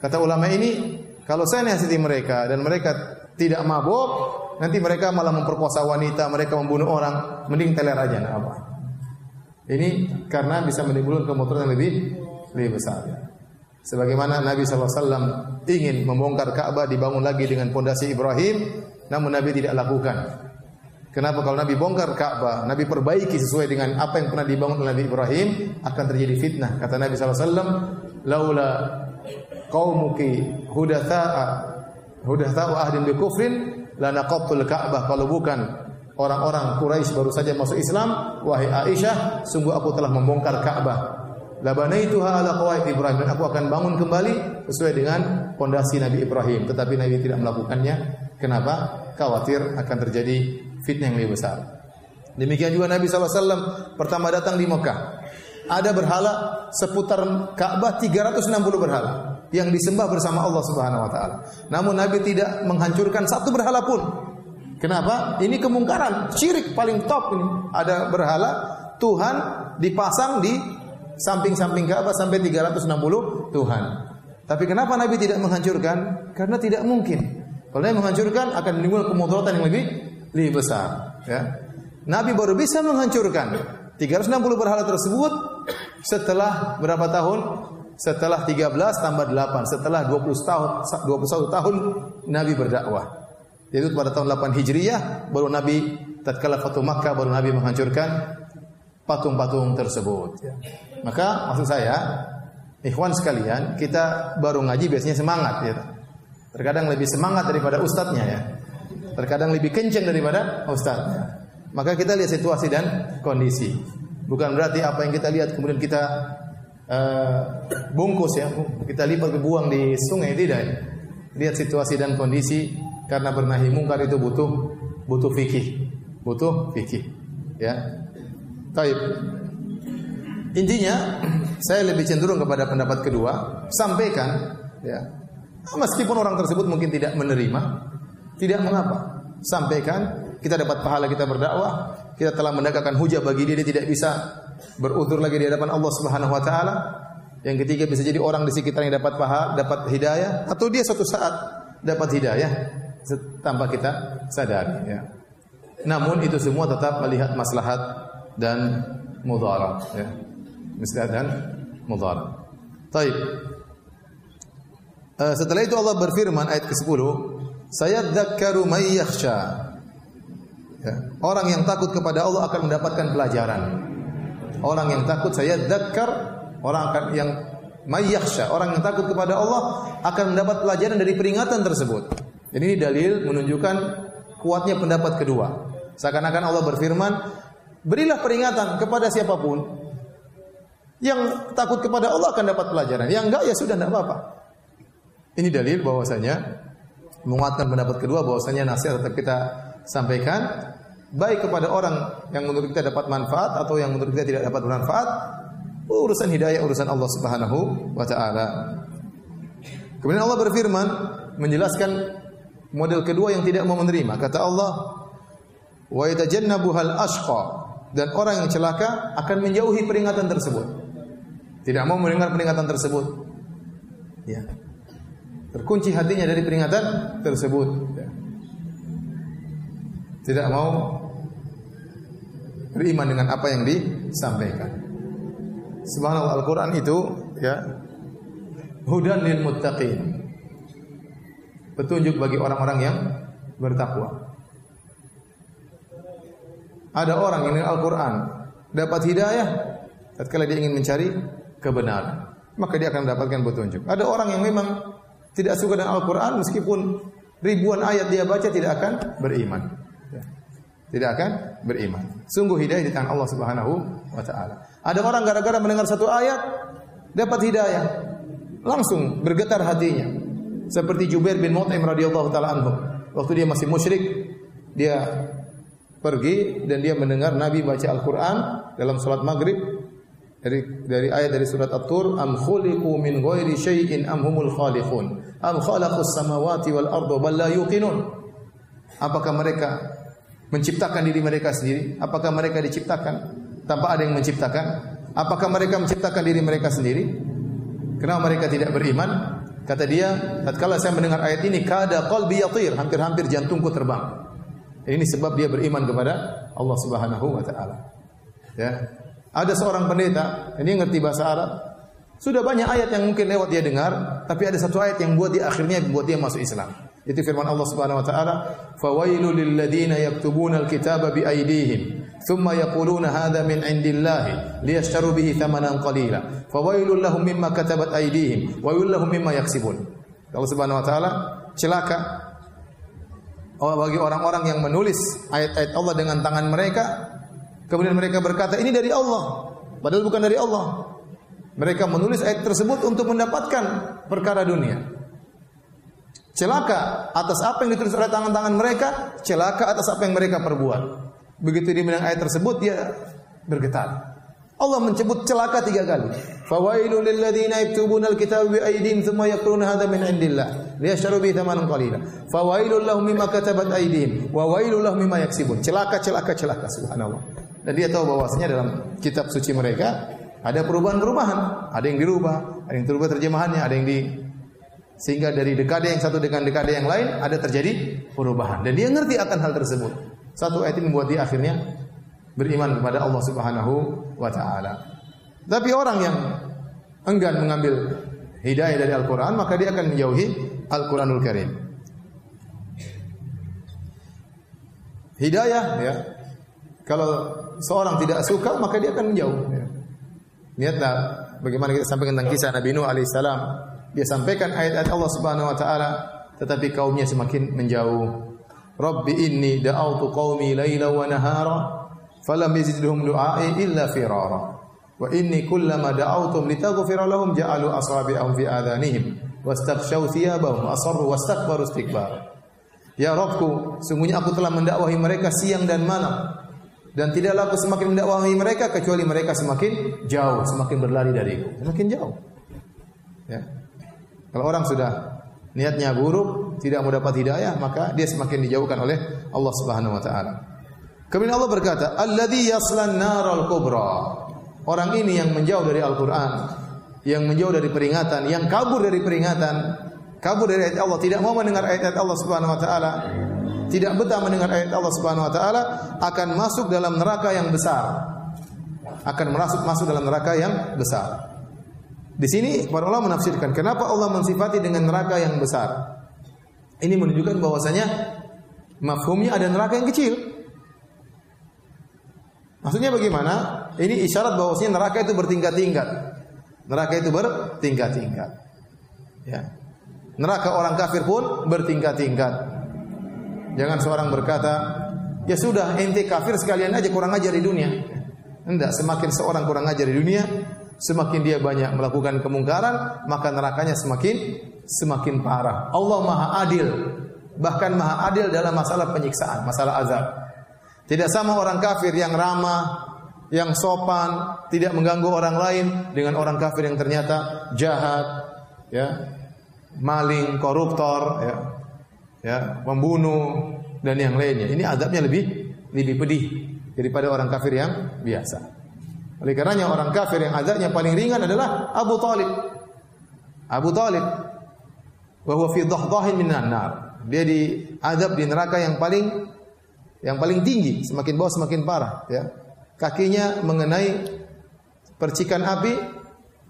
Kata ulama ini, kalau saya nasihati mereka dan mereka tidak mabuk, nanti mereka malah memperkosa wanita, mereka membunuh orang, mending teler aja, nah apa? Ini karena bisa menimbulkan kemotoran yang lebih lebih besar. Sebagaimana Nabi SAW ingin membongkar Ka'bah dibangun lagi dengan pondasi Ibrahim, namun Nabi tidak lakukan. Kenapa kalau Nabi bongkar Ka'bah, Nabi perbaiki sesuai dengan apa yang pernah dibangun oleh Nabi Ibrahim, akan terjadi fitnah. Kata Nabi SAW, laula qaumuki hudatha'a hudatha'u ahdin bi kufrin lanaqabtul Ka'bah kalau bukan orang-orang Quraisy baru saja masuk Islam, wahai Aisyah, sungguh aku telah membongkar Ka'bah Labanaituha ala qawaid Ibrahim dan aku akan bangun kembali sesuai dengan pondasi Nabi Ibrahim. Tetapi Nabi tidak melakukannya. Kenapa? Khawatir akan terjadi fitnah yang lebih besar. Demikian juga Nabi SAW pertama datang di Mekah. Ada berhala seputar Ka'bah 360 berhala yang disembah bersama Allah Subhanahu wa taala. Namun Nabi tidak menghancurkan satu berhala pun. Kenapa? Ini kemungkaran, syirik paling top ini. Ada berhala Tuhan dipasang di samping-samping Ka'bah sampai 360 Tuhan. Tapi kenapa Nabi tidak menghancurkan? Karena tidak mungkin. Kalau Nabi menghancurkan akan menimbulkan kemudaratan yang lebih lebih besar. Ya. Nabi baru bisa menghancurkan 360 berhala tersebut Setelah berapa tahun? Setelah 13 tambah 8, setelah 20 tahun 21 tahun Nabi berdakwah. Yaitu pada tahun 8 Hijriyah baru Nabi tatkala Fatu Makkah baru Nabi menghancurkan patung-patung tersebut. Maka maksud saya, ikhwan sekalian, kita baru ngaji biasanya semangat ya. Terkadang lebih semangat daripada ustadznya ya. Terkadang lebih kencang daripada ustadznya. Maka kita lihat situasi dan kondisi. Bukan berarti apa yang kita lihat kemudian kita uh, bungkus ya, kita lipat buang di sungai tidak. Lihat situasi dan kondisi karena bernahi mungkar itu butuh butuh fikih, butuh fikih. Ya. Taib. Intinya saya lebih cenderung kepada pendapat kedua, sampaikan ya. Meskipun orang tersebut mungkin tidak menerima, tidak mengapa. Sampaikan, kita dapat pahala kita berdakwah, kita telah mendagangkan hujah bagi dia dia tidak bisa berutur lagi di hadapan Allah Subhanahu wa taala. Yang ketiga bisa jadi orang di sekitar yang dapat pahala, dapat hidayah atau dia suatu saat dapat hidayah tanpa kita sadari ya. Namun itu semua tetap melihat maslahat dan mudarat ya. Maslahat dan mudarat. Baik. Uh, setelah itu Allah berfirman ayat ke-10, "Sayadzakkaru may yakhsha." Ya. Orang yang takut kepada Allah akan mendapatkan pelajaran. Orang yang takut saya dakkar, orang akan yang mayyakhsha, orang yang takut kepada Allah akan mendapat pelajaran dari peringatan tersebut. Jadi ini dalil menunjukkan kuatnya pendapat kedua. Seakan-akan Allah berfirman, berilah peringatan kepada siapa pun yang takut kepada Allah akan dapat pelajaran. Yang enggak ya sudah tidak apa-apa. Ini dalil bahwasanya menguatkan pendapat kedua bahwasanya nasihat tetap kita sampaikan baik kepada orang yang menurut kita dapat manfaat atau yang menurut kita tidak dapat manfaat urusan hidayah urusan Allah Subhanahu wa taala. Kemudian Allah berfirman menjelaskan model kedua yang tidak mau menerima. Kata Allah, "Wa yatajannabuhal ashqa" dan orang yang celaka akan menjauhi peringatan tersebut. Tidak mau mendengar peringatan tersebut. Ya. Terkunci hatinya dari peringatan tersebut. Ya tidak mau beriman dengan apa yang disampaikan. Subhanallah Al-Qur'an itu ya hudan lil muttaqin. Petunjuk bagi orang-orang yang bertakwa. Ada orang yang Al-Qur'an dapat hidayah tatkala dia ingin mencari kebenaran, maka dia akan mendapatkan petunjuk. Ada orang yang memang tidak suka dengan Al-Qur'an meskipun ribuan ayat dia baca tidak akan beriman tidak akan beriman. Sungguh hidayah di tangan Allah Subhanahu wa taala. Ada orang gara-gara mendengar satu ayat dapat hidayah, langsung bergetar hatinya. Seperti Jubair bin Mut'im radhiyallahu taala anhu. Waktu dia masih musyrik, dia pergi dan dia mendengar Nabi baca Al-Qur'an dalam salat Maghrib dari dari ayat dari surat At-Tur am khuliqu min ghairi syai'in am humul khaliqun am khalaqus samawati wal arda bal la yuqinun apakah mereka menciptakan diri mereka sendiri? Apakah mereka diciptakan tanpa ada yang menciptakan? Apakah mereka menciptakan diri mereka sendiri? Kenapa mereka tidak beriman? Kata dia, tatkala saya mendengar ayat ini, kada qalbi yatir, hampir-hampir jantungku terbang. Ini sebab dia beriman kepada Allah Subhanahu wa taala. Ya. Ada seorang pendeta, ini ngerti bahasa Arab. Sudah banyak ayat yang mungkin lewat dia dengar, tapi ada satu ayat yang buat dia akhirnya buat dia masuk Islam. Itu firman Allah Subhanahu wa taala, "Fawailul lil ladzina yaktubuna al-kitaba bi aydihim, thumma yaquluna hadha min indillahi liyashtaru bihi thamanan qalila. Fawailul lahum mimma katabat aydihim wa lahum mimma yaksibun." Allah Subhanahu wa taala celaka oh, bagi orang-orang yang menulis ayat-ayat Allah dengan tangan mereka, kemudian mereka berkata, "Ini dari Allah." Padahal bukan dari Allah. Mereka menulis ayat tersebut untuk mendapatkan perkara dunia. Celaka atas apa yang ditulis oleh tangan-tangan mereka, celaka atas apa yang mereka perbuat. Begitu dia ayat tersebut, dia bergetar. Allah menyebut celaka tiga kali. Fawailu lil ladzina yaktubuna al-kitaba bi aydihim thumma yaquluna hadha min indillah liyashtaru bihi thamanan qalila. Fawailu lahum mimma katabat aydihim wa wailu lahum mimma yaksibun. Celaka celaka celaka subhanallah. Dan dia tahu bahwasanya dalam kitab suci mereka ada perubahan-perubahan, ada yang dirubah, ada yang dirubah terjemahannya, ada yang di sehingga dari dekade yang satu dengan dekade yang lain ada terjadi perubahan dan dia ngerti akan hal tersebut. Satu ayat ini membuat dia akhirnya beriman kepada Allah Subhanahu wa taala. Tapi orang yang enggan mengambil hidayah dari Al-Quran, maka dia akan menjauhi Al-Quranul Karim. Hidayah, ya. Kalau seorang tidak suka, maka dia akan menjauh. Ya. Bagaimana kita sampaikan tentang kisah Nabi Nuh alaihissalam. Dia sampaikan ayat-ayat Allah Subhanahu wa taala, tetapi kaumnya semakin menjauh. Rabbi inni da'awtu qaumi laila wa nahara falam yazidhum du'ai illa firara. Wa inni kullama da'awtum litaghfira lahum ja'alu asabi'ahum fi adhanihim wastaghshaw thiyabahum asarru wastakbaru istikbar. Ya Rabbku, sungguhnya aku telah mendakwahi mereka siang dan malam dan tidaklah aku semakin mendakwahi mereka kecuali mereka semakin jauh, semakin berlari dariku, semakin jauh. Ya. Kalau orang sudah niatnya buruk, tidak mau dapat hidayah, maka dia semakin dijauhkan oleh Allah Subhanahu wa taala. Kemudian Allah berkata, "Alladzi yaslan naral kubra." Orang ini yang menjauh dari Al-Qur'an, yang menjauh dari peringatan, yang kabur dari peringatan, kabur dari ayat Allah, tidak mau mendengar ayat-ayat Allah Subhanahu wa taala, tidak betah mendengar ayat Allah Subhanahu wa taala, akan masuk dalam neraka yang besar. Akan masuk masuk dalam neraka yang besar. Di sini para ulama menafsirkan kenapa Allah mensifati dengan neraka yang besar. Ini menunjukkan bahwasanya mafhumnya ada neraka yang kecil. Maksudnya bagaimana? Ini isyarat bahwasanya neraka itu bertingkat-tingkat. Neraka itu bertingkat-tingkat. Ya. Neraka orang kafir pun bertingkat-tingkat. Jangan seorang berkata, "Ya sudah, ente kafir sekalian aja kurang ajar di dunia." Enggak, semakin seorang kurang ajar di dunia, semakin dia banyak melakukan kemungkaran, maka nerakanya semakin semakin parah. Allah Maha Adil, bahkan Maha Adil dalam masalah penyiksaan, masalah azab. Tidak sama orang kafir yang ramah, yang sopan, tidak mengganggu orang lain dengan orang kafir yang ternyata jahat, ya, maling, koruptor, ya, ya, membunuh dan yang lainnya. Ini azabnya lebih lebih pedih daripada orang kafir yang biasa. Oleh karenanya orang kafir yang azabnya paling ringan adalah Abu Talib. Abu Talib. Bahwa fi dhahdahin minan nar. Dia diazab di neraka yang paling yang paling tinggi, semakin bawah semakin parah, ya. Kakinya mengenai percikan api,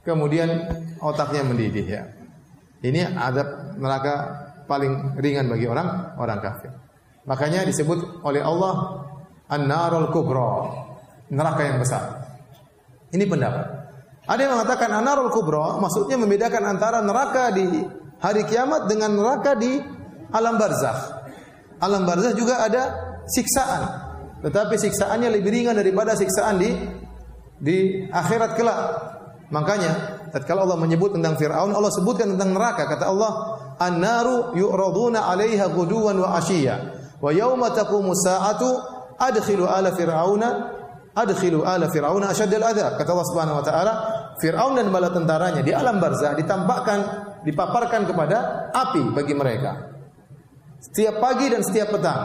kemudian otaknya mendidih, ya. Ini azab neraka paling ringan bagi orang orang kafir. Makanya disebut oleh Allah An-Narul Kubra, neraka yang besar. Ini pendapat. Ada yang mengatakan anarul kubra maksudnya membedakan antara neraka di hari kiamat dengan neraka di alam barzakh. Alam barzakh juga ada siksaan, tetapi siksaannya lebih ringan daripada siksaan di di akhirat kelak. Makanya tatkala Allah menyebut tentang Firaun, Allah sebutkan tentang neraka. Kata Allah, "An-naru yu'raduna 'alaiha ghuduwan wa 'ashiyya, wa yauma taqumu sa'atu adkhilu ala fir'auna adkhilu ala fir'auna asyaddal adab. Kata Allah Subhanahu wa taala, Firaun dan bala tentaranya di alam barzah ditampakkan, dipaparkan kepada api bagi mereka. Setiap pagi dan setiap petang.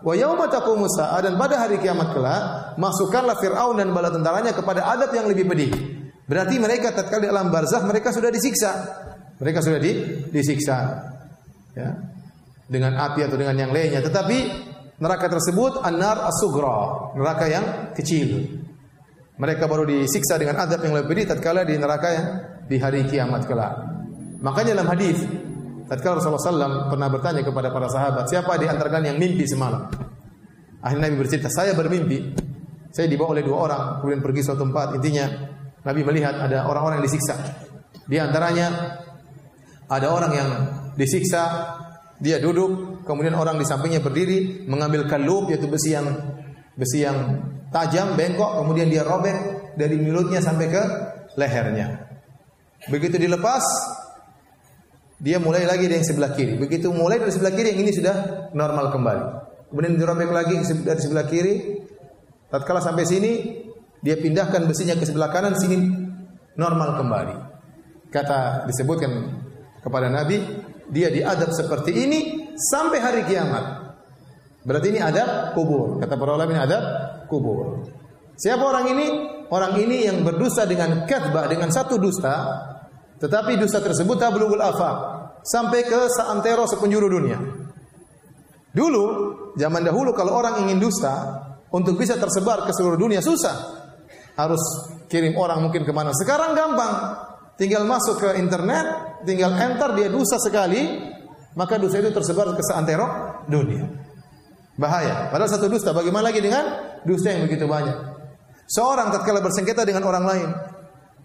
Wa yauma taqumu dan pada hari kiamat kelak, masukkanlah Firaun dan bala tentaranya kepada adab yang lebih pedih. Berarti mereka tatkala di alam barzah mereka sudah disiksa. Mereka sudah di, disiksa. Ya. Dengan api atau dengan yang lainnya. Tetapi Neraka tersebut an-nar as-sugra, neraka yang kecil. Mereka baru disiksa dengan adab yang lebih pedih tatkala di neraka yang di hari kiamat kelak. Makanya dalam hadis tatkala Rasulullah SAW pernah bertanya kepada para sahabat, siapa di antara kalian yang mimpi semalam? Akhirnya Nabi bercerita, saya bermimpi. Saya dibawa oleh dua orang, kemudian pergi suatu tempat. Intinya Nabi melihat ada orang-orang yang disiksa. Di antaranya ada orang yang disiksa dia duduk, kemudian orang di sampingnya berdiri mengambil kalub yaitu besi yang besi yang tajam bengkok, kemudian dia robek dari mulutnya sampai ke lehernya. Begitu dilepas, dia mulai lagi dari sebelah kiri. Begitu mulai dari sebelah kiri yang ini sudah normal kembali. Kemudian dirobek lagi dari sebelah kiri. Tatkala sampai sini, dia pindahkan besinya ke sebelah kanan, sini normal kembali. Kata disebutkan kepada Nabi, dia diadab seperti ini sampai hari kiamat. Berarti ini adab kubur. Kata para ulama ini adab kubur. Siapa orang ini? Orang ini yang berdusta dengan kadzbah dengan satu dusta, tetapi dusta tersebut tablugul afaq sampai ke seantero sepenjuru dunia. Dulu, zaman dahulu kalau orang ingin dusta untuk bisa tersebar ke seluruh dunia susah. harus kirim orang mungkin ke mana. Sekarang gampang, tinggal masuk ke internet, tinggal enter dia dosa sekali, maka dosa itu tersebar ke seantero dunia. Bahaya. Padahal satu dusta, bagaimana lagi dengan dosa yang begitu banyak? Seorang tatkala bersengketa dengan orang lain,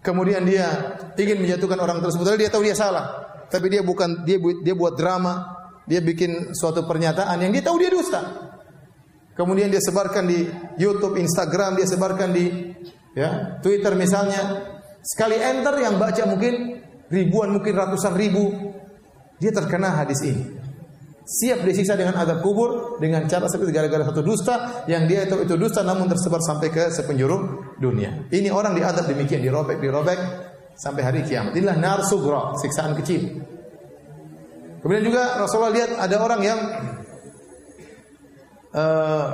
kemudian dia ingin menjatuhkan orang tersebut, dia tahu dia salah, tapi dia bukan dia dia buat drama, dia bikin suatu pernyataan yang dia tahu dia dusta. Kemudian dia sebarkan di YouTube, Instagram, dia sebarkan di ya, Twitter misalnya. Sekali enter yang baca mungkin ribuan, mungkin ratusan ribu. Dia terkena hadis ini. Siap disiksa dengan adab kubur dengan cara seperti gara-gara satu dusta yang dia itu itu dusta namun tersebar sampai ke sepenjuru dunia. Ini orang diadab demikian dirobek dirobek sampai hari kiamat. Inilah nar sugra, siksaan kecil. Kemudian juga Rasulullah lihat ada orang yang uh,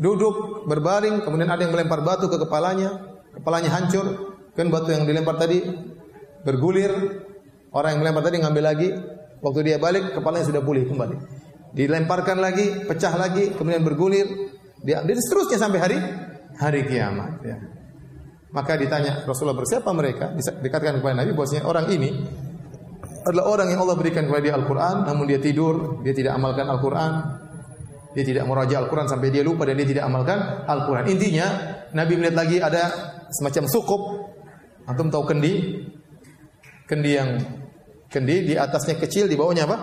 duduk berbaring, kemudian ada yang melempar batu ke kepalanya, kepalanya hancur, kan batu yang dilempar tadi bergulir, orang yang melempar tadi ngambil lagi, waktu dia balik kepalanya sudah pulih kembali. Dilemparkan lagi, pecah lagi, kemudian bergulir, dia dan seterusnya sampai hari hari kiamat ya. Maka ditanya Rasulullah bersiapa mereka? Dikatakan kepada Nabi bahwasanya orang ini adalah orang yang Allah berikan kepada dia Al-Quran, namun dia tidur, dia tidak amalkan Al-Quran, dia tidak meraja Al-Quran sampai dia lupa dan dia tidak amalkan Al-Quran. Intinya, Nabi melihat lagi ada semacam sukup. Antum tahu kendi? Kendi yang kendi di atasnya kecil, di bawahnya apa?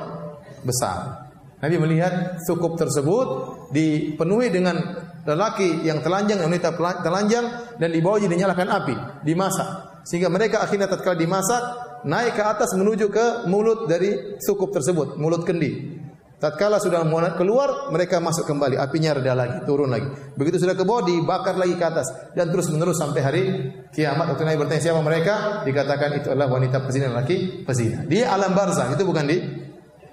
Besar. Nabi melihat sukup tersebut dipenuhi dengan lelaki yang telanjang, wanita telanjang dan di bawahnya dinyalakan api, dimasak. Sehingga mereka akhirnya tatkala dimasak naik ke atas menuju ke mulut dari sukup tersebut, mulut kendi. Tatkala sudah keluar, mereka masuk kembali, apinya reda lagi, turun lagi. Begitu sudah ke bawah, dibakar lagi ke atas dan terus menerus sampai hari kiamat. Waktu Nabi bertanya siapa mereka, dikatakan itu adalah wanita pezina laki pezina. Di alam barzah itu bukan di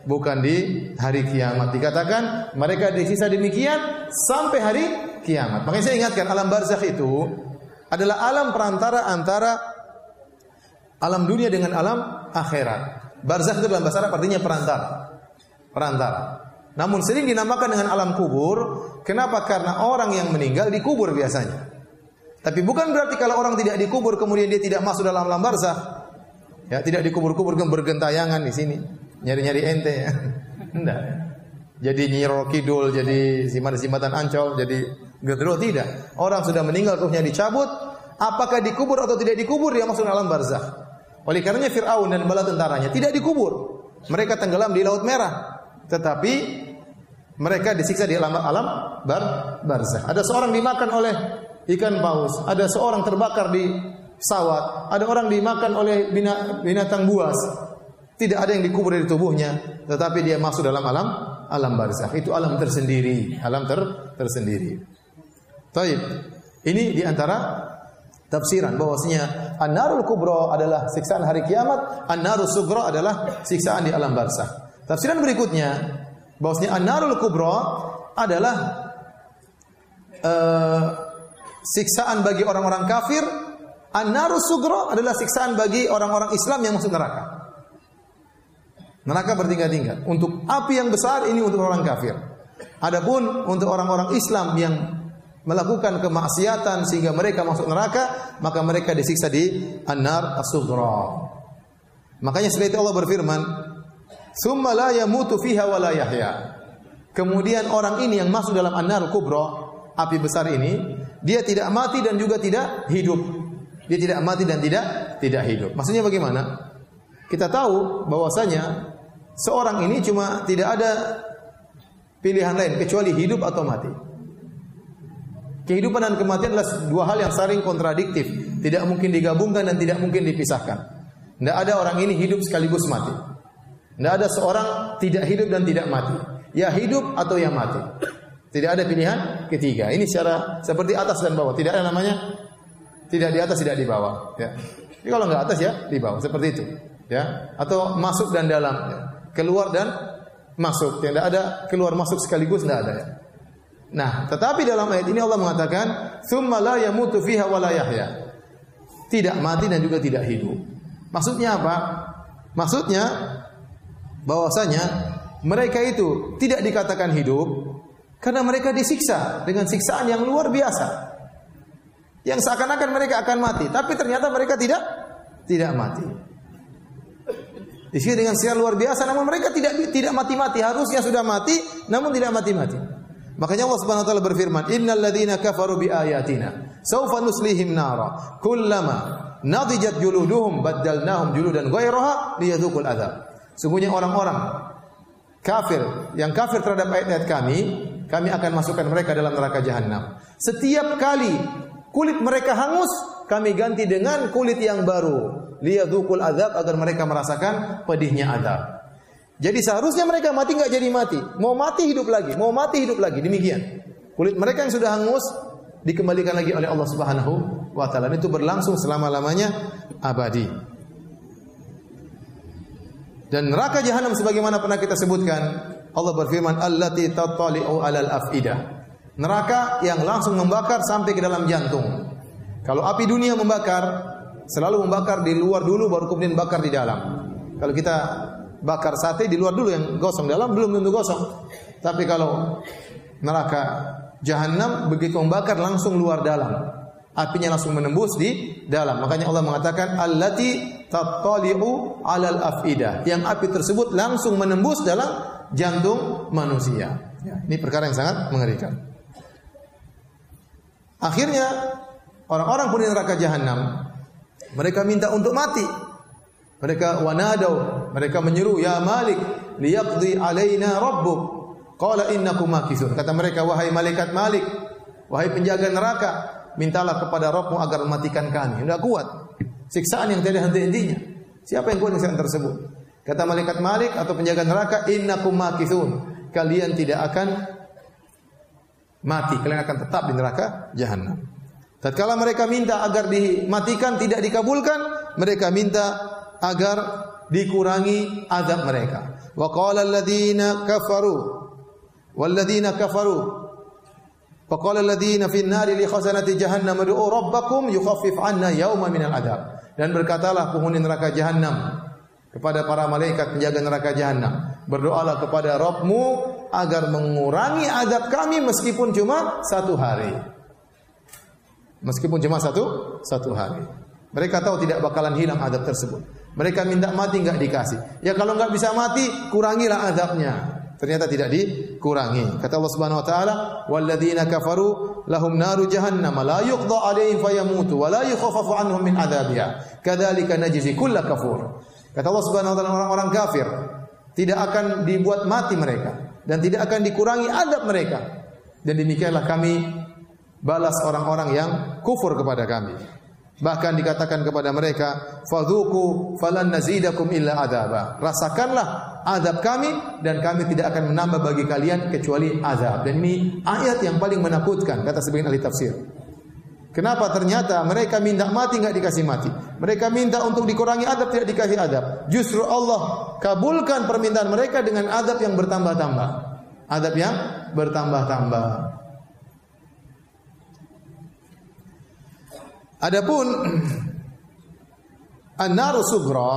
bukan di hari kiamat. Dikatakan mereka disisa demikian sampai hari kiamat. Makanya saya ingatkan alam barzah itu adalah alam perantara antara alam dunia dengan alam akhirat. Barzah itu dalam bahasa Arab artinya perantara perantara. Namun sering dinamakan dengan alam kubur. Kenapa? Karena orang yang meninggal dikubur biasanya. Tapi bukan berarti kalau orang tidak dikubur kemudian dia tidak masuk dalam alam barzah. Ya, tidak dikubur-kubur bergentayangan di sini. Nyari-nyari ente ya. Enggak. Jadi nyiro kidul, jadi simat-simatan ancol, jadi gendro tidak. Orang sudah meninggal ruhnya dicabut, apakah dikubur atau tidak dikubur dia masuk dalam barzah. Oleh karenanya Firaun dan bala tentaranya tidak dikubur. Mereka tenggelam di Laut Merah tetapi mereka disiksa di alam alam bar barzah. Ada seorang dimakan oleh ikan paus, ada seorang terbakar di pesawat, ada orang dimakan oleh binatang buas. Tidak ada yang dikubur di tubuhnya, tetapi dia masuk dalam alam alam barzah. Itu alam tersendiri, alam ter tersendiri. Taib. Ini di antara tafsiran bahwasanya an-narul kubra adalah siksaan hari kiamat, an-narus sugra adalah siksaan di alam barzah. Tafsiran berikutnya bahwasanya an-narul kubra adalah uh, siksaan bagi orang-orang kafir, an-narus sugra adalah siksaan bagi orang-orang Islam yang masuk neraka. Neraka bertingkat-tingkat. Untuk api yang besar ini untuk orang kafir. Adapun untuk orang-orang Islam yang melakukan kemaksiatan sehingga mereka masuk neraka, maka mereka disiksa di an-nar as-sughra. Makanya setelah itu Allah berfirman, Summa la yamutu fiha wa la yahya. Kemudian orang ini yang masuk dalam an-nar kubra, api besar ini, dia tidak mati dan juga tidak hidup. Dia tidak mati dan tidak tidak hidup. Maksudnya bagaimana? Kita tahu bahwasanya seorang ini cuma tidak ada pilihan lain kecuali hidup atau mati. Kehidupan dan kematian adalah dua hal yang saling kontradiktif, tidak mungkin digabungkan dan tidak mungkin dipisahkan. Tidak ada orang ini hidup sekaligus mati. Tidak ada seorang tidak hidup dan tidak mati. Ya hidup atau ya mati. Tidak ada pilihan ketiga. Ini secara seperti atas dan bawah. Tidak ada namanya tidak di atas tidak di bawah. Ya. Jadi kalau nggak atas ya di bawah seperti itu. Ya. Atau masuk dan dalam. Ya. Keluar dan masuk. Tidak ada keluar masuk sekaligus tidak ada. Ya. Nah, tetapi dalam ayat ini Allah mengatakan, "Tsumma la yamutu fiha wa la yahya." Tidak mati dan juga tidak hidup. Maksudnya apa? Maksudnya bahwasanya mereka itu tidak dikatakan hidup karena mereka disiksa dengan siksaan yang luar biasa. Yang seakan-akan mereka akan mati, tapi ternyata mereka tidak tidak mati. Di dengan siar luar biasa, namun mereka tidak tidak mati-mati. Harusnya sudah mati, namun tidak mati-mati. Makanya Allah Subhanahu wa taala berfirman, "Innal ladzina kafaru bi ayatina sawfa nuslihim nara kullama nadijat juluduhum baddalnahum juludan ghairaha liyadhuqul adzab." Sungguhnya orang-orang kafir yang kafir terhadap ayat-ayat kami, kami akan masukkan mereka dalam neraka jahanam. Setiap kali kulit mereka hangus, kami ganti dengan kulit yang baru. Liyadhuqul azab agar mereka merasakan pedihnya azab. Jadi seharusnya mereka mati nggak jadi mati. Mau mati hidup lagi, mau mati hidup lagi. Demikian. Kulit mereka yang sudah hangus dikembalikan lagi oleh Allah Subhanahu wa taala. Itu berlangsung selama-lamanya abadi. Dan neraka jahanam sebagaimana pernah kita sebutkan, Allah berfirman, "Allati tattali'u 'alal afidah." Neraka yang langsung membakar sampai ke dalam jantung. Kalau api dunia membakar, selalu membakar di luar dulu baru kemudian bakar di dalam. Kalau kita bakar sate di luar dulu yang gosong dalam belum tentu gosong. Tapi kalau neraka jahanam begitu membakar langsung luar dalam apinya langsung menembus di dalam. Makanya Allah mengatakan allati tattali'u 'alal afida. Yang api tersebut langsung menembus dalam jantung manusia. Ya, ini perkara yang sangat mengerikan. Akhirnya orang-orang pun di neraka jahanam mereka minta untuk mati. Mereka wanadau, mereka menyeru ya Malik liyaqdi alaina rabbuk. Qala innakum makithun. Kata mereka wahai malaikat Malik, wahai penjaga neraka, mintalah kepada Rabbmu agar mematikan kami. Tidak kuat. Siksaan yang tidak henti-hentinya. Siapa yang kuat siksaan tersebut? Kata malaikat Malik atau penjaga neraka, innakum makithun. Kalian tidak akan mati, kalian akan tetap di neraka jahanam. Tatkala mereka minta agar dimatikan tidak dikabulkan, mereka minta agar dikurangi azab mereka. Wa qala alladziina kafaru walladziina kafaru Faqala alladziina fin nari li khazanati jahannam ud'u rabbakum yukhaffif 'anna yawman minal adab. Dan berkatalah penghuni neraka jahanam kepada para malaikat penjaga neraka jahanam, berdoalah kepada Rabbmu agar mengurangi adab kami meskipun cuma satu hari. Meskipun cuma satu satu hari. Mereka tahu tidak bakalan hilang adab tersebut. Mereka minta mati nggak dikasih. Ya kalau nggak bisa mati, kurangilah adabnya. Ternyata tidak dikurangi. Kata Allah Subhanahu wa taala, "Walladzina kafaru lahum naru jahannam la yuqda 'alaihim fayamutu wa la yukhaffafu 'anhum min 'adzabiha. Kadzalika najzi kull kafur." Kata Allah Subhanahu wa taala orang-orang kafir tidak akan dibuat mati mereka dan tidak akan dikurangi adab mereka. Dan demikianlah kami balas orang-orang yang kufur kepada kami. Bahkan dikatakan kepada mereka, "Fadhuku falan nazidakum illa adaba." Rasakanlah azab kami dan kami tidak akan menambah bagi kalian kecuali azab. Dan ini ayat yang paling menakutkan kata sebagian ahli tafsir. Kenapa ternyata mereka minta mati nggak dikasih mati? Mereka minta untuk dikurangi adab tidak dikasih adab. Justru Allah kabulkan permintaan mereka dengan adab yang bertambah-tambah. Adab yang bertambah-tambah. Adapun an-naru sugra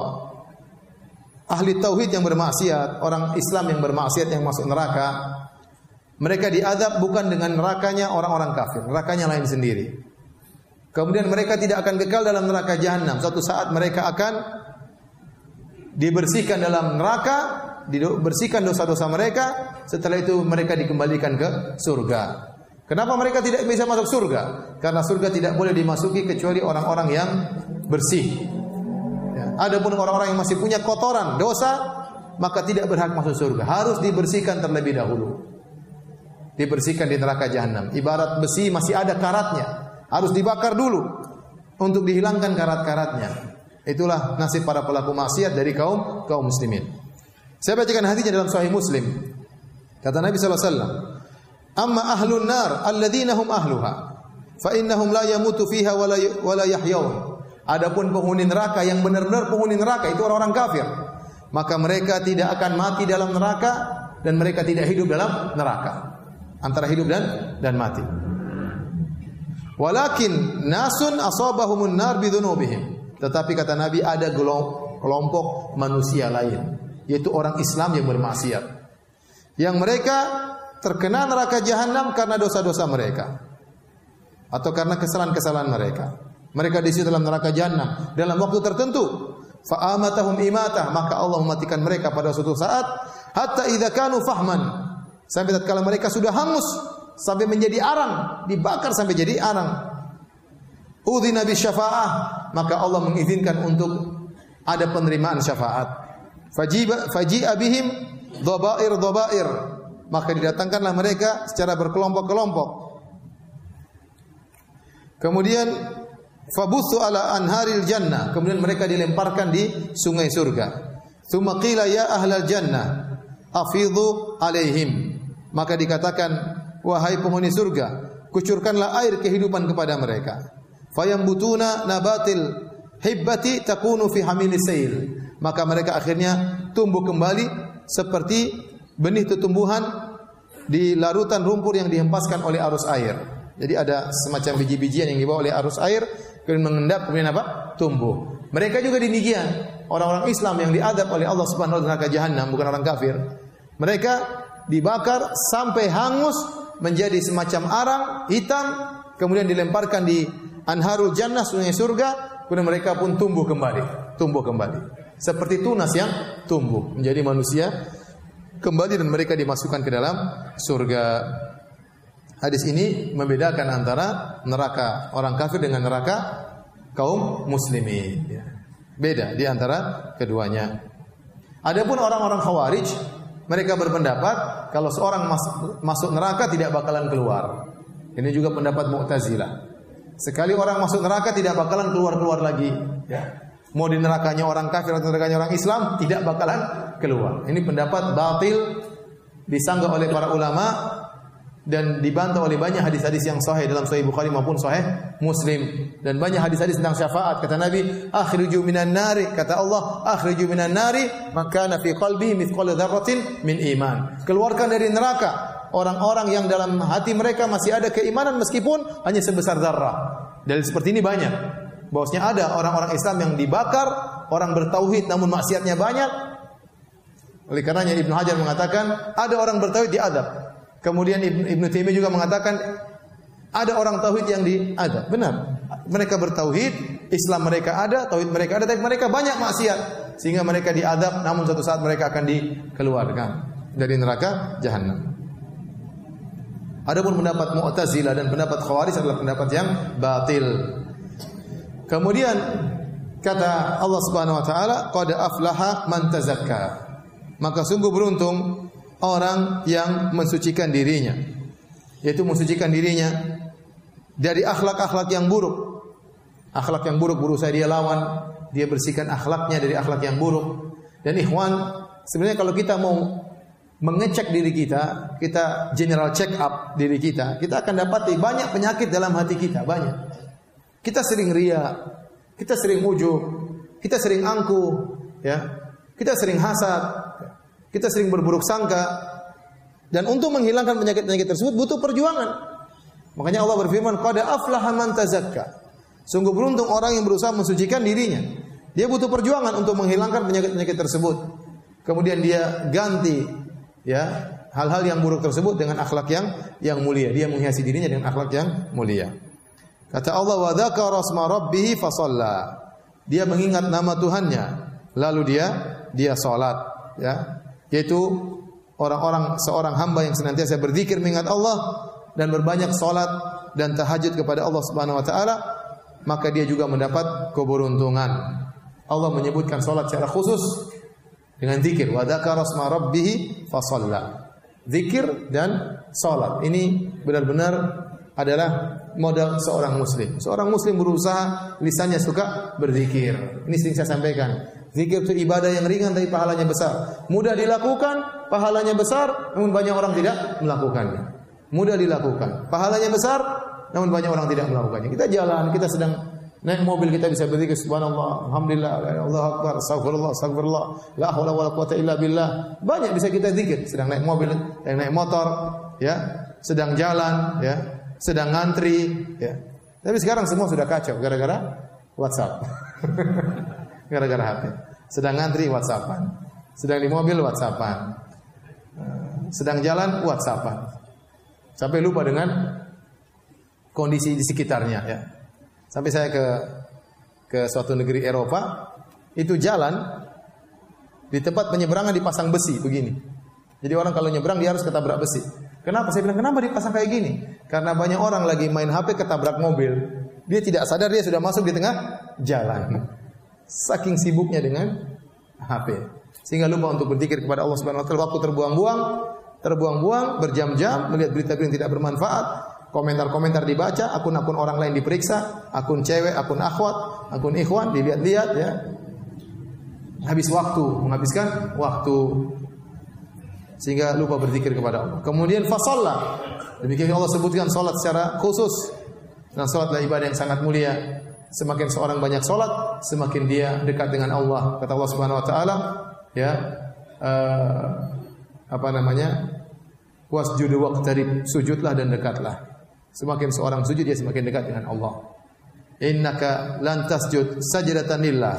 ahli tauhid yang bermaksiat, orang Islam yang bermaksiat yang masuk neraka, mereka diadab bukan dengan nerakanya orang-orang kafir, nerakanya lain sendiri. Kemudian mereka tidak akan kekal dalam neraka jahanam. Suatu saat mereka akan dibersihkan dalam neraka, dibersihkan dosa-dosa mereka, setelah itu mereka dikembalikan ke surga. Kenapa mereka tidak bisa masuk surga? Karena surga tidak boleh dimasuki kecuali orang-orang yang bersih. Ya. Adapun orang-orang yang masih punya kotoran, dosa, maka tidak berhak masuk surga. Harus dibersihkan terlebih dahulu. Dibersihkan di neraka jahanam. Ibarat besi masih ada karatnya, harus dibakar dulu untuk dihilangkan karat-karatnya. Itulah nasib para pelaku maksiat dari kaum kaum muslimin. Saya bacakan hadisnya dalam Sahih Muslim. Kata Nabi sallallahu alaihi wasallam, Amma ahlun nar alladzina hum ahluha fa innahum la yamutu fiha wala wala yahyaun. Adapun penghuni neraka yang benar-benar penghuni neraka itu orang-orang kafir. Maka mereka tidak akan mati dalam neraka dan mereka tidak hidup dalam neraka. Antara hidup dan dan mati. Walakin nasun asabahumun nar bidunubihim. Tetapi kata Nabi ada kelompok manusia lain, yaitu orang Islam yang bermaksiat. Yang mereka terkena neraka jahanam karena dosa-dosa mereka. atau karena kesalahan-kesalahan mereka. Mereka di situ dalam neraka jahanam dalam waktu tertentu. Fa'amatahum imata, maka Allah mematikan mereka pada suatu saat hatta idza kanu fahman. Sampai tatkala mereka sudah hangus sampai menjadi arang, dibakar sampai jadi arang. Udzina bi syafa'ah, maka Allah mengizinkan untuk ada penerimaan syafaat. Fajiba faji'a bihim dhabair dhabair. Maka didatangkanlah mereka secara berkelompok-kelompok. Kemudian Fabuthu ala anharil jannah. Kemudian mereka dilemparkan di sungai surga. Thumma qila ya ahlal jannah afidhu alaihim. Maka dikatakan wahai penghuni surga, kucurkanlah air kehidupan kepada mereka. Fayambutuna nabatil hibbati takunu fi hamili sail. Maka mereka akhirnya tumbuh kembali seperti benih tumbuhan di larutan rumpur yang dihempaskan oleh arus air. Jadi ada semacam biji-bijian yang dibawa oleh arus air kemudian mengendap kemudian apa? Tumbuh. Mereka juga demikian. Orang-orang Islam yang diadab oleh Allah Subhanahu wa taala neraka jahanam bukan orang kafir. Mereka dibakar sampai hangus menjadi semacam arang hitam kemudian dilemparkan di anharul jannah sungai surga kemudian mereka pun tumbuh kembali, tumbuh kembali. Seperti tunas yang tumbuh menjadi manusia kembali dan mereka dimasukkan ke dalam surga. Hadis ini membedakan antara neraka orang kafir dengan neraka kaum muslimin. Ya. Beda di antara keduanya. Adapun orang-orang khawarij, mereka berpendapat kalau seorang masuk, masuk neraka tidak bakalan keluar. Ini juga pendapat Mu'tazilah. Sekali orang masuk neraka tidak bakalan keluar-keluar lagi. Ya. Mau di nerakanya orang kafir atau nerakanya orang Islam tidak bakalan keluar. Ini pendapat batil disanggah oleh para ulama dan dibantah oleh banyak hadis-hadis yang sahih dalam sahih Bukhari maupun sahih Muslim. Dan banyak hadis-hadis tentang syafaat. Kata Nabi akhriju minan nari kata Allah akhriju minan nari maka fi qalbi mithqal dzarratin min iman. Keluarkan dari neraka orang-orang yang dalam hati mereka masih ada keimanan meskipun hanya sebesar zarrah dalil seperti ini banyak bahwasanya ada orang-orang Islam yang dibakar orang bertauhid namun maksiatnya banyak oleh karenanya Ibnu Hajar mengatakan ada orang bertauhid diadab Kemudian Ibn, Ibn Taimiyah juga mengatakan ada orang tauhid yang di ada. Benar. Mereka bertauhid, Islam mereka ada, tauhid mereka ada, tapi mereka banyak maksiat sehingga mereka diadab namun suatu saat mereka akan dikeluarkan dari neraka jahanam. Adapun pendapat Mu'tazilah dan pendapat Khawarij adalah pendapat yang batil. Kemudian kata Allah Subhanahu wa taala, "Qad aflaha man tazakka." Maka sungguh beruntung orang yang mensucikan dirinya yaitu mensucikan dirinya dari akhlak-akhlak yang buruk. Akhlak yang buruk berusaha dia lawan dia bersihkan akhlaknya dari akhlak yang buruk. Dan ikhwan sebenarnya kalau kita mau mengecek diri kita kita general check up diri kita kita akan dapati banyak penyakit dalam hati kita banyak kita sering ria kita sering ujub kita sering angkuh ya kita sering hasad kita sering berburuk sangka dan untuk menghilangkan penyakit-penyakit tersebut butuh perjuangan. Makanya Allah berfirman, "Qad aflaha man tazakka." Sungguh beruntung orang yang berusaha mensucikan dirinya. Dia butuh perjuangan untuk menghilangkan penyakit-penyakit tersebut. Kemudian dia ganti ya hal-hal yang buruk tersebut dengan akhlak yang yang mulia. Dia menghiasi dirinya dengan akhlak yang mulia. Kata Allah, "Wa dzakara asma rabbih fasalla." Dia mengingat nama Tuhannya, lalu dia dia salat, ya yaitu orang-orang seorang hamba yang senantiasa berzikir mengingat Allah dan berbanyak salat dan tahajud kepada Allah Subhanahu wa taala maka dia juga mendapat keberuntungan. Allah menyebutkan salat secara khusus dengan zikir wa dzakara asma rabbih fa Zikir dan salat. Ini benar-benar adalah modal seorang muslim. Seorang muslim berusaha lisannya suka berzikir. Ini sering saya sampaikan. Zikir itu ibadah yang ringan tapi pahalanya besar. Mudah dilakukan, pahalanya besar, namun banyak orang tidak melakukannya. Mudah dilakukan, pahalanya besar, namun banyak orang tidak melakukannya. Kita jalan, kita sedang naik mobil kita bisa berzikir subhanallah, alhamdulillah, Allah akbar, astagfirullah, astagfirullah, la haula wala quwata illa billah. Banyak bisa kita zikir, sedang naik mobil, sedang naik motor, ya, sedang jalan, ya, sedang ngantri, ya. Tapi sekarang semua sudah kacau gara-gara WhatsApp. gara-gara HP. Sedang ngantri WhatsAppan. Sedang di mobil WhatsAppan. Eh, sedang jalan WhatsAppan. Sampai lupa dengan kondisi di sekitarnya ya. Sampai saya ke ke suatu negeri Eropa, itu jalan di tempat penyeberangan dipasang besi begini. Jadi orang kalau nyebrang dia harus ketabrak besi. Kenapa? Saya bilang kenapa dipasang kayak gini? Karena banyak orang lagi main HP ketabrak mobil. Dia tidak sadar dia sudah masuk di tengah jalan. Saking sibuknya dengan HP. Sehingga lupa untuk berzikir kepada Allah Subhanahu wa taala waktu terbuang-buang, terbuang-buang berjam-jam melihat berita-berita yang tidak bermanfaat, komentar-komentar dibaca, akun-akun orang lain diperiksa, akun cewek, akun akhwat, akun ikhwan dilihat-lihat ya. Habis waktu, menghabiskan waktu sehingga lupa berzikir kepada Allah. Kemudian fasalla. Demikian Allah sebutkan salat secara khusus. Dan salat adalah ibadah yang sangat mulia. Semakin seorang banyak salat, semakin dia dekat dengan Allah. Kata Allah Subhanahu wa taala, ya uh, apa namanya? Wasjudu waqtarib, sujudlah dan dekatlah. Semakin seorang sujud dia semakin dekat dengan Allah. Innaka lan tasjud sajdatan lillah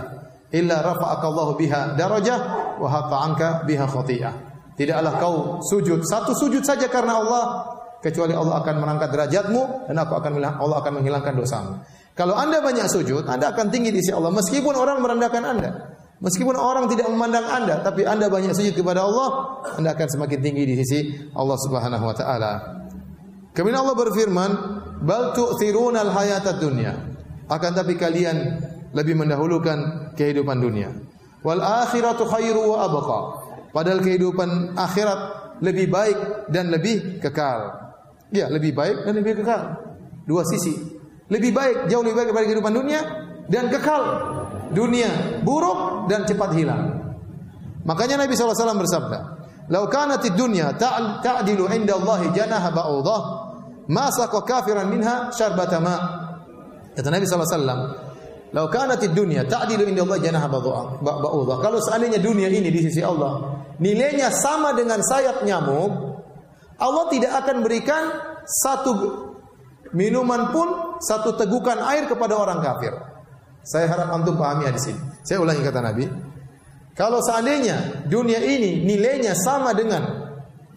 illa rafa'aka Allah biha darajah wa hatta anka biha khati'ah. Tidaklah kau sujud satu sujud saja karena Allah kecuali Allah akan mengangkat derajatmu dan aku akan Allah akan menghilangkan dosamu. Kalau Anda banyak sujud, Anda akan tinggi di sisi Allah meskipun orang merendahkan Anda. Meskipun orang tidak memandang Anda, tapi Anda banyak sujud kepada Allah, Anda akan semakin tinggi di sisi Allah Subhanahu wa taala. Kemudian Allah berfirman, "Bal tu'thiruna al-hayata dunya." Akan tapi kalian lebih mendahulukan kehidupan dunia. Wal akhiratu khairu wa abqa. Padahal kehidupan akhirat lebih baik dan lebih kekal. Ya, lebih baik dan lebih kekal. Dua sisi. Lebih baik, jauh lebih baik daripada kehidupan dunia dan kekal. Dunia buruk dan cepat hilang. Makanya Nabi SAW bersabda, "Lau kanatid dunya ta'dilu 'inda Allah janaha ba'udah, ma saqa kafiran minha syarbata ma." Kata Nabi SAW, "Lau kanatid dunya ta'dilu 'inda Allah janaha ba'udah." Kalau seandainya dunia ini di sisi Allah nilainya sama dengan sayap nyamuk, Allah tidak akan berikan satu minuman pun, satu tegukan air kepada orang kafir. Saya harap antum pahami di sini. Saya ulangi kata Nabi. Kalau seandainya dunia ini nilainya sama dengan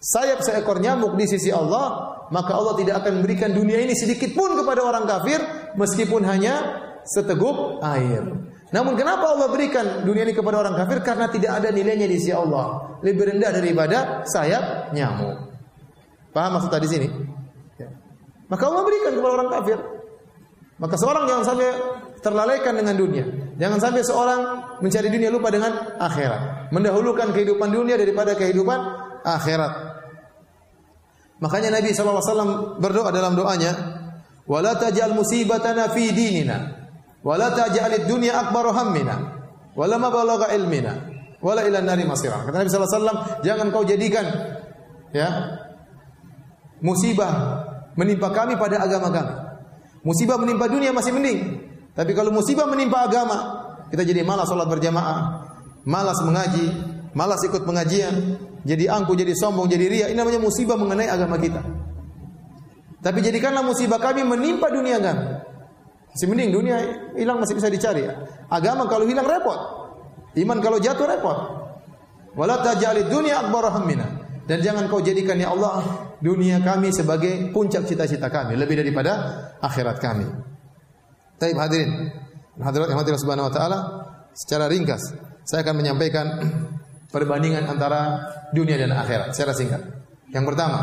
sayap seekor nyamuk di sisi Allah, maka Allah tidak akan memberikan dunia ini sedikit pun kepada orang kafir meskipun hanya seteguk air. Namun kenapa Allah berikan dunia ini kepada orang kafir? Karena tidak ada nilainya di sisi Allah. Lebih rendah daripada sayap nyamuk. Paham maksud tadi sini? Ya. Maka Allah berikan kepada orang kafir. Maka seorang jangan sampai terlalaikan dengan dunia. Jangan sampai seorang mencari dunia lupa dengan akhirat. Mendahulukan kehidupan dunia daripada kehidupan akhirat. Makanya Nabi SAW berdoa dalam doanya, "Wala taj'al musibatana fi dinina, wala taj'alid dunya akbar hammina, wala mabalagha ilmina, wala ila nari masira." Kata Nabi SAW, jangan kau jadikan ya musibah menimpa kami pada agama kami. Musibah menimpa dunia masih mending. Tapi kalau musibah menimpa agama, kita jadi malas sholat berjamaah, malas mengaji, malas ikut pengajian, jadi angku, jadi sombong, jadi ria. Ini namanya musibah mengenai agama kita. Tapi jadikanlah musibah kami menimpa dunia kami. Masih mending dunia hilang masih bisa dicari. Agama kalau hilang repot. Iman kalau jatuh repot. Wala taj'alid dunia akbar hammina. Dan jangan kau jadikan ya Allah dunia kami sebagai puncak cita-cita kami lebih daripada akhirat kami. Taib hadirin. Hadirat yang subhanahu wa ta'ala. Secara ringkas. Saya akan menyampaikan perbandingan antara dunia dan akhirat. Secara singkat. Yang pertama.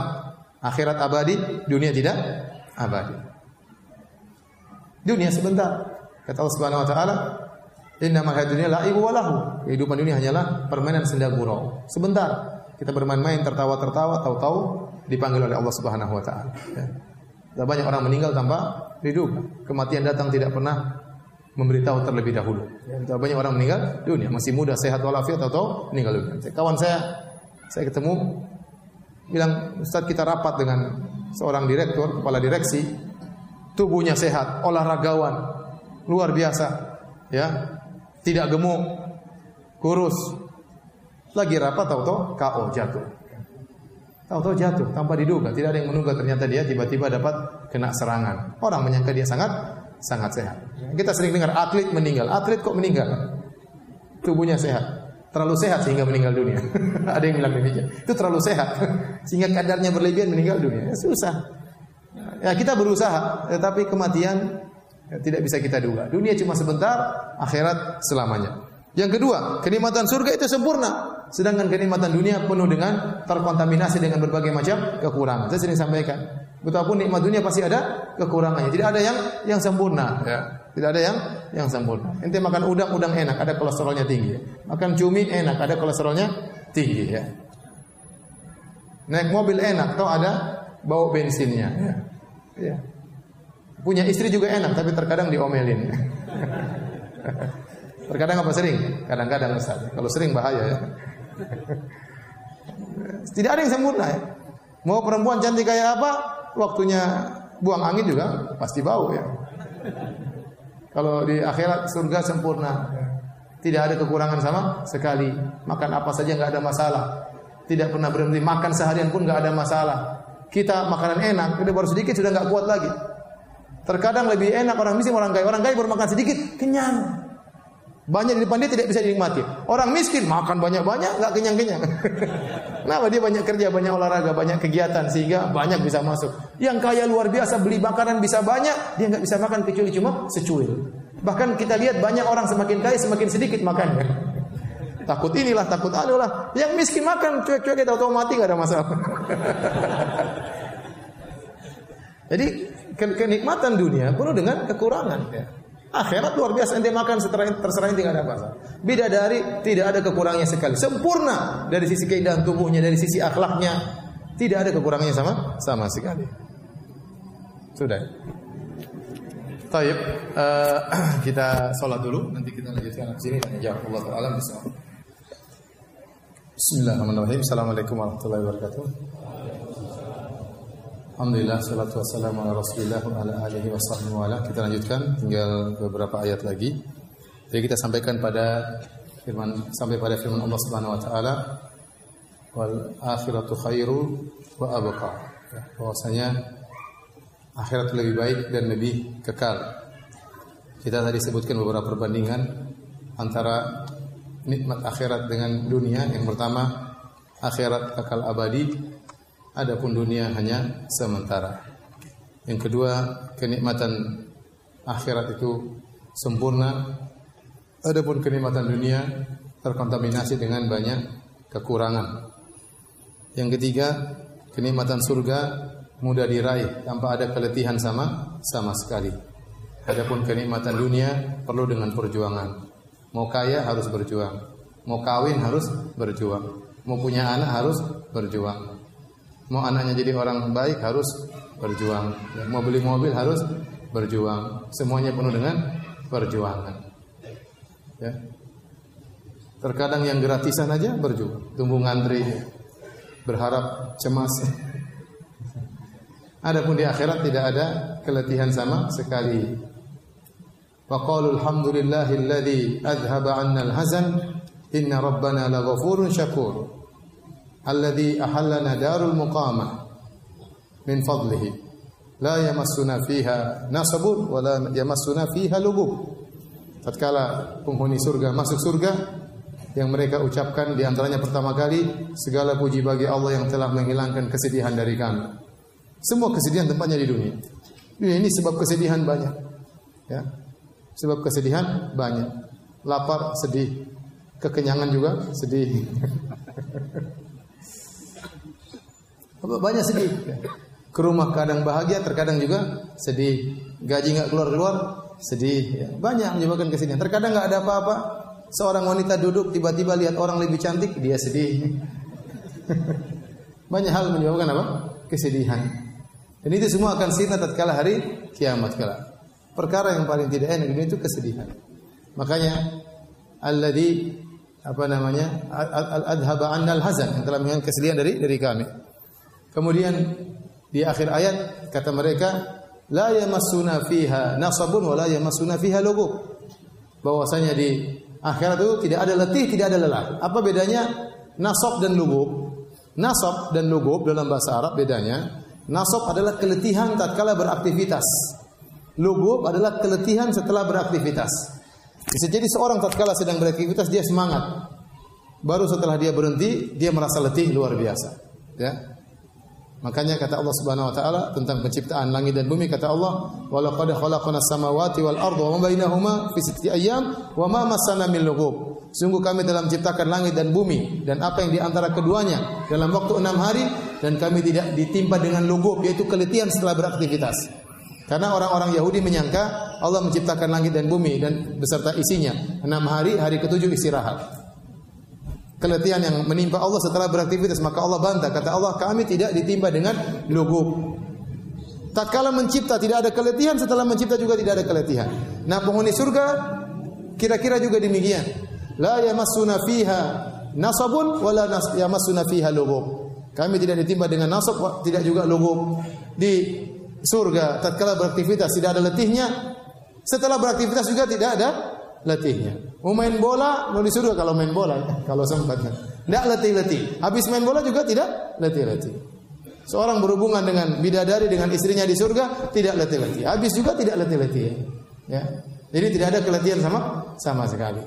Akhirat abadi. Dunia tidak abadi. Dunia sebentar. Kata Allah subhanahu wa ta'ala. Inna mahad dunia la'ibu walahu. Kehidupan dunia hanyalah permainan senda gurau. Sebentar. Kita bermain-main, tertawa-tertawa, tahu-tahu dipanggil oleh Allah Subhanahu wa taala. Ya. Banyak orang meninggal tanpa hidup. Kematian datang tidak pernah memberitahu terlebih dahulu. Ya, banyak orang meninggal dunia masih muda sehat walafiat atau meninggal dunia. Kawan saya saya ketemu bilang Ustaz kita rapat dengan seorang direktur kepala direksi tubuhnya sehat olahragawan luar biasa ya tidak gemuk kurus lagi rapat tahu-tahu KO jatuh tahu-tahu jatuh tanpa diduga tidak ada yang menduga ternyata dia tiba-tiba dapat kena serangan orang menyangka dia sangat sangat sehat. Kita sering dengar atlet meninggal. Atlet kok meninggal? Tubuhnya sehat. Terlalu sehat sehingga meninggal dunia. Ada yang bilang demikian. Itu terlalu sehat sehingga kadarnya berlebihan meninggal dunia. Ya, susah. Ya kita berusaha, tetapi kematian ya, tidak bisa kita duga. Dunia cuma sebentar, akhirat selamanya. Yang kedua, kenikmatan surga itu sempurna. Sedangkan kenikmatan dunia penuh dengan terkontaminasi dengan berbagai macam kekurangan. Saya sering sampaikan, betapapun nikmat dunia pasti ada kekurangannya. Tidak ada yang yang sempurna. Ya. Tidak ada yang yang sempurna. Ente makan udang, udang enak, ada kolesterolnya tinggi. Makan cumi enak, ada kolesterolnya tinggi. Ya. Naik mobil enak, atau ada bau bensinnya. Ya. Ya. Punya istri juga enak, tapi terkadang diomelin. terkadang apa sering? Kadang-kadang Ustaz. Kalau sering bahaya ya. Tidak ada yang sempurna ya. Mau perempuan cantik kayak apa, waktunya buang angin juga pasti bau ya. Kalau di akhirat surga sempurna. Tidak ada kekurangan sama sekali. Makan apa saja nggak ada masalah. Tidak pernah berhenti makan seharian pun nggak ada masalah. Kita makanan enak, udah baru sedikit sudah nggak kuat lagi. Terkadang lebih enak orang miskin orang kaya. Orang kaya baru makan sedikit kenyang. Banyak di depan dia tidak bisa dinikmati. Orang miskin makan banyak-banyak nggak kenyang-kenyang. Kenapa dia banyak kerja, banyak olahraga, banyak kegiatan sehingga banyak bisa masuk. Yang kaya luar biasa beli makanan bisa banyak, dia nggak bisa makan kecuali cuma secuil. Bahkan kita lihat banyak orang semakin kaya semakin sedikit makannya. Takut inilah, takut anulah. Yang miskin makan cuek-cuek kita tahu mati nggak ada masalah. Jadi kenikmatan dunia penuh dengan kekurangan. Ya. Akhirat luar biasa ente makan seterah terserah tidak ada masalah. Bidadari tidak ada kekurangannya sekali. Sempurna dari sisi keindahan tubuhnya, dari sisi akhlaknya. Tidak ada kekurangannya sama sama sekali. Sudah. Taib, uh, kita sholat dulu, nanti kita lanjutkan di sini. Ya Allah Taala bisa. Bismillahirrahmanirrahim. Assalamualaikum warahmatullahi wabarakatuh. Alhamdulillah salatu wassalamu ala Rasulillah wa ala alihi wa sahbihi wa Kita lanjutkan tinggal beberapa ayat lagi. Jadi kita sampaikan pada firman sampai pada firman Allah Subhanahu wa taala wal akhiratu khairu wa abqa. Ya, bahwasanya akhirat lebih baik dan lebih kekal. Kita tadi sebutkan beberapa perbandingan antara nikmat akhirat dengan dunia. Yang pertama, akhirat kekal abadi, adapun dunia hanya sementara. Yang kedua, kenikmatan akhirat itu sempurna, adapun kenikmatan dunia terkontaminasi dengan banyak kekurangan. Yang ketiga, kenikmatan surga mudah diraih tanpa ada keletihan sama sama sekali. Adapun kenikmatan dunia perlu dengan perjuangan. Mau kaya harus berjuang, mau kawin harus berjuang, mau punya anak harus berjuang. Mau anaknya jadi orang baik harus berjuang. Ya, mau beli mobil harus berjuang. Semuanya penuh dengan perjuangan. Ya. Terkadang yang gratisan aja berjuang. Tunggu ngantri, berharap cemas. Adapun di akhirat tidak ada keletihan sama sekali. Wa qalu alhamdulillahilladzi adhhaba 'anna al-hazan inna rabbana laghafurun syakur alladhi ahallana darul muqamah min fadlihi la yamassuna fiha nasabun wa la yamassuna fiha lugub tatkala penghuni surga masuk surga yang mereka ucapkan di antaranya pertama kali segala puji bagi Allah yang telah menghilangkan kesedihan dari kami. Semua kesedihan tempatnya di dunia. Dunia ini sebab kesedihan banyak ya sebab kesedihan banyak lapar sedih kekenyangan juga sedih Banyak sedih. Ke rumah kadang bahagia, terkadang juga sedih. Gaji nggak keluar keluar, sedih. Ya. Banyak menyebabkan kesedihan. Terkadang nggak ada apa-apa. Seorang wanita duduk tiba-tiba lihat orang lebih cantik, dia sedih. Banyak hal menyebabkan apa? Kesedihan. Dan itu semua akan sirna tatkala hari kiamat kala. Perkara yang paling tidak enak itu kesedihan. Makanya alladzi apa namanya? al-adhaba annal hazan yang telah menghilangkan kesedihan dari dari kami. Kemudian di akhir ayat kata mereka la yamassuna fiha nasabun wa la yamassuna fiha lugub. Bahwasanya di akhirat itu tidak ada letih, tidak ada lelah. Apa bedanya nasab dan lugub? Nasab dan lugub dalam bahasa Arab bedanya nasab adalah keletihan tatkala beraktivitas. Lugub adalah keletihan setelah beraktivitas. Bisa jadi seorang tatkala sedang beraktivitas dia semangat. Baru setelah dia berhenti dia merasa letih luar biasa. Ya. Makanya kata Allah Subhanahu wa taala tentang penciptaan langit dan bumi kata Allah, "Wa laqad khalaqnas samawati wal arda wa ma bainahuma fi sittati ayyam wa ma massana min lughub." Sungguh kami telah menciptakan langit dan bumi dan apa yang di antara keduanya dalam waktu enam hari dan kami tidak ditimpa dengan lugub yaitu keletihan setelah beraktivitas. Karena orang-orang Yahudi menyangka Allah menciptakan langit dan bumi dan beserta isinya. Enam hari, hari ketujuh istirahat. Keletihan yang menimpa Allah setelah beraktivitas maka Allah bantah. Kata Allah kami tidak ditimpa dengan lugub tatkala mencipta tidak ada keletihan. Setelah mencipta juga tidak ada keletihan. Nah penghuni surga kira-kira juga demikian. La yamassuna fiha nasabun wala yamassuna fiha lugub kami tidak ditimpa dengan nasab tidak juga lugub di surga tatkala beraktivitas tidak ada letihnya setelah beraktivitas juga tidak ada letihnya. Mau main bola, mau disuruh kalau main bola, kalau sempat. Tidak letih-letih. Habis main bola juga tidak letih-letih. Seorang berhubungan dengan bidadari dengan istrinya di surga tidak letih-letih. Habis juga tidak letih-letih. Ya. Jadi tidak ada keletihan sama sama sekali.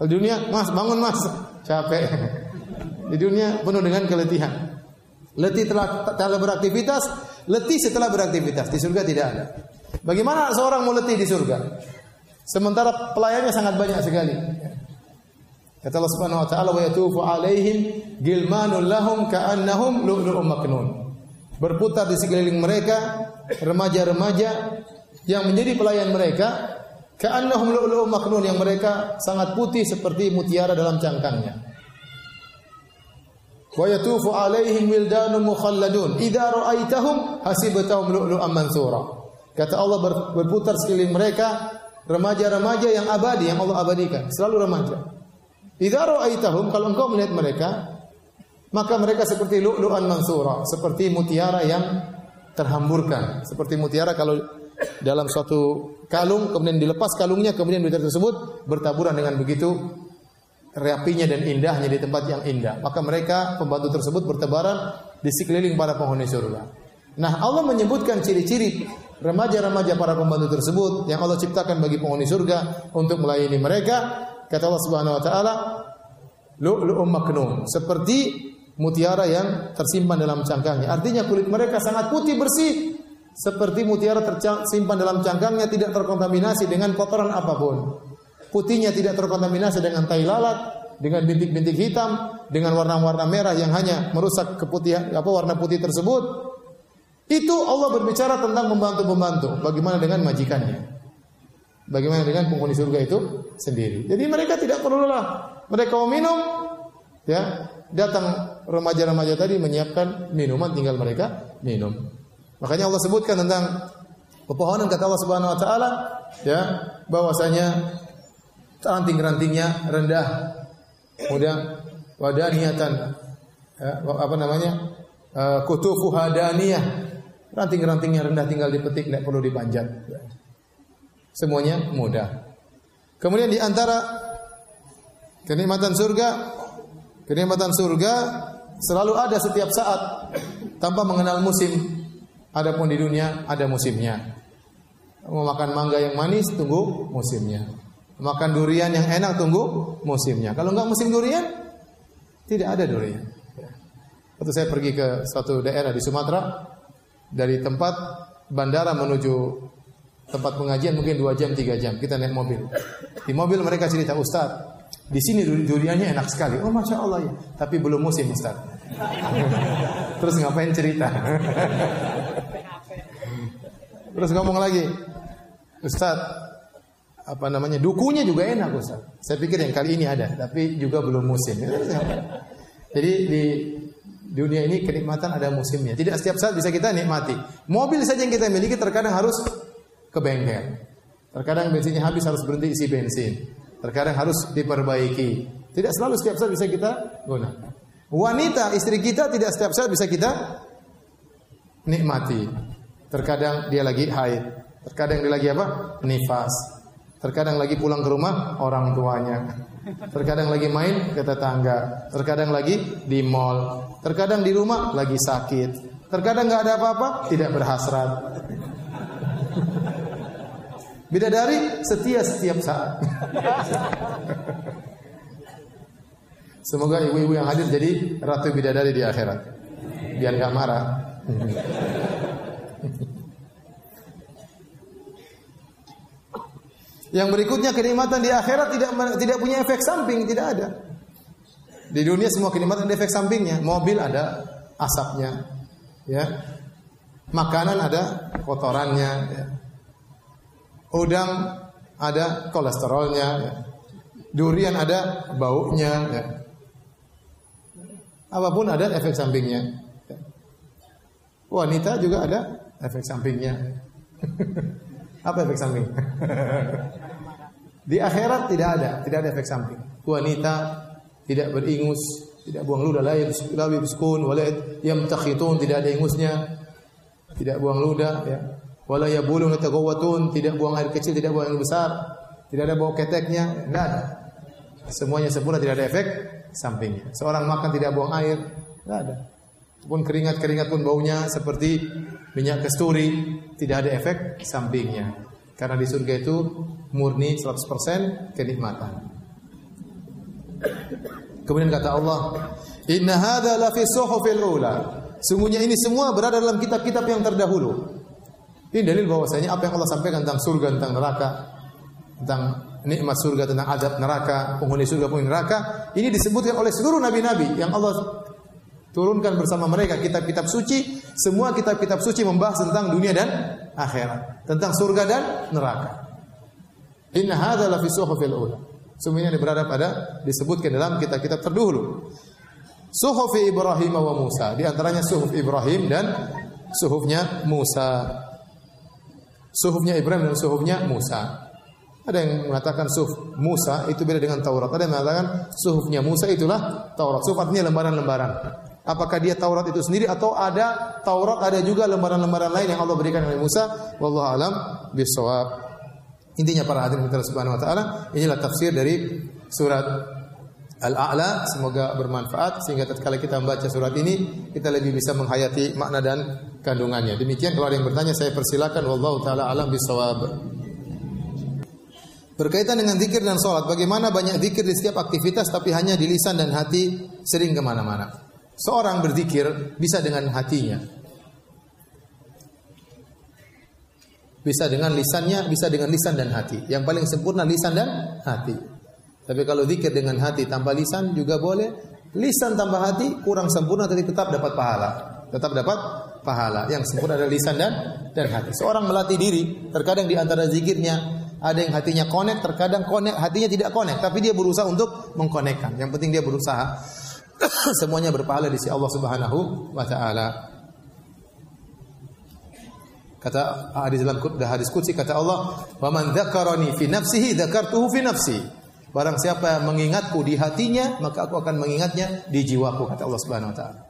Di dunia, Mas, bangun Mas. Capek. Di dunia penuh dengan keletihan. Letih telah, telah beraktivitas, letih setelah beraktivitas. Di surga tidak ada. Bagaimana seorang mau letih di surga? Sementara pelayannya sangat banyak sekali. Kata Allah Subhanahu wa taala wa yatufu alaihim gilmanul lahum ka'annahum lu'lu'um maknun. Berputar di sekeliling mereka remaja-remaja yang menjadi pelayan mereka ka'annahum lu'lu'um maknun yang mereka sangat putih seperti mutiara dalam cangkangnya. Wa yatufu alaihim wildanun mukhalladun idza ra'aitahum hasibtahum lu'lu'an mansura. Kata Allah berputar sekeliling mereka remaja-remaja yang abadi yang Allah abadikan, selalu remaja. Idza ra'aitahum kalau engkau melihat mereka, maka mereka seperti lu'lu'an mansura, seperti mutiara yang terhamburkan, seperti mutiara kalau dalam suatu kalung kemudian dilepas kalungnya kemudian mutiara tersebut bertaburan dengan begitu rapinya dan indahnya di tempat yang indah. Maka mereka pembantu tersebut bertebaran di sekeliling para penghuni surga. Nah, Allah menyebutkan ciri-ciri remaja-remaja para pembantu tersebut yang Allah ciptakan bagi penghuni surga untuk melayani mereka. Kata Allah Subhanahu wa taala lu'lu'um maknun. Seperti mutiara yang tersimpan dalam cangkangnya. Artinya kulit mereka sangat putih bersih. Seperti mutiara tersimpan dalam cangkangnya tidak terkontaminasi dengan kotoran apa pun putihnya tidak terkontaminasi dengan tai lalat dengan bintik-bintik hitam dengan warna-warna merah yang hanya merusak keputihan apa warna putih tersebut itu Allah berbicara tentang membantu-membantu. Bagaimana dengan majikannya? Bagaimana dengan penghuni surga itu sendiri? Jadi mereka tidak perlu lah. Mereka mau minum, ya datang remaja-remaja tadi menyiapkan minuman, tinggal mereka minum. Makanya Allah sebutkan tentang pepohonan kata Allah Subhanahu Wa Taala, ya bahwasanya ranting-rantingnya rendah, kemudian wadaniatan, ya, apa namanya, uh, kutufu hadaniyah, Ranting-rantingnya rendah tinggal dipetik, tidak perlu dipanjat. Semuanya mudah. Kemudian di antara kenikmatan surga, kenikmatan surga selalu ada setiap saat tanpa mengenal musim. Adapun di dunia ada musimnya. Mau makan mangga yang manis tunggu musimnya. Makan durian yang enak tunggu musimnya. Kalau enggak musim durian tidak ada durian. Waktu saya pergi ke suatu daerah di Sumatera, dari tempat bandara menuju tempat pengajian mungkin dua jam tiga jam kita naik mobil. Di mobil mereka cerita Ustaz di sini duriannya enak sekali. Oh masya Allah ya. Tapi belum musim Ustaz. Terus ngapain cerita? Terus ngomong lagi Ustaz apa namanya dukunya juga enak Ustaz saya pikir yang kali ini ada tapi juga belum musim jadi di dunia ini kenikmatan ada musimnya. Tidak setiap saat bisa kita nikmati. Mobil saja yang kita miliki terkadang harus ke bengkel. Terkadang bensinnya habis harus berhenti isi bensin. Terkadang harus diperbaiki. Tidak selalu setiap saat bisa kita gunakan. Wanita istri kita tidak setiap saat bisa kita nikmati. Terkadang dia lagi haid, terkadang dia lagi apa? Nifas. Terkadang lagi pulang ke rumah orang tuanya. Terkadang lagi main ke tetangga, terkadang lagi di mall, terkadang di rumah lagi sakit, terkadang nggak ada apa-apa, tidak berhasrat. Bidadari setia setiap saat. Semoga ibu-ibu yang hadir jadi ratu bidadari di akhirat. Biar nggak marah. Yang berikutnya kenikmatan di akhirat tidak tidak punya efek samping, tidak ada. Di dunia semua kenikmatan ada efek sampingnya. Mobil ada asapnya, ya. Makanan ada kotorannya, ya. Udang ada kolesterolnya, ya. Durian ada baunya, ya. Apa pun ada efek sampingnya. Ya. Wanita juga ada efek sampingnya. Apa efek samping? Di akhirat tidak ada, tidak ada efek samping. Wanita tidak beringus, tidak buang ludah, la yabskun, wala yamtakhitun, tidak ada ingusnya, tidak buang ludah, ya. Wala yabulun tagawatun, tidak buang air kecil, tidak buang air besar, tidak ada bau keteknya, enggak ada. Semuanya sempurna, tidak ada efek sampingnya. Seorang makan tidak buang air, enggak ada. Pun keringat-keringat pun baunya seperti minyak kasturi, tidak ada efek sampingnya. Karena di surga itu murni 100% kenikmatan. Kemudian kata Allah, "Inna hadza la fi suhufil ula." Sungguhnya ini semua berada dalam kitab-kitab yang terdahulu. Ini dalil bahwasanya apa yang Allah sampaikan tentang surga, tentang neraka, tentang nikmat surga, tentang adab neraka, penghuni surga, penghuni neraka, ini disebutkan oleh seluruh nabi-nabi yang Allah turunkan bersama mereka kitab-kitab suci. Semua kitab-kitab suci membahas tentang dunia dan akhirat, tentang surga dan neraka. Inna hadza la fi suhufil ula. Semuanya berada pada disebutkan dalam kitab-kitab terdahulu. Suhuf Ibrahim wa Musa, di antaranya suhuf Ibrahim dan suhufnya Musa. Suhufnya Ibrahim dan suhufnya Musa. Ada yang mengatakan suhuf Musa itu beda dengan Taurat. Ada yang mengatakan suhufnya Musa itulah Taurat. Suhuf artinya lembaran-lembaran. Apakah dia Taurat itu sendiri atau ada Taurat ada juga lembaran-lembaran lain yang Allah berikan oleh Musa? Wallahu alam bisawab. Intinya para hadirin kita subhanahu wa taala, inilah tafsir dari surat Al-A'la. Semoga bermanfaat sehingga tatkala kita membaca surat ini kita lebih bisa menghayati makna dan kandungannya. Demikian kalau ada yang bertanya saya persilakan wallahu taala alam bisawab. Berkaitan dengan zikir dan sholat, bagaimana banyak zikir di setiap aktivitas tapi hanya di lisan dan hati sering ke mana-mana. Seorang berzikir bisa dengan hatinya, bisa dengan lisannya, bisa dengan lisan dan hati. Yang paling sempurna lisan dan hati. Tapi kalau zikir dengan hati tanpa lisan juga boleh. Lisan tanpa hati kurang sempurna tapi tetap dapat pahala. Tetap dapat pahala. Yang sempurna adalah lisan dan dan hati. Seorang melatih diri, terkadang di antara zikirnya ada yang hatinya connect, terkadang connect, hatinya tidak connect, tapi dia berusaha untuk mengkonekkan. Yang penting dia berusaha. Semuanya berpahala di sisi Allah Subhanahu wa taala. Kata hadis dalam hadis qudsi kata Allah, "Wa man dzakarani fi nafsihi dzakartuhu fi nafsi." Barang siapa mengingatku di hatinya, maka aku akan mengingatnya di jiwaku kata Allah Subhanahu wa taala.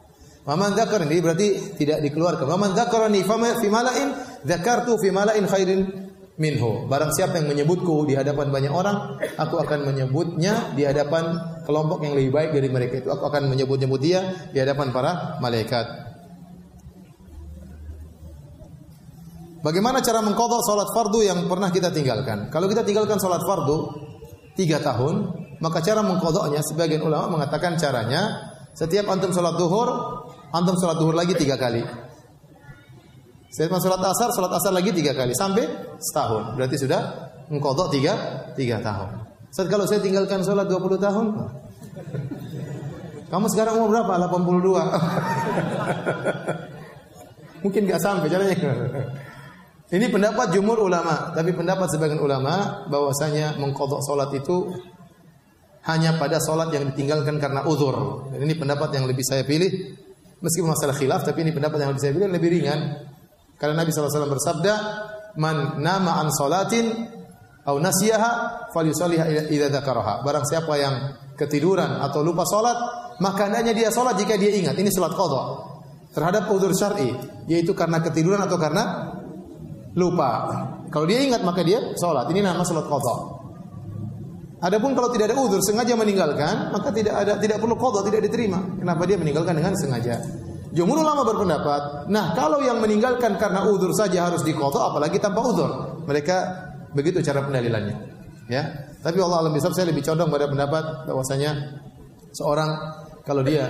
Wa man dzakarani berarti tidak dikeluarkan. Wa man dzakarani fi mala'in dzakartu fi mala'in khairin minhu. Barang siapa yang menyebutku di hadapan banyak orang, aku akan menyebutnya di hadapan kelompok yang lebih baik dari mereka itu. Aku akan menyebut-nyebut dia di hadapan para malaikat. Bagaimana cara mengkodok sholat fardu yang pernah kita tinggalkan? Kalau kita tinggalkan sholat fardu tiga tahun, maka cara mengkodoknya sebagian ulama mengatakan caranya setiap antum sholat duhur, antum sholat duhur lagi tiga kali. Setiap sholat asar, sholat asar lagi tiga kali sampai setahun. Berarti sudah mengkodok tiga tiga tahun. Saat kalau saya tinggalkan sholat 20 tahun, kamu sekarang umur berapa? 82. Mungkin nggak sampai caranya. Ini pendapat jumur ulama, tapi pendapat sebagian ulama bahwasanya mengkodok solat itu hanya pada solat yang ditinggalkan karena uzur. Dan ini pendapat yang lebih saya pilih, meskipun masalah khilaf, tapi ini pendapat yang lebih saya pilih lebih ringan. Karena Nabi SAW bersabda, man nama an solatin au nasiyaha falyusalliha idza dzakaraha. Barang siapa yang ketiduran atau lupa salat, maka hendaknya dia salat jika dia ingat. Ini salat qada. Terhadap uzur syar'i, yaitu karena ketiduran atau karena lupa. Kalau dia ingat maka dia sholat. Ini nama sholat qadha. Adapun kalau tidak ada uzur sengaja meninggalkan, maka tidak ada tidak perlu qadha, tidak diterima. Kenapa dia meninggalkan dengan sengaja? Jumhur ulama berpendapat, nah kalau yang meninggalkan karena uzur saja harus diqadha apalagi tanpa uzur. Mereka begitu cara pendalilannya. Ya. Tapi Allah alam bisab saya lebih condong pada pendapat bahwasanya seorang kalau dia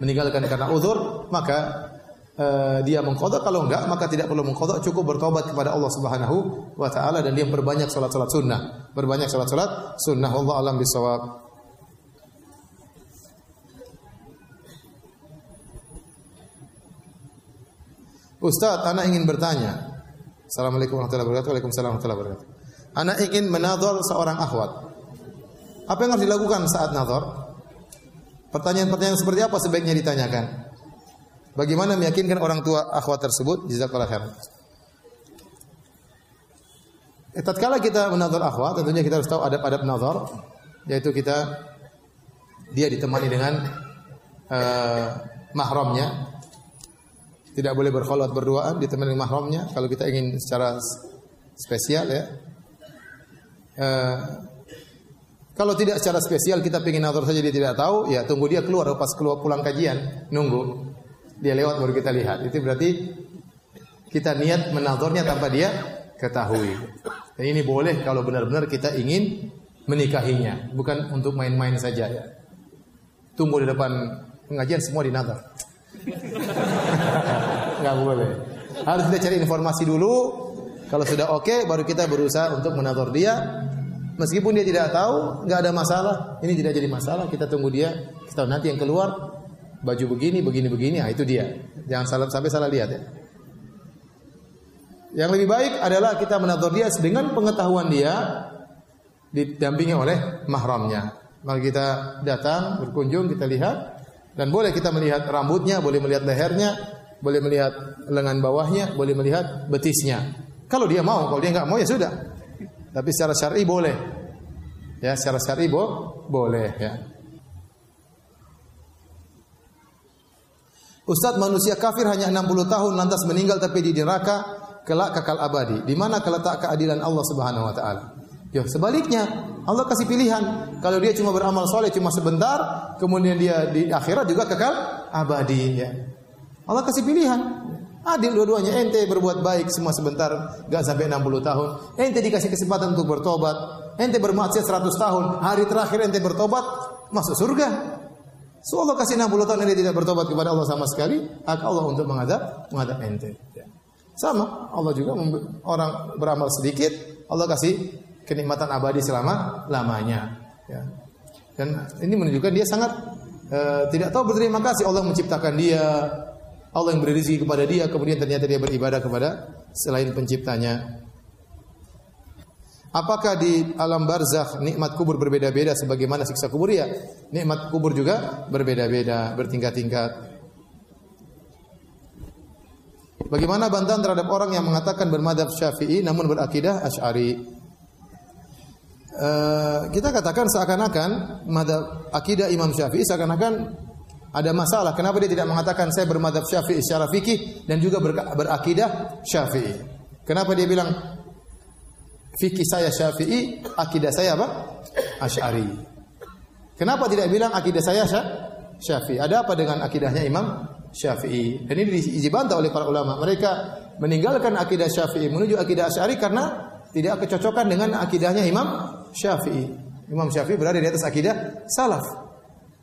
meninggalkan karena uzur, maka uh, dia mengkodok. Kalau enggak, maka tidak perlu mengkodok. Cukup bertobat kepada Allah Subhanahu wa taala dan dia berbanyak salat-salat sunnah. Berbanyak salat-salat sunnah. Allah alam bisawab. Ustaz, anak ingin bertanya. Assalamualaikum warahmatullahi wabarakatuh. Waalaikumsalam warahmatullahi wabarakatuh. Anak ingin menadhar seorang akhwat. Apa yang harus dilakukan saat nazar? Pertanyaan-pertanyaan seperti apa sebaiknya ditanyakan? Bagaimana meyakinkan orang tua akhwat tersebut? Jazakallah khair. Eh, tatkala kita menazar akhwat, tentunya kita harus tahu adab-adab nazar, yaitu kita dia ditemani dengan uh, mahramnya. Tidak boleh berkholwat berduaan, ditemani mahramnya. Kalau kita ingin secara spesial ya. Uh, kalau tidak secara spesial kita ingin nazar saja dia tidak tahu, ya tunggu dia keluar pas keluar pulang kajian, nunggu. Dia lewat baru kita lihat. Itu berarti kita niat menazarnya tanpa dia ketahui. Dan ini boleh kalau benar-benar kita ingin menikahinya, bukan untuk main-main saja ya. Tunggu di depan pengajian semua dinazar. Enggak boleh. Harus kita cari informasi dulu. Kalau sudah oke, okay, baru kita berusaha untuk menazar dia Meskipun dia tidak tahu, nggak ada masalah. Ini tidak jadi masalah. Kita tunggu dia. Kita nanti yang keluar baju begini, begini, begini. Nah, itu dia. Jangan salah, sampai salah lihat ya. Yang lebih baik adalah kita menatur dia dengan pengetahuan dia didampingi oleh mahramnya. Maka kita datang, berkunjung, kita lihat dan boleh kita melihat rambutnya, boleh melihat lehernya, boleh melihat lengan bawahnya, boleh melihat betisnya. Kalau dia mau, kalau dia nggak mau ya sudah. Tapi secara syar'i boleh. Ya, secara syar'i bo boleh ya. Ustadz manusia kafir hanya 60 tahun lantas meninggal tapi di neraka kelak kekal abadi. Di mana keletak keadilan Allah Subhanahu wa taala? Ya, sebaliknya Allah kasih pilihan. Kalau dia cuma beramal soleh cuma sebentar, kemudian dia di akhirat juga kekal abadi ya. Allah kasih pilihan. Adil dua-duanya. Ente berbuat baik semua sebentar, gak sampai 60 tahun. Ente dikasih kesempatan untuk bertobat. Ente bermaksiat 100 tahun. Hari terakhir ente bertobat, masuk surga. So Allah kasih 60 tahun ente tidak bertobat kepada Allah sama sekali, hak Allah untuk menghadap menghadap ente. Ya. Sama, Allah juga orang beramal sedikit, Allah kasih kenikmatan abadi selama lamanya. Ya. Dan ini menunjukkan dia sangat uh, tidak tahu berterima kasih Allah menciptakan dia, Allah yang beri rezeki kepada dia, kemudian ternyata dia beribadah kepada selain penciptanya. Apakah di alam barzakh nikmat kubur berbeda-beda sebagaimana siksa kubur ya? Nikmat kubur juga berbeda-beda, bertingkat-tingkat. Bagaimana bantahan terhadap orang yang mengatakan bermadhab Syafi'i namun berakidah Asy'ari? Uh, kita katakan seakan-akan madhab akidah Imam Syafi'i seakan-akan ada masalah. Kenapa dia tidak mengatakan saya bermadhab syafi'i secara fikih dan juga ber berakidah syafi'i? Kenapa dia bilang fikih saya syafi'i, akidah saya apa? Ash'ari. Kenapa tidak bilang akidah saya syafi'i? Ada apa dengan akidahnya Imam Syafi'i? Dan ini dibantah oleh para ulama. Mereka meninggalkan akidah Syafi'i menuju akidah Asy'ari karena tidak kecocokan dengan akidahnya Imam Syafi'i. Imam Syafi'i berada di atas akidah salaf.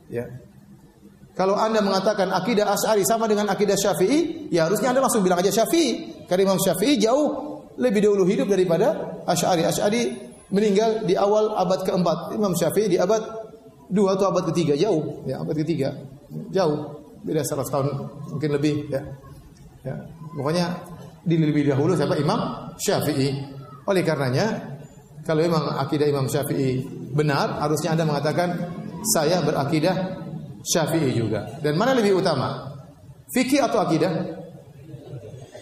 Ya. Kalau Anda mengatakan akidah Asy'ari sama dengan akidah Syafi'i, ya harusnya Anda langsung bilang aja Syafi'i. Karena Imam Syafi'i jauh lebih dahulu hidup daripada Asy'ari. Asy'ari meninggal di awal abad keempat. Imam Syafi'i di abad dua atau abad ketiga jauh, ya abad ketiga jauh beda 100 tahun mungkin lebih ya. ya. Pokoknya di lebih dahulu siapa Imam Syafi'i. Oleh karenanya kalau memang akidah Imam Syafi'i benar, harusnya Anda mengatakan saya berakidah Syafi'i juga. Dan mana lebih utama? Fikih atau akidah?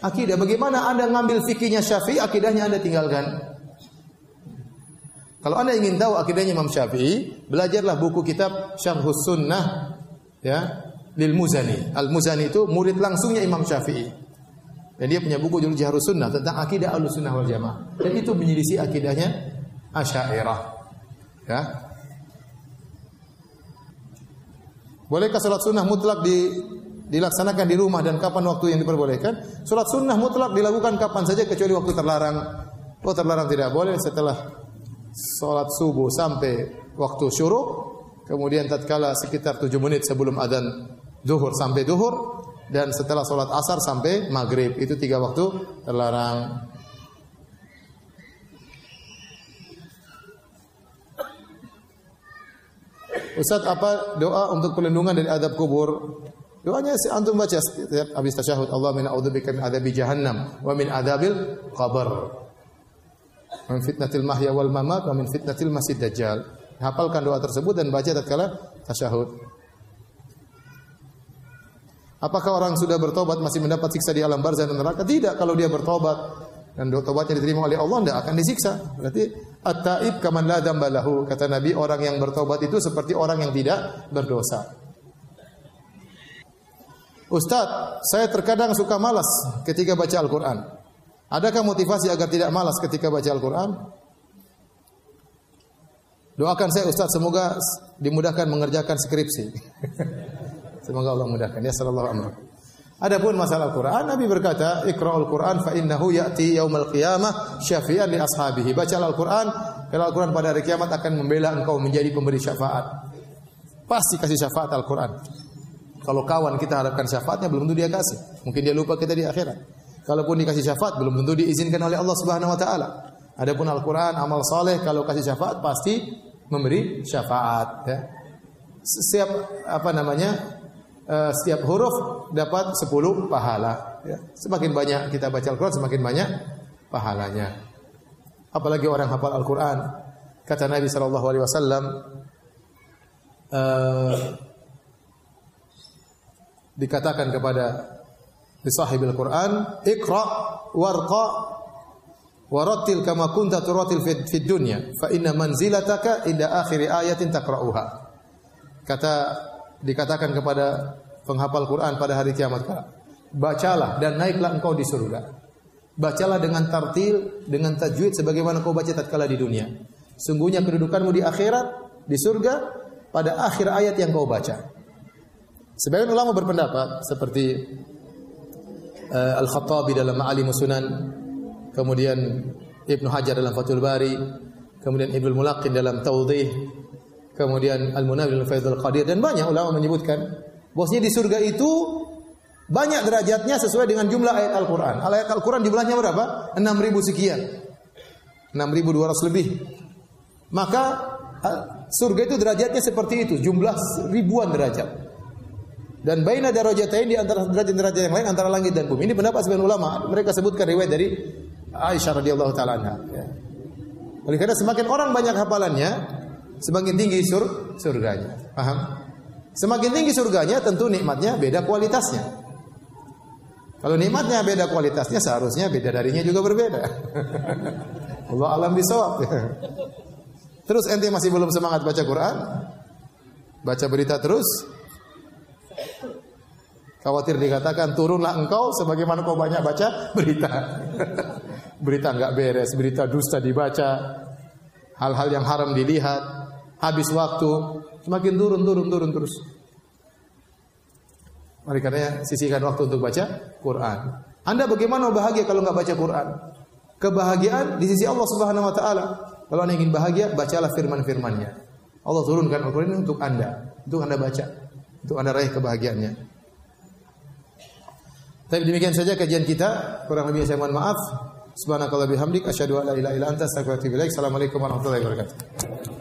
Akidah. Bagaimana Anda ngambil fikihnya Syafi'i, akidahnya Anda tinggalkan? Kalau Anda ingin tahu akidahnya Imam Syafi'i, belajarlah buku kitab Syarhus Sunnah ya, lil Muzani. Al Muzani itu murid langsungnya Imam Syafi'i. Dan dia punya buku judul Jahrus Sunnah tentang akidah Ahlus Sunnah wal Jamaah. Dan itu menyelisih akidahnya Asy'ariyah. Ya, Bolehkah salat sunnah mutlak di, dilaksanakan di rumah dan kapan waktu yang diperbolehkan? Salat sunnah mutlak dilakukan kapan saja kecuali waktu terlarang. Oh terlarang tidak boleh setelah salat subuh sampai waktu syuruk, kemudian tatkala sekitar 7 menit sebelum adzan zuhur sampai zuhur, dan setelah sholat asar sampai maghrib itu tiga waktu terlarang. Ustaz apa doa untuk perlindungan dari adab kubur? Doanya si antum baca setiap habis tasyahud Allah min a'udzubika min adabi jahannam wa min adabil qabr. Min fitnatil mahya wal mamat wa min fitnatil masih dajjal. Hafalkan doa tersebut dan baca tatkala tasyahud. Apakah orang sudah bertobat masih mendapat siksa di alam barzah dan neraka? Tidak, kalau dia bertobat dan tobatnya diterima oleh Allah tidak akan disiksa. Berarti at-taib kaman la dzambalahu. Kata Nabi, orang yang bertobat itu seperti orang yang tidak berdosa. Ustaz, saya terkadang suka malas ketika baca Al-Quran. Adakah motivasi agar tidak malas ketika baca Al-Quran? Doakan saya Ustaz, semoga dimudahkan mengerjakan skripsi. semoga Allah mudahkan. Ya sallallahu alaihi Adapun masalah Al-Qur'an, Nabi berkata, "Iqra'ul Qur'an fa innahu ya'ti yaumal qiyamah syafi'an li ashabihi." Baca Al-Qur'an, karena Al-Qur'an pada hari kiamat akan membela engkau menjadi pemberi syafaat. Pasti kasih syafaat Al-Qur'an. Kalau kawan kita harapkan syafaatnya belum tentu dia kasih. Mungkin dia lupa kita di akhirat. Kalaupun dikasih syafaat belum tentu diizinkan oleh Allah Subhanahu wa taala. Adapun Al-Qur'an amal saleh kalau kasih syafaat pasti memberi syafaat ya. Setiap apa namanya? Uh, setiap huruf dapat 10 pahala. Ya. Semakin banyak kita baca Al-Quran, semakin banyak pahalanya. Apalagi orang hafal Al-Quran. Kata Nabi Wasallam, uh, dikatakan kepada sahibil Quran, "Iqra warqa warattil kama kunta turatil fid, fid dunya, fa inna manzilataka inda akhir ayatin taqra'uha." Kata dikatakan kepada penghafal Quran pada hari kiamat Bacalah dan naiklah engkau di surga. Bacalah dengan tartil, dengan tajwid sebagaimana kau baca tatkala di dunia. Sungguhnya kedudukanmu di akhirat, di surga pada akhir ayat yang kau baca. Sebagian ulama berpendapat seperti uh, Al-Khattabi dalam Ma'alim Sunan, kemudian Ibnu Hajar dalam Fathul Bari, kemudian Ibnu Mulaqin dalam Tawdih, kemudian Al-Munawi dalam Faidul Qadir dan banyak ulama menyebutkan bahwasanya di surga itu banyak derajatnya sesuai dengan jumlah ayat Al-Qur'an. Ayat Al-Qur'an jumlahnya berapa? 6000 sekian. 6200 lebih. Maka surga itu derajatnya seperti itu, jumlah ribuan derajat. Dan baina darajatain di antara derajat-derajat yang lain antara langit dan bumi. Ini pendapat sebagian ulama. Mereka sebutkan riwayat dari Aisyah radhiyallahu taala anha. Ya. Oleh karena semakin orang banyak hafalannya, Semakin tinggi sur surganya. Paham? Semakin tinggi surganya tentu nikmatnya beda kualitasnya. Kalau nikmatnya beda kualitasnya seharusnya beda darinya juga berbeda. Allah alam bisawab. terus ente masih belum semangat baca Quran? Baca berita terus? Khawatir dikatakan turunlah engkau sebagaimana kau banyak baca berita. berita enggak beres, berita dusta dibaca, hal-hal yang haram dilihat, habis waktu, semakin turun turun turun terus. Mari karena sisihkan waktu untuk baca Quran. Anda bagaimana bahagia kalau nggak baca Quran? Kebahagiaan di sisi Allah Subhanahu wa taala. Kalau Anda ingin bahagia, bacalah firman-firmannya. Allah turunkan Al-Quran untuk Anda, untuk Anda baca, untuk Anda raih kebahagiaannya. Tapi demikian saja kajian kita. Kurang lebih saya mohon maaf. Subhanakallah bihamdik asyhadu an la ilaha illa anta. Assalamualaikum warahmatullahi wabarakatuh.